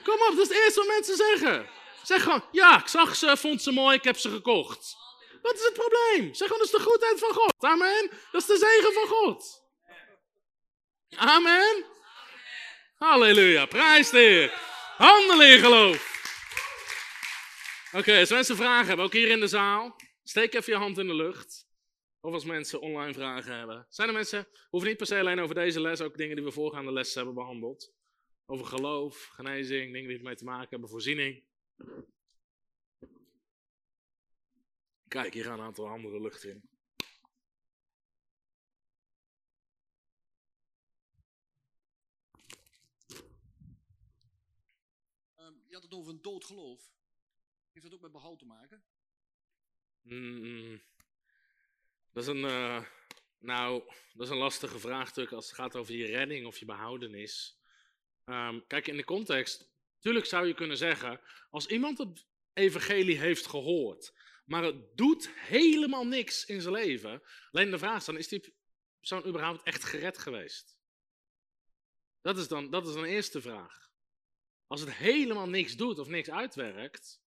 Kom op, dat is het eerste wat mensen zeggen. Zeg gewoon, ja, ik zag ze, vond ze mooi, ik heb ze gekocht. Wat is het probleem? Zeg gewoon, dat is de goedheid van God. Amen. Dat is de zegen van God. Amen. Halleluja, prijs de Heer. In geloof. Oké, als mensen vragen hebben, ook hier in de zaal, steek even je hand in de lucht. Of als mensen online vragen hebben. Zijn er mensen, hoeven niet per se alleen over deze les, ook dingen die we voorgaande les hebben behandeld. Over geloof, genezing, dingen die ermee te maken hebben, voorziening. Kijk, hier gaan een aantal handen de lucht in. Um, je had het over een dood geloof. Heeft dat ook met behoud te maken? Mm, dat is een, uh, nou, dat is een lastige vraagstuk als het gaat over je redding of je behoudenis. Um, kijk, in de context, natuurlijk zou je kunnen zeggen, als iemand het evangelie heeft gehoord, maar het doet helemaal niks in zijn leven, alleen de vraag is dan, is die persoon überhaupt echt gered geweest? Dat is dan, dat is dan de eerste vraag. Als het helemaal niks doet of niks uitwerkt,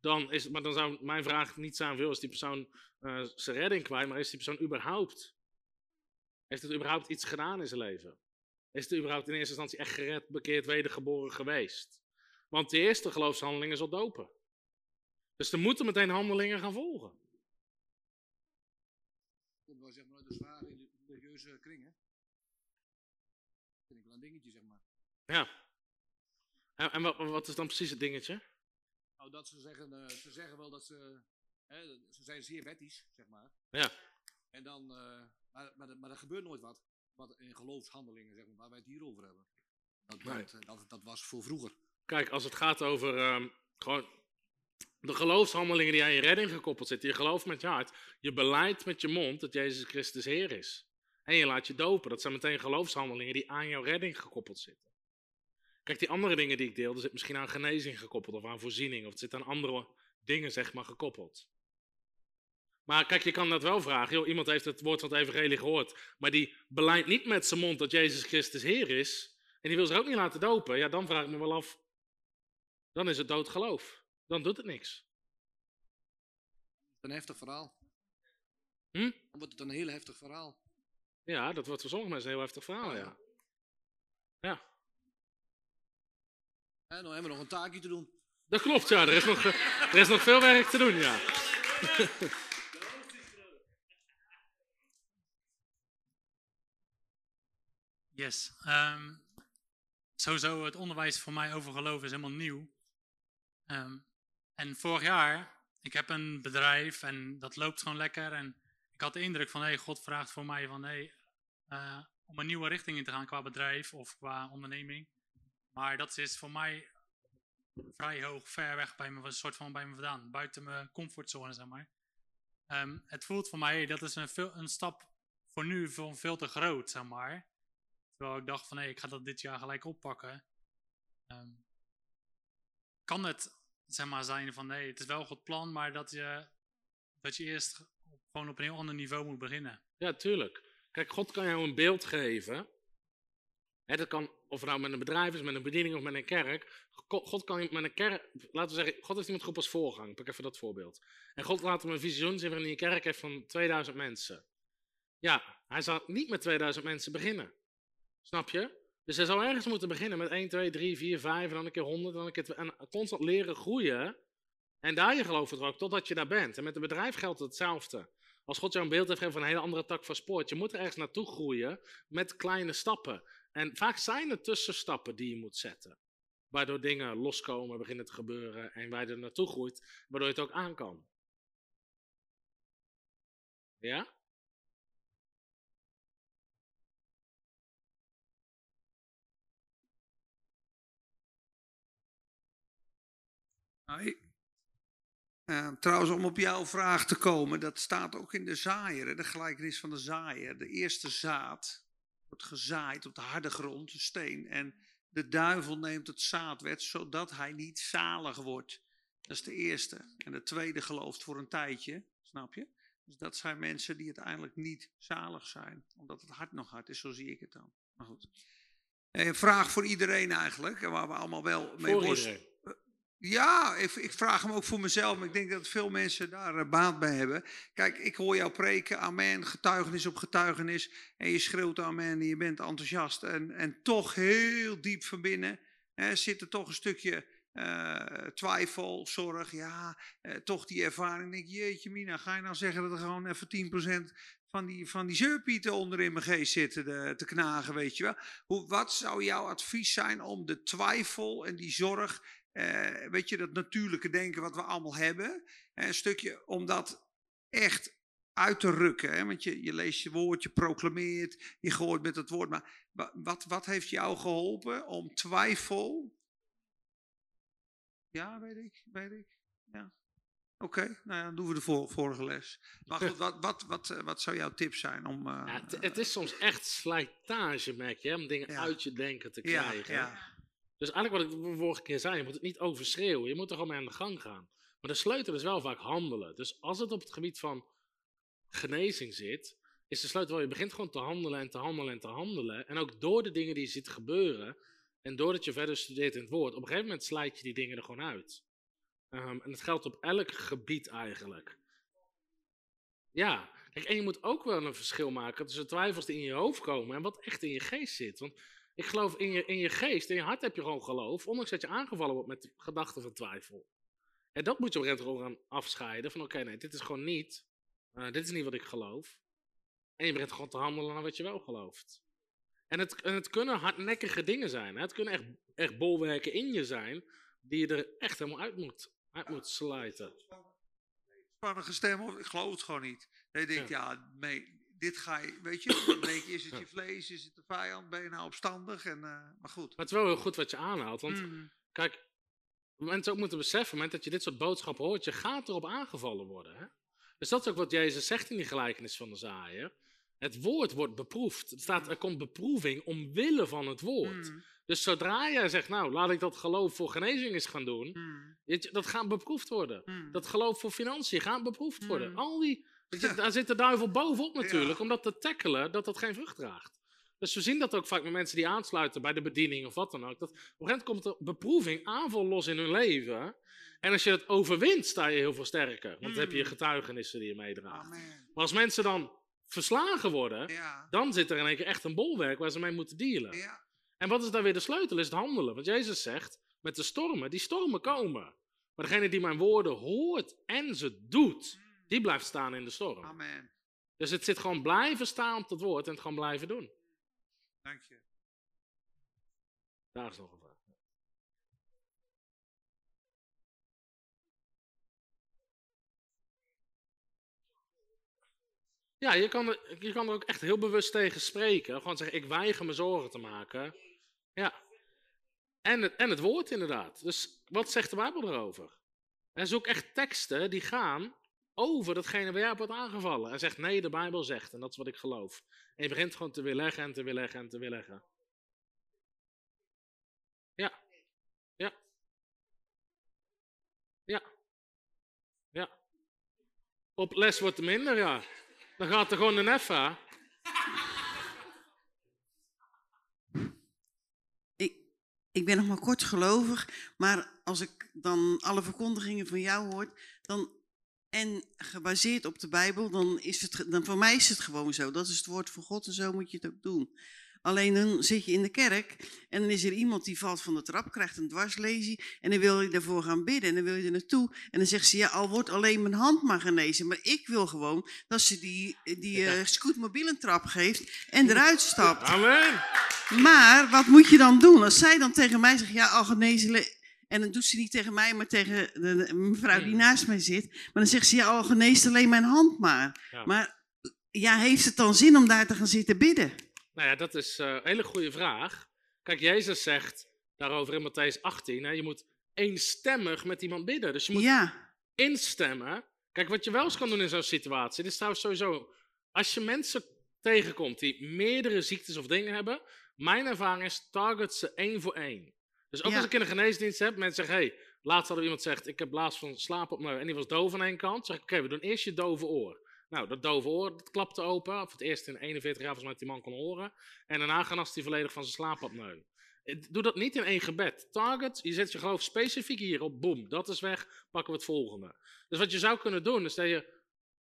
dan is, maar dan zou mijn vraag niet zijn, veel is die persoon uh, zijn redding kwijt, maar is die persoon überhaupt, heeft het überhaupt iets gedaan in zijn leven? Is het überhaupt in eerste instantie echt gered, bekeerd, wedergeboren geweest? Want de eerste geloofshandeling is al dopen. Dus er moeten meteen handelingen gaan volgen. Komt wel zeg maar uit de zware religieuze kringen. Dat vind ik wel een dingetje, zeg maar. Ja. En, en wat, wat, is dan precies het dingetje? Nou, dat ze zeggen, uh, ze zeggen wel dat ze, hè, ze zijn zeer wettisch, zeg maar. Ja. En dan, uh, maar, maar, maar, er gebeurt nooit wat, wat in geloofshandelingen, zeg maar, waar wij het hier over hebben. Dat, Nee. dat, dat, dat was voor vroeger. Kijk, als het gaat over ehm, gewoon de geloofshandelingen die aan je redding gekoppeld zitten. Je gelooft met je hart. Je beleidt met je mond dat Jezus Christus Heer is. En je laat je dopen. Dat zijn meteen geloofshandelingen die aan jouw redding gekoppeld zitten. Kijk, die andere dingen die ik deel, er zit misschien aan genezing gekoppeld of aan voorziening. Of het zit aan andere dingen, zeg maar, gekoppeld. Maar kijk, je kan dat wel vragen. Iemand heeft het woord van het evangelie gehoord. Maar die beleidt niet met zijn mond dat Jezus Christus Heer is. En die wil zich ook niet laten dopen. Ja, dan vraag ik me wel af. Dan is het dood geloof. Dan doet het niks. Een heftig verhaal. Hm? Dan wordt het een heel heftig verhaal. Ja, dat wordt voor sommige mensen een heel heftig verhaal, ja. Ja, En dan hebben we nog een taakje te doen. dat klopt, ja. Er is nog, er is nog veel werk te doen, ja. Yes. ehm, sowieso, het onderwijs voor mij over geloof is helemaal nieuw. Ehm, en vorig jaar, ik heb een bedrijf en dat loopt gewoon lekker. En ik had de indruk van, hey, God vraagt voor mij van, hey, eh, om een nieuwe richting in te gaan qua bedrijf of qua onderneming. Maar dat is voor mij vrij hoog, ver weg bij me, een soort van bij me vandaan. Buiten mijn comfortzone, zeg maar. Ehm, het voelt voor mij, dat is een, een stap voor nu veel, veel te groot, zeg maar. Terwijl ik dacht van, hé, ik ga dat dit jaar gelijk oppakken. Ehm, kan het, zeg maar, zijn van, nee, het is wel goed plan, maar dat je, dat je eerst gewoon op een heel ander niveau moet beginnen. Ja, tuurlijk. Kijk, God kan jou een beeld geven. Hè, dat kan, of het nou met een bedrijf is, met een bediening of met een kerk. Go- God kan met een kerk, laten we zeggen, God heeft iemand geroepen als voorgang. Pak even dat voorbeeld. En God laat hem een visioen zien waarin hij een kerk heeft van 2000 mensen. Ja, hij zal niet met 2000 mensen beginnen. Snap je? Dus hij zou ergens moeten beginnen met 1, 2, 3, 4, 5 en dan een keer 100 en dan een keer 2, en constant leren groeien. En daar je geloof vertrouwen totdat je daar bent. En met een bedrijf geldt hetzelfde. Als God jou een beeld heeft gegeven van een hele andere tak van sport, je moet er ergens naartoe groeien met kleine stappen. En vaak zijn er tussenstappen die je moet zetten. Waardoor dingen loskomen, beginnen te gebeuren en waar je er naartoe groeit, waardoor je het ook aan kan. Ja? Nou, ik- eh, trouwens, om op jouw vraag te komen, dat staat ook in de zaaier, de gelijkenis van de zaaier. De eerste zaad wordt gezaaid op de harde grond, de steen. En de duivel neemt het zaadwet zodat hij niet zalig wordt. Dat is de eerste. En de tweede gelooft voor een tijdje, snap je? Dus dat zijn mensen die uiteindelijk niet zalig zijn, omdat het hart nog hard is, zo zie ik het dan. Maar goed. Eh, Een vraag voor iedereen eigenlijk, en waar we allemaal wel mee worstelen. Ja, ik, ik vraag hem ook voor mezelf, maar ik denk dat veel mensen daar eh, baat bij hebben. Kijk, ik hoor jou preken, amen, getuigenis op getuigenis. En je schreeuwt amen en je bent enthousiast. En, en toch heel diep van binnen hè, zit er toch een stukje eh, twijfel, zorg. Ja, eh, toch die ervaring. Ik denk, jeetje mina, ga je nou zeggen dat er gewoon even 10% van die, van die zeurpieten onder in mijn geest zitten te, te knagen, weet je wel. Hoe, wat zou jouw advies zijn om de twijfel en die zorg eh, weet je, dat natuurlijke denken wat we allemaal hebben. eh, Een stukje om dat echt uit te rukken. Hè? Want je, je leest je woord, je proclameert, je gooit met het woord. Maar wa- wat, wat heeft jou geholpen om twijfel... Ja, weet ik, weet ik. Ja. Oké, nou ja, dan doen we de vor- vorige les. Maar goed, wat, wat, wat, eh, wat zou jouw tip zijn om... Ja, het, het is soms echt slijtage, merk je, hè, om dingen Ja. uit je denken te ja, krijgen. ja, Dus eigenlijk wat ik de vorige keer zei, je moet het niet overschreeuwen. Je moet er gewoon mee aan de gang gaan. Maar de sleutel is wel vaak handelen. Dus als het op het gebied van genezing zit, is de sleutel wel, je begint gewoon te handelen en te handelen en te handelen. En ook door de dingen die je ziet gebeuren, en doordat je verder studeert in het woord, op een gegeven moment slijt je die dingen er gewoon uit. Ehm, en dat geldt op elk gebied eigenlijk. Ja, kijk, en je moet ook wel een verschil maken tussen twijfels die in je hoofd komen en wat echt in je geest zit. Want ik geloof in je, in je geest, in je hart heb je gewoon geloof, ondanks dat je aangevallen wordt met gedachten van twijfel. En dat moet je op een gegeven moment afscheiden. Van oké, nee, dit is gewoon niet. eh, dit is niet wat ik geloof. En je begint gewoon te handelen naar wat je wel gelooft. En het, en het kunnen hardnekkige dingen zijn. Hè? Het kunnen echt, echt bolwerken in je zijn, die je er echt helemaal uit moet, uit moet slijten. spannige stem, ik geloof het gewoon niet. Je, ja, nee, dit ga je, weet je, dan denk je, is het je vlees, is het de vijand, ben je nou opstandig? En, eh, maar goed. Maar het is wel heel goed wat je aanhaalt. Want Mm. Kijk, mensen ook moeten beseffen, op het moment dat je dit soort boodschappen hoort, je gaat erop aangevallen worden. Hè? Dus dat is ook wat Jezus zegt in die gelijkenis van de zaaier. Het woord wordt beproefd. Er staat, er komt beproeving omwille van het woord. Mm. Dus zodra jij zegt, nou, laat ik dat geloof voor genezing eens gaan doen, Mm. dat gaat beproefd worden. Mm. Dat geloof voor financiën gaat beproefd worden. Al die, Ja. daar zit de duivel bovenop natuurlijk, Ja. om dat te tackelen, dat dat geen vrucht draagt. Dus we zien dat ook vaak met mensen die aansluiten bij de bediening of wat dan ook. Dat op een gegeven moment komt er beproeving, aanval los in hun leven. En als je het overwint, sta je heel veel sterker. Want dan heb je Mm. getuigenissen die je meedraagt. Amen. Maar als mensen dan verslagen worden, Ja. dan zit er in één keer echt een bolwerk waar ze mee moeten dealen. Ja. En wat is daar weer de sleutel? Is het handelen. Want Jezus zegt, met de stormen, die stormen komen. Maar degene die mijn woorden hoort en ze doet, die blijft staan in de storm. Amen. Dus het zit gewoon blijven staan op het woord en het gewoon blijven doen. Dank je. Daar is nog een vraag. Ja, je kan, er, je kan er ook echt heel bewust tegen spreken. Gewoon zeggen, ik weiger me zorgen te maken. Ja. En het, en het woord inderdaad. Dus wat zegt de Bijbel erover? En zoek echt teksten die gaan over datgene waar jij op wordt aangevallen. En zegt, nee, de Bijbel zegt, en dat is wat ik geloof. En je begint gewoon te weerleggen en te weerleggen en te weerleggen. Ja. Ja. Ja. Ja. Op les wordt er minder, ja. Dan gaat er gewoon een effa. Ik, ben nog maar kort gelovig, maar als ik dan alle verkondigingen van jou hoor, dan, en gebaseerd op de Bijbel, dan is het, dan voor mij is het gewoon zo. Dat is het woord van God en zo moet je het ook doen. Alleen dan zit je in de kerk en dan is er iemand die valt van de trap, krijgt een dwarslesie en dan wil je daarvoor gaan bidden en dan wil je er naartoe. En dan zegt ze, ja, al wordt alleen mijn hand maar genezen, maar ik wil gewoon dat ze die, die eh, scootmobiel een trap geeft en eruit stapt. Amen. Maar wat moet je dan doen? Als zij dan tegen mij zegt, ja, al genezen. En dan doet ze niet tegen mij, maar tegen de, de mevrouw die Hmm. naast mij zit. Maar dan zegt ze, ja, al geneest alleen mijn hand maar. Ja. Maar ja, heeft het dan zin om daar te gaan zitten bidden? Nou ja, dat is eh, een hele goede vraag. Kijk, Jezus zegt daarover in Matthäus 18, hè, je moet eenstemmig met iemand bidden. Dus je moet Ja, instemmen. Kijk, wat je wel eens kan doen in zo'n situatie, dit is trouwens sowieso, als je mensen tegenkomt die meerdere ziektes of dingen hebben, Mijn ervaring is, target ze één voor één. Dus ook Ja. als ik in een geneesdienst heb, mensen zeggen, hey, laatst hadden we iemand zegt, ik heb last van slaapapneu en die was doof aan één kant. Zeg ik, oké, we doen eerst je dove oor. Nou, dat dove oor, dat klapte open. Voor het eerst in 41 jaar volgens mij die man kon horen. En daarna genas hij volledig van zijn slaapapneu. Eh, Doe dat niet in één gebed. Target, je zet je geloof specifiek hierop. Boom, dat is weg. Pakken we het volgende. Dus wat je zou kunnen doen, is dat je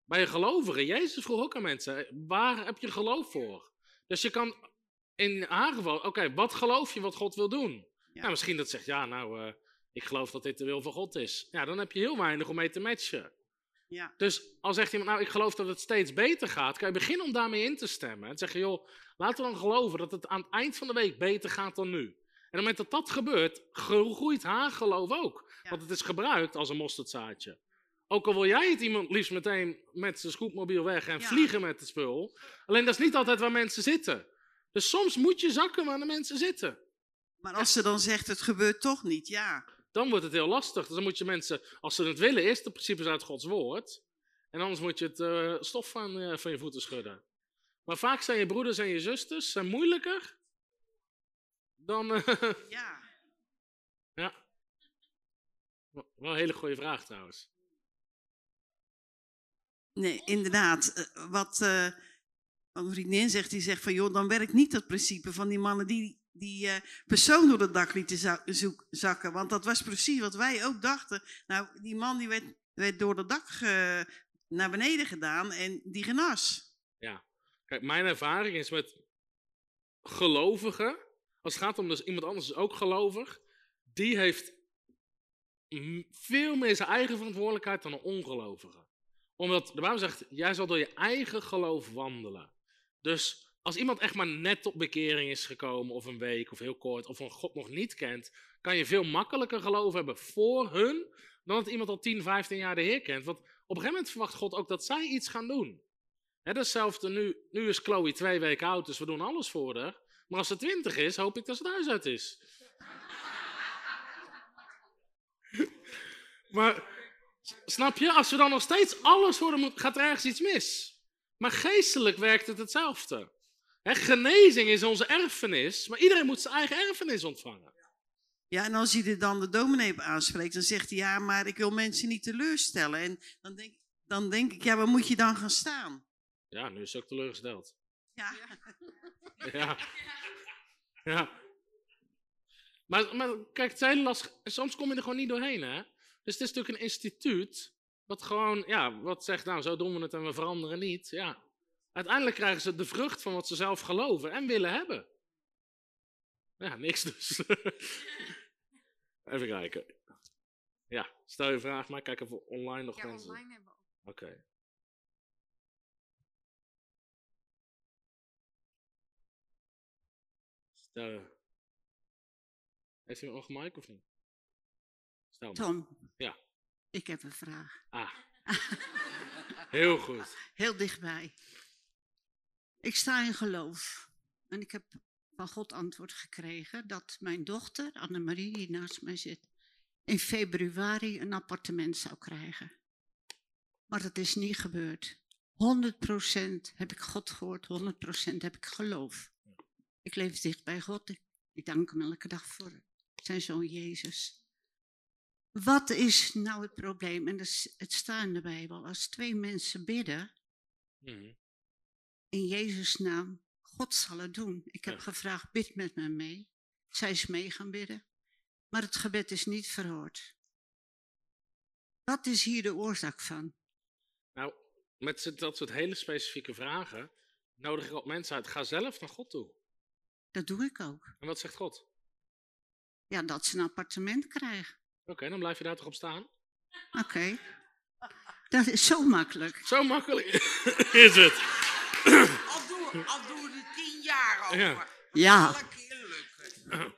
bij je gelovigen, Jezus vroeg ook aan mensen, waar heb je geloof voor? Dus je kan in haar geval, oké, wat geloof je wat God wil doen? Ja. Nou, misschien dat zegt, ja, nou, eh, ik geloof dat dit de wil van God is. Ja, dan heb je heel weinig om mee te matchen. Ja. Dus als zegt iemand, nou, ik geloof dat het steeds beter gaat, kan je beginnen om daarmee in te stemmen. En zeggen, joh, laten we dan geloven dat het aan het eind van de week beter gaat dan nu. En op het moment dat dat gebeurt, groeit haar geloof ook. Ja. Want het is gebruikt als een mosterdzaadje. Ook al wil jij het iemand liefst meteen met zijn scootmobiel weg en Ja. vliegen met het spul. Alleen dat is niet altijd waar mensen zitten. Dus soms moet je zakken waar de mensen zitten. Maar als ze dan zegt, het gebeurt toch niet, ja. Dan wordt het heel lastig. Dus dan moet je mensen, als ze het willen, eerst de principes uit Gods woord. En anders moet je het eh, stof van, eh, van je voeten schudden. Maar vaak zijn je broeders en je zusters zijn moeilijker dan. eh, Ja. ja. Wel een hele goede vraag trouwens. Nee, inderdaad. Eh, Wat, eh, wat een vriendin zegt, die zegt van, joh, dan werkt niet dat principe van die mannen die die eh, persoon door het dak lieten zakken. Want dat was precies wat wij ook dachten. Nou, die man die werd, werd door het dak naar beneden gedaan en die genas. Kijk, mijn ervaring is met gelovigen, als het gaat om dus iemand anders is ook gelovig, die heeft veel meer zijn eigen verantwoordelijkheid dan een ongelovige. Omdat de Bijbel zegt, jij zal door je eigen geloof wandelen. Dus als iemand echt maar net tot bekering is gekomen, of een week, of heel kort, of een God nog niet kent, kan je veel makkelijker geloof hebben voor hun, dan dat iemand al 10, 15 jaar de Heer kent. Want op een gegeven moment verwacht God ook dat zij iets gaan doen. Hè, dat is hetzelfde nu, nu is Chloe twee weken oud, dus we doen alles voor haar. Maar als ze twintig is, hoop ik dat ze het huis uit is. maar snap je, als we dan nog steeds alles voor haar gaat er ergens iets mis. Maar geestelijk werkt het hetzelfde. Hè, genezing is onze erfenis, maar iedereen moet zijn eigen erfenis ontvangen. Ja, en als hij er dan de dominee op aanspreekt, dan zegt hij, ja, maar ik wil mensen niet teleurstellen. En dan denk, dan denk ik, ja, waar moet je dan gaan staan? Ja, nu is ze ook teleurgesteld. Ja, Ja. Ja. Maar, maar kijk, het is heel lastig. Soms kom je er gewoon niet doorheen, hè? Dus het is natuurlijk een instituut. Wat gewoon, ja, wat zegt, nou, zo doen we het en we veranderen niet. Ja. Uiteindelijk krijgen ze de vrucht van wat ze zelf geloven en willen hebben. Ja, niks dus. even kijken. Ja, stel je vraag maar. Kijk of we online nog Ja, mensen. online hebben we ook. Oké. Stel. Heeft iemand nog een mic of niet? Stel maar. Tom. Ja. Ik heb een vraag. Ah. Heel goed. Heel dichtbij. Ik sta in geloof. En ik heb van God antwoord gekregen dat mijn dochter, Annemarie, die naast mij zit, in februari een appartement zou krijgen. Maar dat is niet gebeurd. 100% heb ik God gehoord, 100% heb ik geloof. Ik leef dicht bij God. Ik, dank hem elke dag voor zijn zoon Jezus. Wat is nou het probleem? En het staat in de Bijbel. Als twee mensen bidden, Mhm. In Jezus' naam, God zal het doen. Ik heb Ja. gevraagd, bid met me mee. Zij is mee gaan bidden. Maar het gebed is niet verhoord. Wat is hier de oorzaak van? Nou, met dat soort hele specifieke vragen nodig ik ook mensen uit. Ga zelf naar God toe. Dat doe ik ook. En wat zegt God? Ja, dat ze een appartement krijgen. Oké, dan blijf je daar toch op staan? Oké. Dat is zo makkelijk. Zo makkelijk is het. Al doen, al doen we er tien jaar over. Ja. Ja,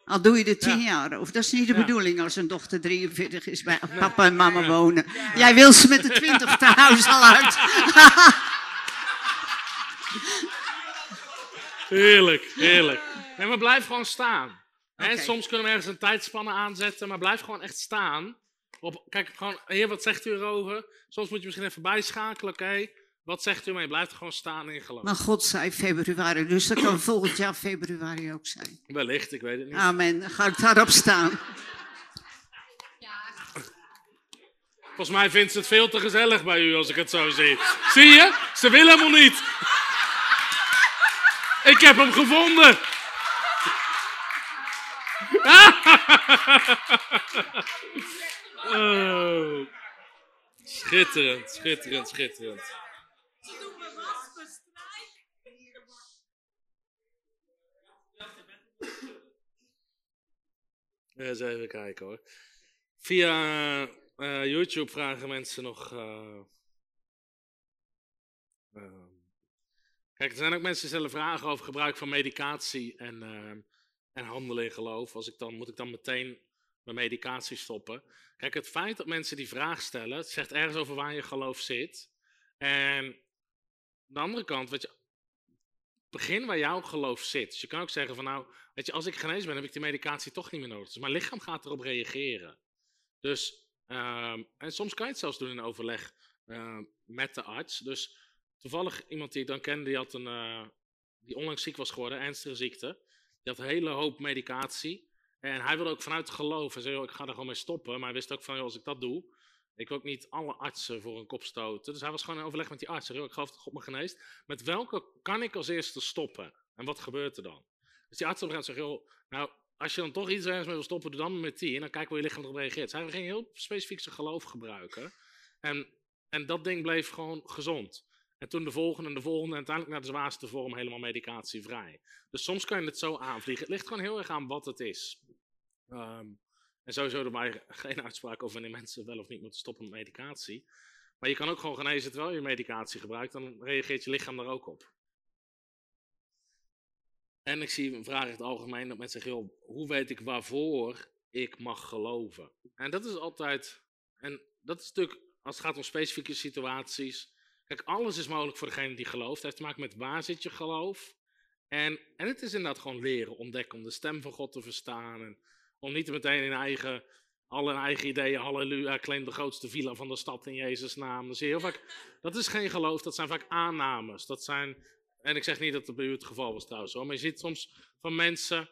al doe je er tien Ja. jaar over. Dat is niet de Ja. bedoeling als een dochter 43 is bij papa en mama wonen. Jij wil ze met de 20 te huis al uit. Heerlijk, heerlijk. Nee, maar blijf gewoon staan. Hè, Oké. soms kunnen we ergens een tijdspanne aanzetten, maar blijf gewoon echt staan. Op, kijk, gewoon, heer, wat zegt u erover? Soms moet je misschien even bijschakelen, oké? Wat zegt u, maar je blijft gewoon staan in geloof. Maar God zei februari, dus dat kan volgend jaar februari ook zijn. Wellicht, ik weet het niet. Amen. Dan ga ik daarop staan. Volgens mij vindt ze het veel te gezellig bij u als ik het zo zie. Zie je? Ze wil helemaal niet. Ik heb hem gevonden. Oh. Schitterend, schitterend, schitterend. Eens even kijken hoor. Via eh, YouTube vragen mensen nog. eh, ehm, Kijk, er zijn ook mensen die stellen vragen over gebruik van medicatie en, en handelen in geloof. Als ik dan, moet ik dan meteen mijn medicatie stoppen? Kijk, het feit dat mensen die vraag stellen, het zegt ergens over waar je geloof zit. En aan de andere kant, weet je, begin waar jouw geloof zit. Dus je kan ook zeggen van nou, weet je, als ik genezen ben, heb ik die medicatie toch niet meer nodig. Dus mijn lichaam gaat erop reageren. Dus, ehm, en soms kan je het zelfs doen in overleg eh, met de arts. Dus toevallig iemand die ik dan kende, die had een, eh, die onlangs ziek was geworden, ernstige ziekte. Die had een hele hoop medicatie. En hij wilde ook vanuit geloof en zei, ik ga er gewoon mee stoppen. Maar hij wist ook van, als ik dat doe, ik ook niet alle artsen voor een kop stoten. Dus hij was gewoon in overleg met die arts. Hij zei, joh, ik geloof dat God me geneest. Met welke kan ik als eerste stoppen? En wat gebeurt er dan? Dus die arts op een gegeven moment zegt, nou, als je dan toch iets ergens mee wil stoppen, doe dan met die. En dan kijken hoe je lichaam erop reageert. Hij ging heel specifiek zijn geloof gebruiken. En, en dat ding bleef gewoon gezond. En toen de volgende en de volgende, en uiteindelijk naar de zwaarste vorm helemaal medicatievrij. Dus soms kan je het zo aanvliegen. Het ligt gewoon heel erg aan wat het is. Ehm, en sowieso doen wij geen uitspraak over wanneer mensen wel of niet moeten stoppen met medicatie. Maar je kan ook gewoon genezen terwijl je medicatie gebruikt, dan reageert je lichaam daar ook op. En ik zie een vraag in het algemeen dat mensen zeggen, hoe weet ik waarvoor ik mag geloven? En dat is altijd, en dat is natuurlijk, als het gaat om specifieke situaties, kijk, alles is mogelijk voor degene die gelooft. Het heeft te maken met waar zit je geloof. En, en het is inderdaad gewoon leren, ontdekken, om de stem van God te verstaan. En om niet meteen in eigen, alle eigen ideeën, halleluja, claim de grootste villa van de stad in Jezus' naam. Heel vaak, dat is geen geloof, dat zijn vaak aannames. Dat zijn, en ik zeg niet dat dat bij u het geval was trouwens maar je ziet soms van mensen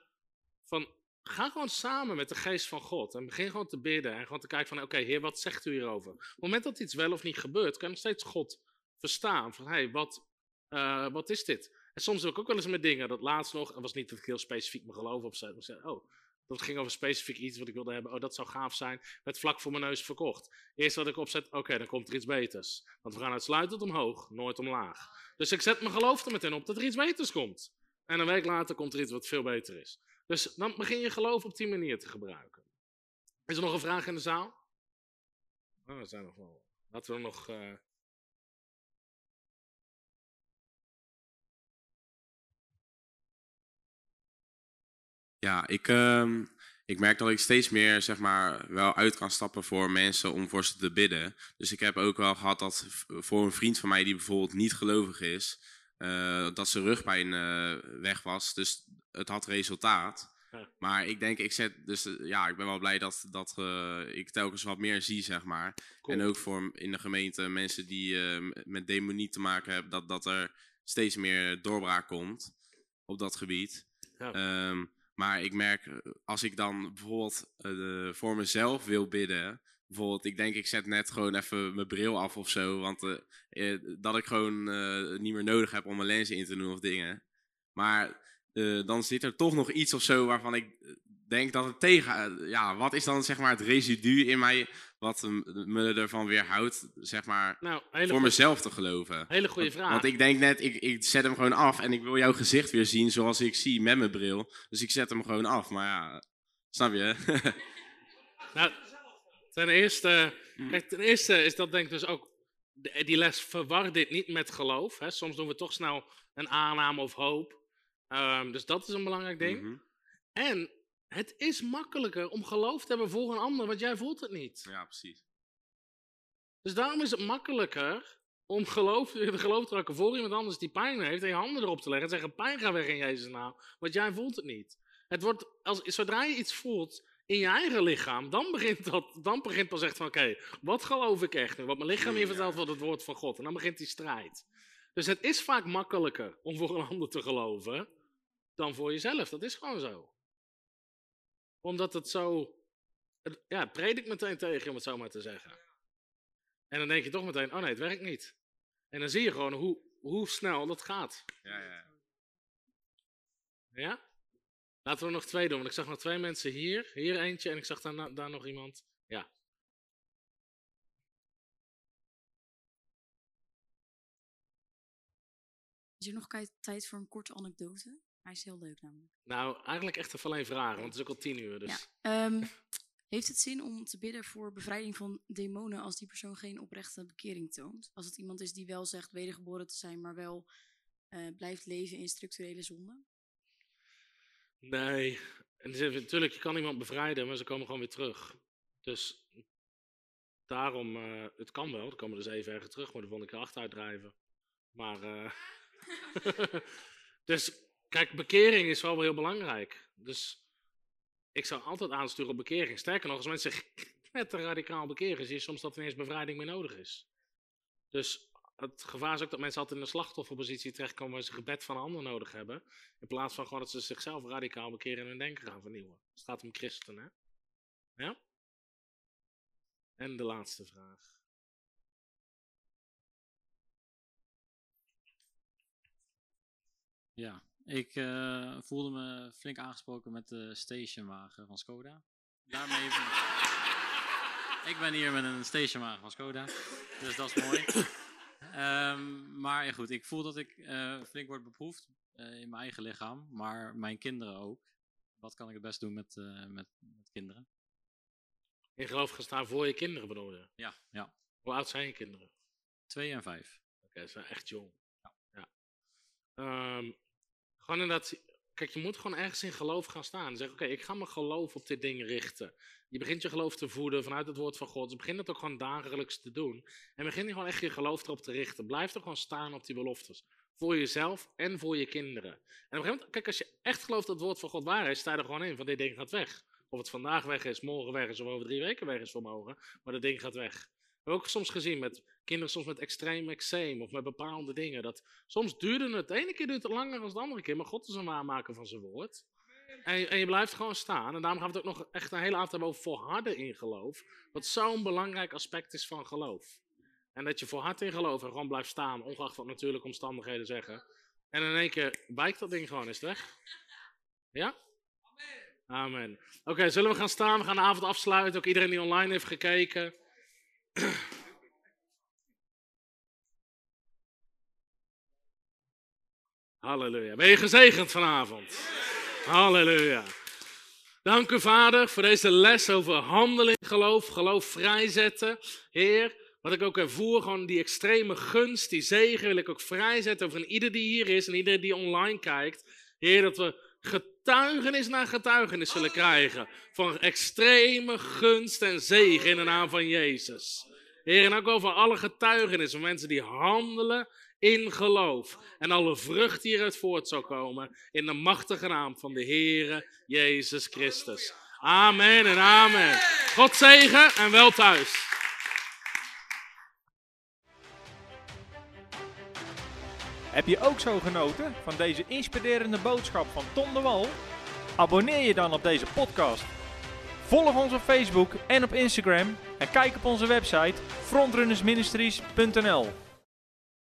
van, ga gewoon samen met de geest van God en begin gewoon te bidden en gewoon te kijken van, oké heer, wat zegt u hierover? Op het moment dat iets wel of niet gebeurt, kan nog steeds God verstaan. Van, hé, hey, wat, uh, wat is dit? En soms doe ik ook wel eens met dingen, dat laatst nog, en was niet dat ik heel specifiek mijn geloof opzet, maar zei, oh, dat ging over specifiek iets wat ik wilde hebben. Oh, dat zou gaaf zijn. Werd vlak voor mijn neus verkocht. Eerst wat ik opzet, oké, dan komt er iets beters. Want we gaan uitsluitend omhoog, nooit omlaag. Dus ik zet mijn geloof er meteen op dat er iets beters komt. En een week later komt er iets wat veel beter is. Dus dan begin je geloof op die manier te gebruiken. Is er nog een vraag in de zaal? Oh, er zijn nog wel. Laten we nog. Uh... Ja, ik, uh, ik merk dat ik steeds meer zeg maar, wel uit kan stappen voor mensen om voor ze te bidden. Dus ik heb ook wel gehad dat voor een vriend van mij die bijvoorbeeld niet gelovig is, uh, dat zijn rugpijn uh, weg was. Dus het had resultaat. Ja. Maar ik denk, ik zet, dus ja, ik ben wel blij dat, dat uh, ik telkens wat meer zie, zeg maar. Cool. En ook voor in de gemeente mensen die met demonie te maken hebben, dat, dat er steeds meer doorbraak komt op dat gebied. Ja. Um, maar ik merk, als ik dan bijvoorbeeld uh, voor mezelf wil bidden, bijvoorbeeld, ik denk ik zet net gewoon even mijn bril af of zo, want uh, dat ik gewoon niet meer nodig heb om mijn lenzen in te doen of dingen. Maar dan zit er toch nog iets of zo waarvan ik denk dat het tegen, ja, wat is dan zeg maar het residu in mij wat me ervan weerhoudt, zeg maar, nou, voor mezelf te geloven? Hele goede vraag. Want ik denk net, ik, ik zet hem gewoon af en ik wil jouw gezicht weer zien zoals ik zie met mijn bril. Dus ik zet hem gewoon af, maar ja, snap je? nou, ten eerste, kijk, ten eerste is dat denk ik dus ook, die les verwar dit niet met geloof. Hè? Soms doen we toch snel een aanname of hoop. Um, dus dat is een belangrijk ding. Mhm. En het is makkelijker om geloof te hebben voor een ander, want jij voelt het niet. Ja, precies. Dus daarom is het makkelijker om geloof, de geloof te raken voor iemand anders die pijn heeft en je handen erop te leggen en zeggen: pijn ga weg in Jezus naam, want jij voelt het niet. Het wordt, als, zodra je iets voelt, in je eigen lichaam, dan begint, dat, dan begint pas echt van, oké, wat geloof ik echt nu? Wat mijn lichaam hier vertelt wordt het woord van God. En dan begint die strijd. Dus het is vaak makkelijker om voor een ander te geloven dan voor jezelf. Dat is gewoon zo. Omdat het zo, ja, het predik meteen tegen je, om het zo maar te zeggen. En dan denk je toch meteen, oh nee, het werkt niet. En dan zie je gewoon hoe, hoe snel dat gaat. Ja, ja. Ja? Laten we er nog twee doen, want ik zag nog twee mensen hier. Hier eentje en ik zag daar, daar nog iemand. Ja. Is er nog tijd voor een korte anekdote? Hij is heel leuk namelijk. Nou, eigenlijk echt even alleen vragen, want het is ook al tien uur. Dus. Ja. Ehm, heeft het zin om te bidden voor bevrijding van demonen als die persoon geen oprechte bekering toont? Als het iemand is die wel zegt wedergeboren te zijn, maar wel eh, blijft leven in structurele zonde? Nee. En dus natuurlijk, je kan iemand bevrijden, maar ze komen gewoon weer terug. Dus daarom, eh, het kan wel. Dan komen er dus even ergens terug, maar dan vond ik er achteruit drijven. Maar, eh, dus kijk, bekering is wel heel belangrijk. Dus ik zou altijd aansturen op bekering. Sterker nog, als mensen net te radicaal bekeren, zie je soms dat ineens bevrijding meer nodig is. Dus het gevaar is ook dat mensen altijd in een slachtofferpositie terechtkomen waar ze gebed van een ander nodig hebben. In plaats van gewoon dat ze zichzelf radicaal bekeren en hun denken gaan vernieuwen. Het gaat om christen, hè? Ja? En de laatste vraag. Ja, ik eh, voelde me flink aangesproken met de stationwagen van Skoda. Daarmee ik ben hier met een stationwagen van Skoda, dus dat is mooi. Ehm, maar ja, goed, ik voel dat ik eh, flink word beproefd eh, in mijn eigen lichaam, maar mijn kinderen ook. Wat kan ik het best doen met, met, met kinderen? In geloof gaan staan voor je kinderen bedoel je? Ja, ja. Hoe oud zijn je kinderen? Twee en vijf. Oké, ze zijn echt jong. Ja. Ehm, gewoon inderdaad, kijk, je moet gewoon ergens in geloof gaan staan. Zeggen, oké, ik ga mijn geloof op dit ding richten. Je begint je geloof te voeden vanuit het woord van God. Dus begin dat ook gewoon dagelijks te doen. En begin je gewoon echt je geloof erop te richten. Blijf er gewoon staan op die beloftes. Voor jezelf en voor je kinderen. En op een gegeven moment, kijk, als je echt gelooft dat het woord van God waar is, sta je er gewoon in. Van dit ding gaat weg. Of het vandaag weg is, morgen weg is, of over drie weken weg is voor mogen. Maar dat ding gaat weg. We hebben ook soms gezien met kinderen soms met extreem eczeem of met bepaalde dingen. Dat soms duurde het, de ene keer duurt het langer dan de andere keer, maar God is een waarmaker van zijn woord. En, en je blijft gewoon staan. En daarom gaan we het ook nog echt een hele avond hebben over volharden in geloof. Wat zo'n belangrijk aspect is van geloof. En dat je volhardt in geloof en gewoon blijft staan, ongeacht wat natuurlijke omstandigheden zeggen. En in één keer wijkt dat ding gewoon, is weg? Ja? Amen. Oké, zullen we gaan staan? We gaan de avond afsluiten. Ook iedereen die online heeft gekeken. Halleluja. Ben je gezegend vanavond? Halleluja. Dank u, Vader, voor deze les over handeling, geloof, geloof vrijzetten. Heer, wat ik ook ervoer, gewoon die extreme gunst, die zegen wil ik ook vrijzetten over ieder die hier is en ieder die online kijkt. Heer, dat we getuigenis na getuigenis zullen krijgen van extreme gunst en zegen in de naam van Jezus. Heer, en ook over alle getuigenissen van mensen die handelen in geloof. En alle vrucht hieruit voort zal komen in de machtige naam van de Heere Jezus Christus. Amen en amen. God zegen en wel thuis. Heb je ook zo genoten van deze inspirerende boodschap van Tom de Wal? Abonneer je dan op deze podcast. Volg ons op Facebook en op Instagram en kijk op onze website frontrunnersministries.nl.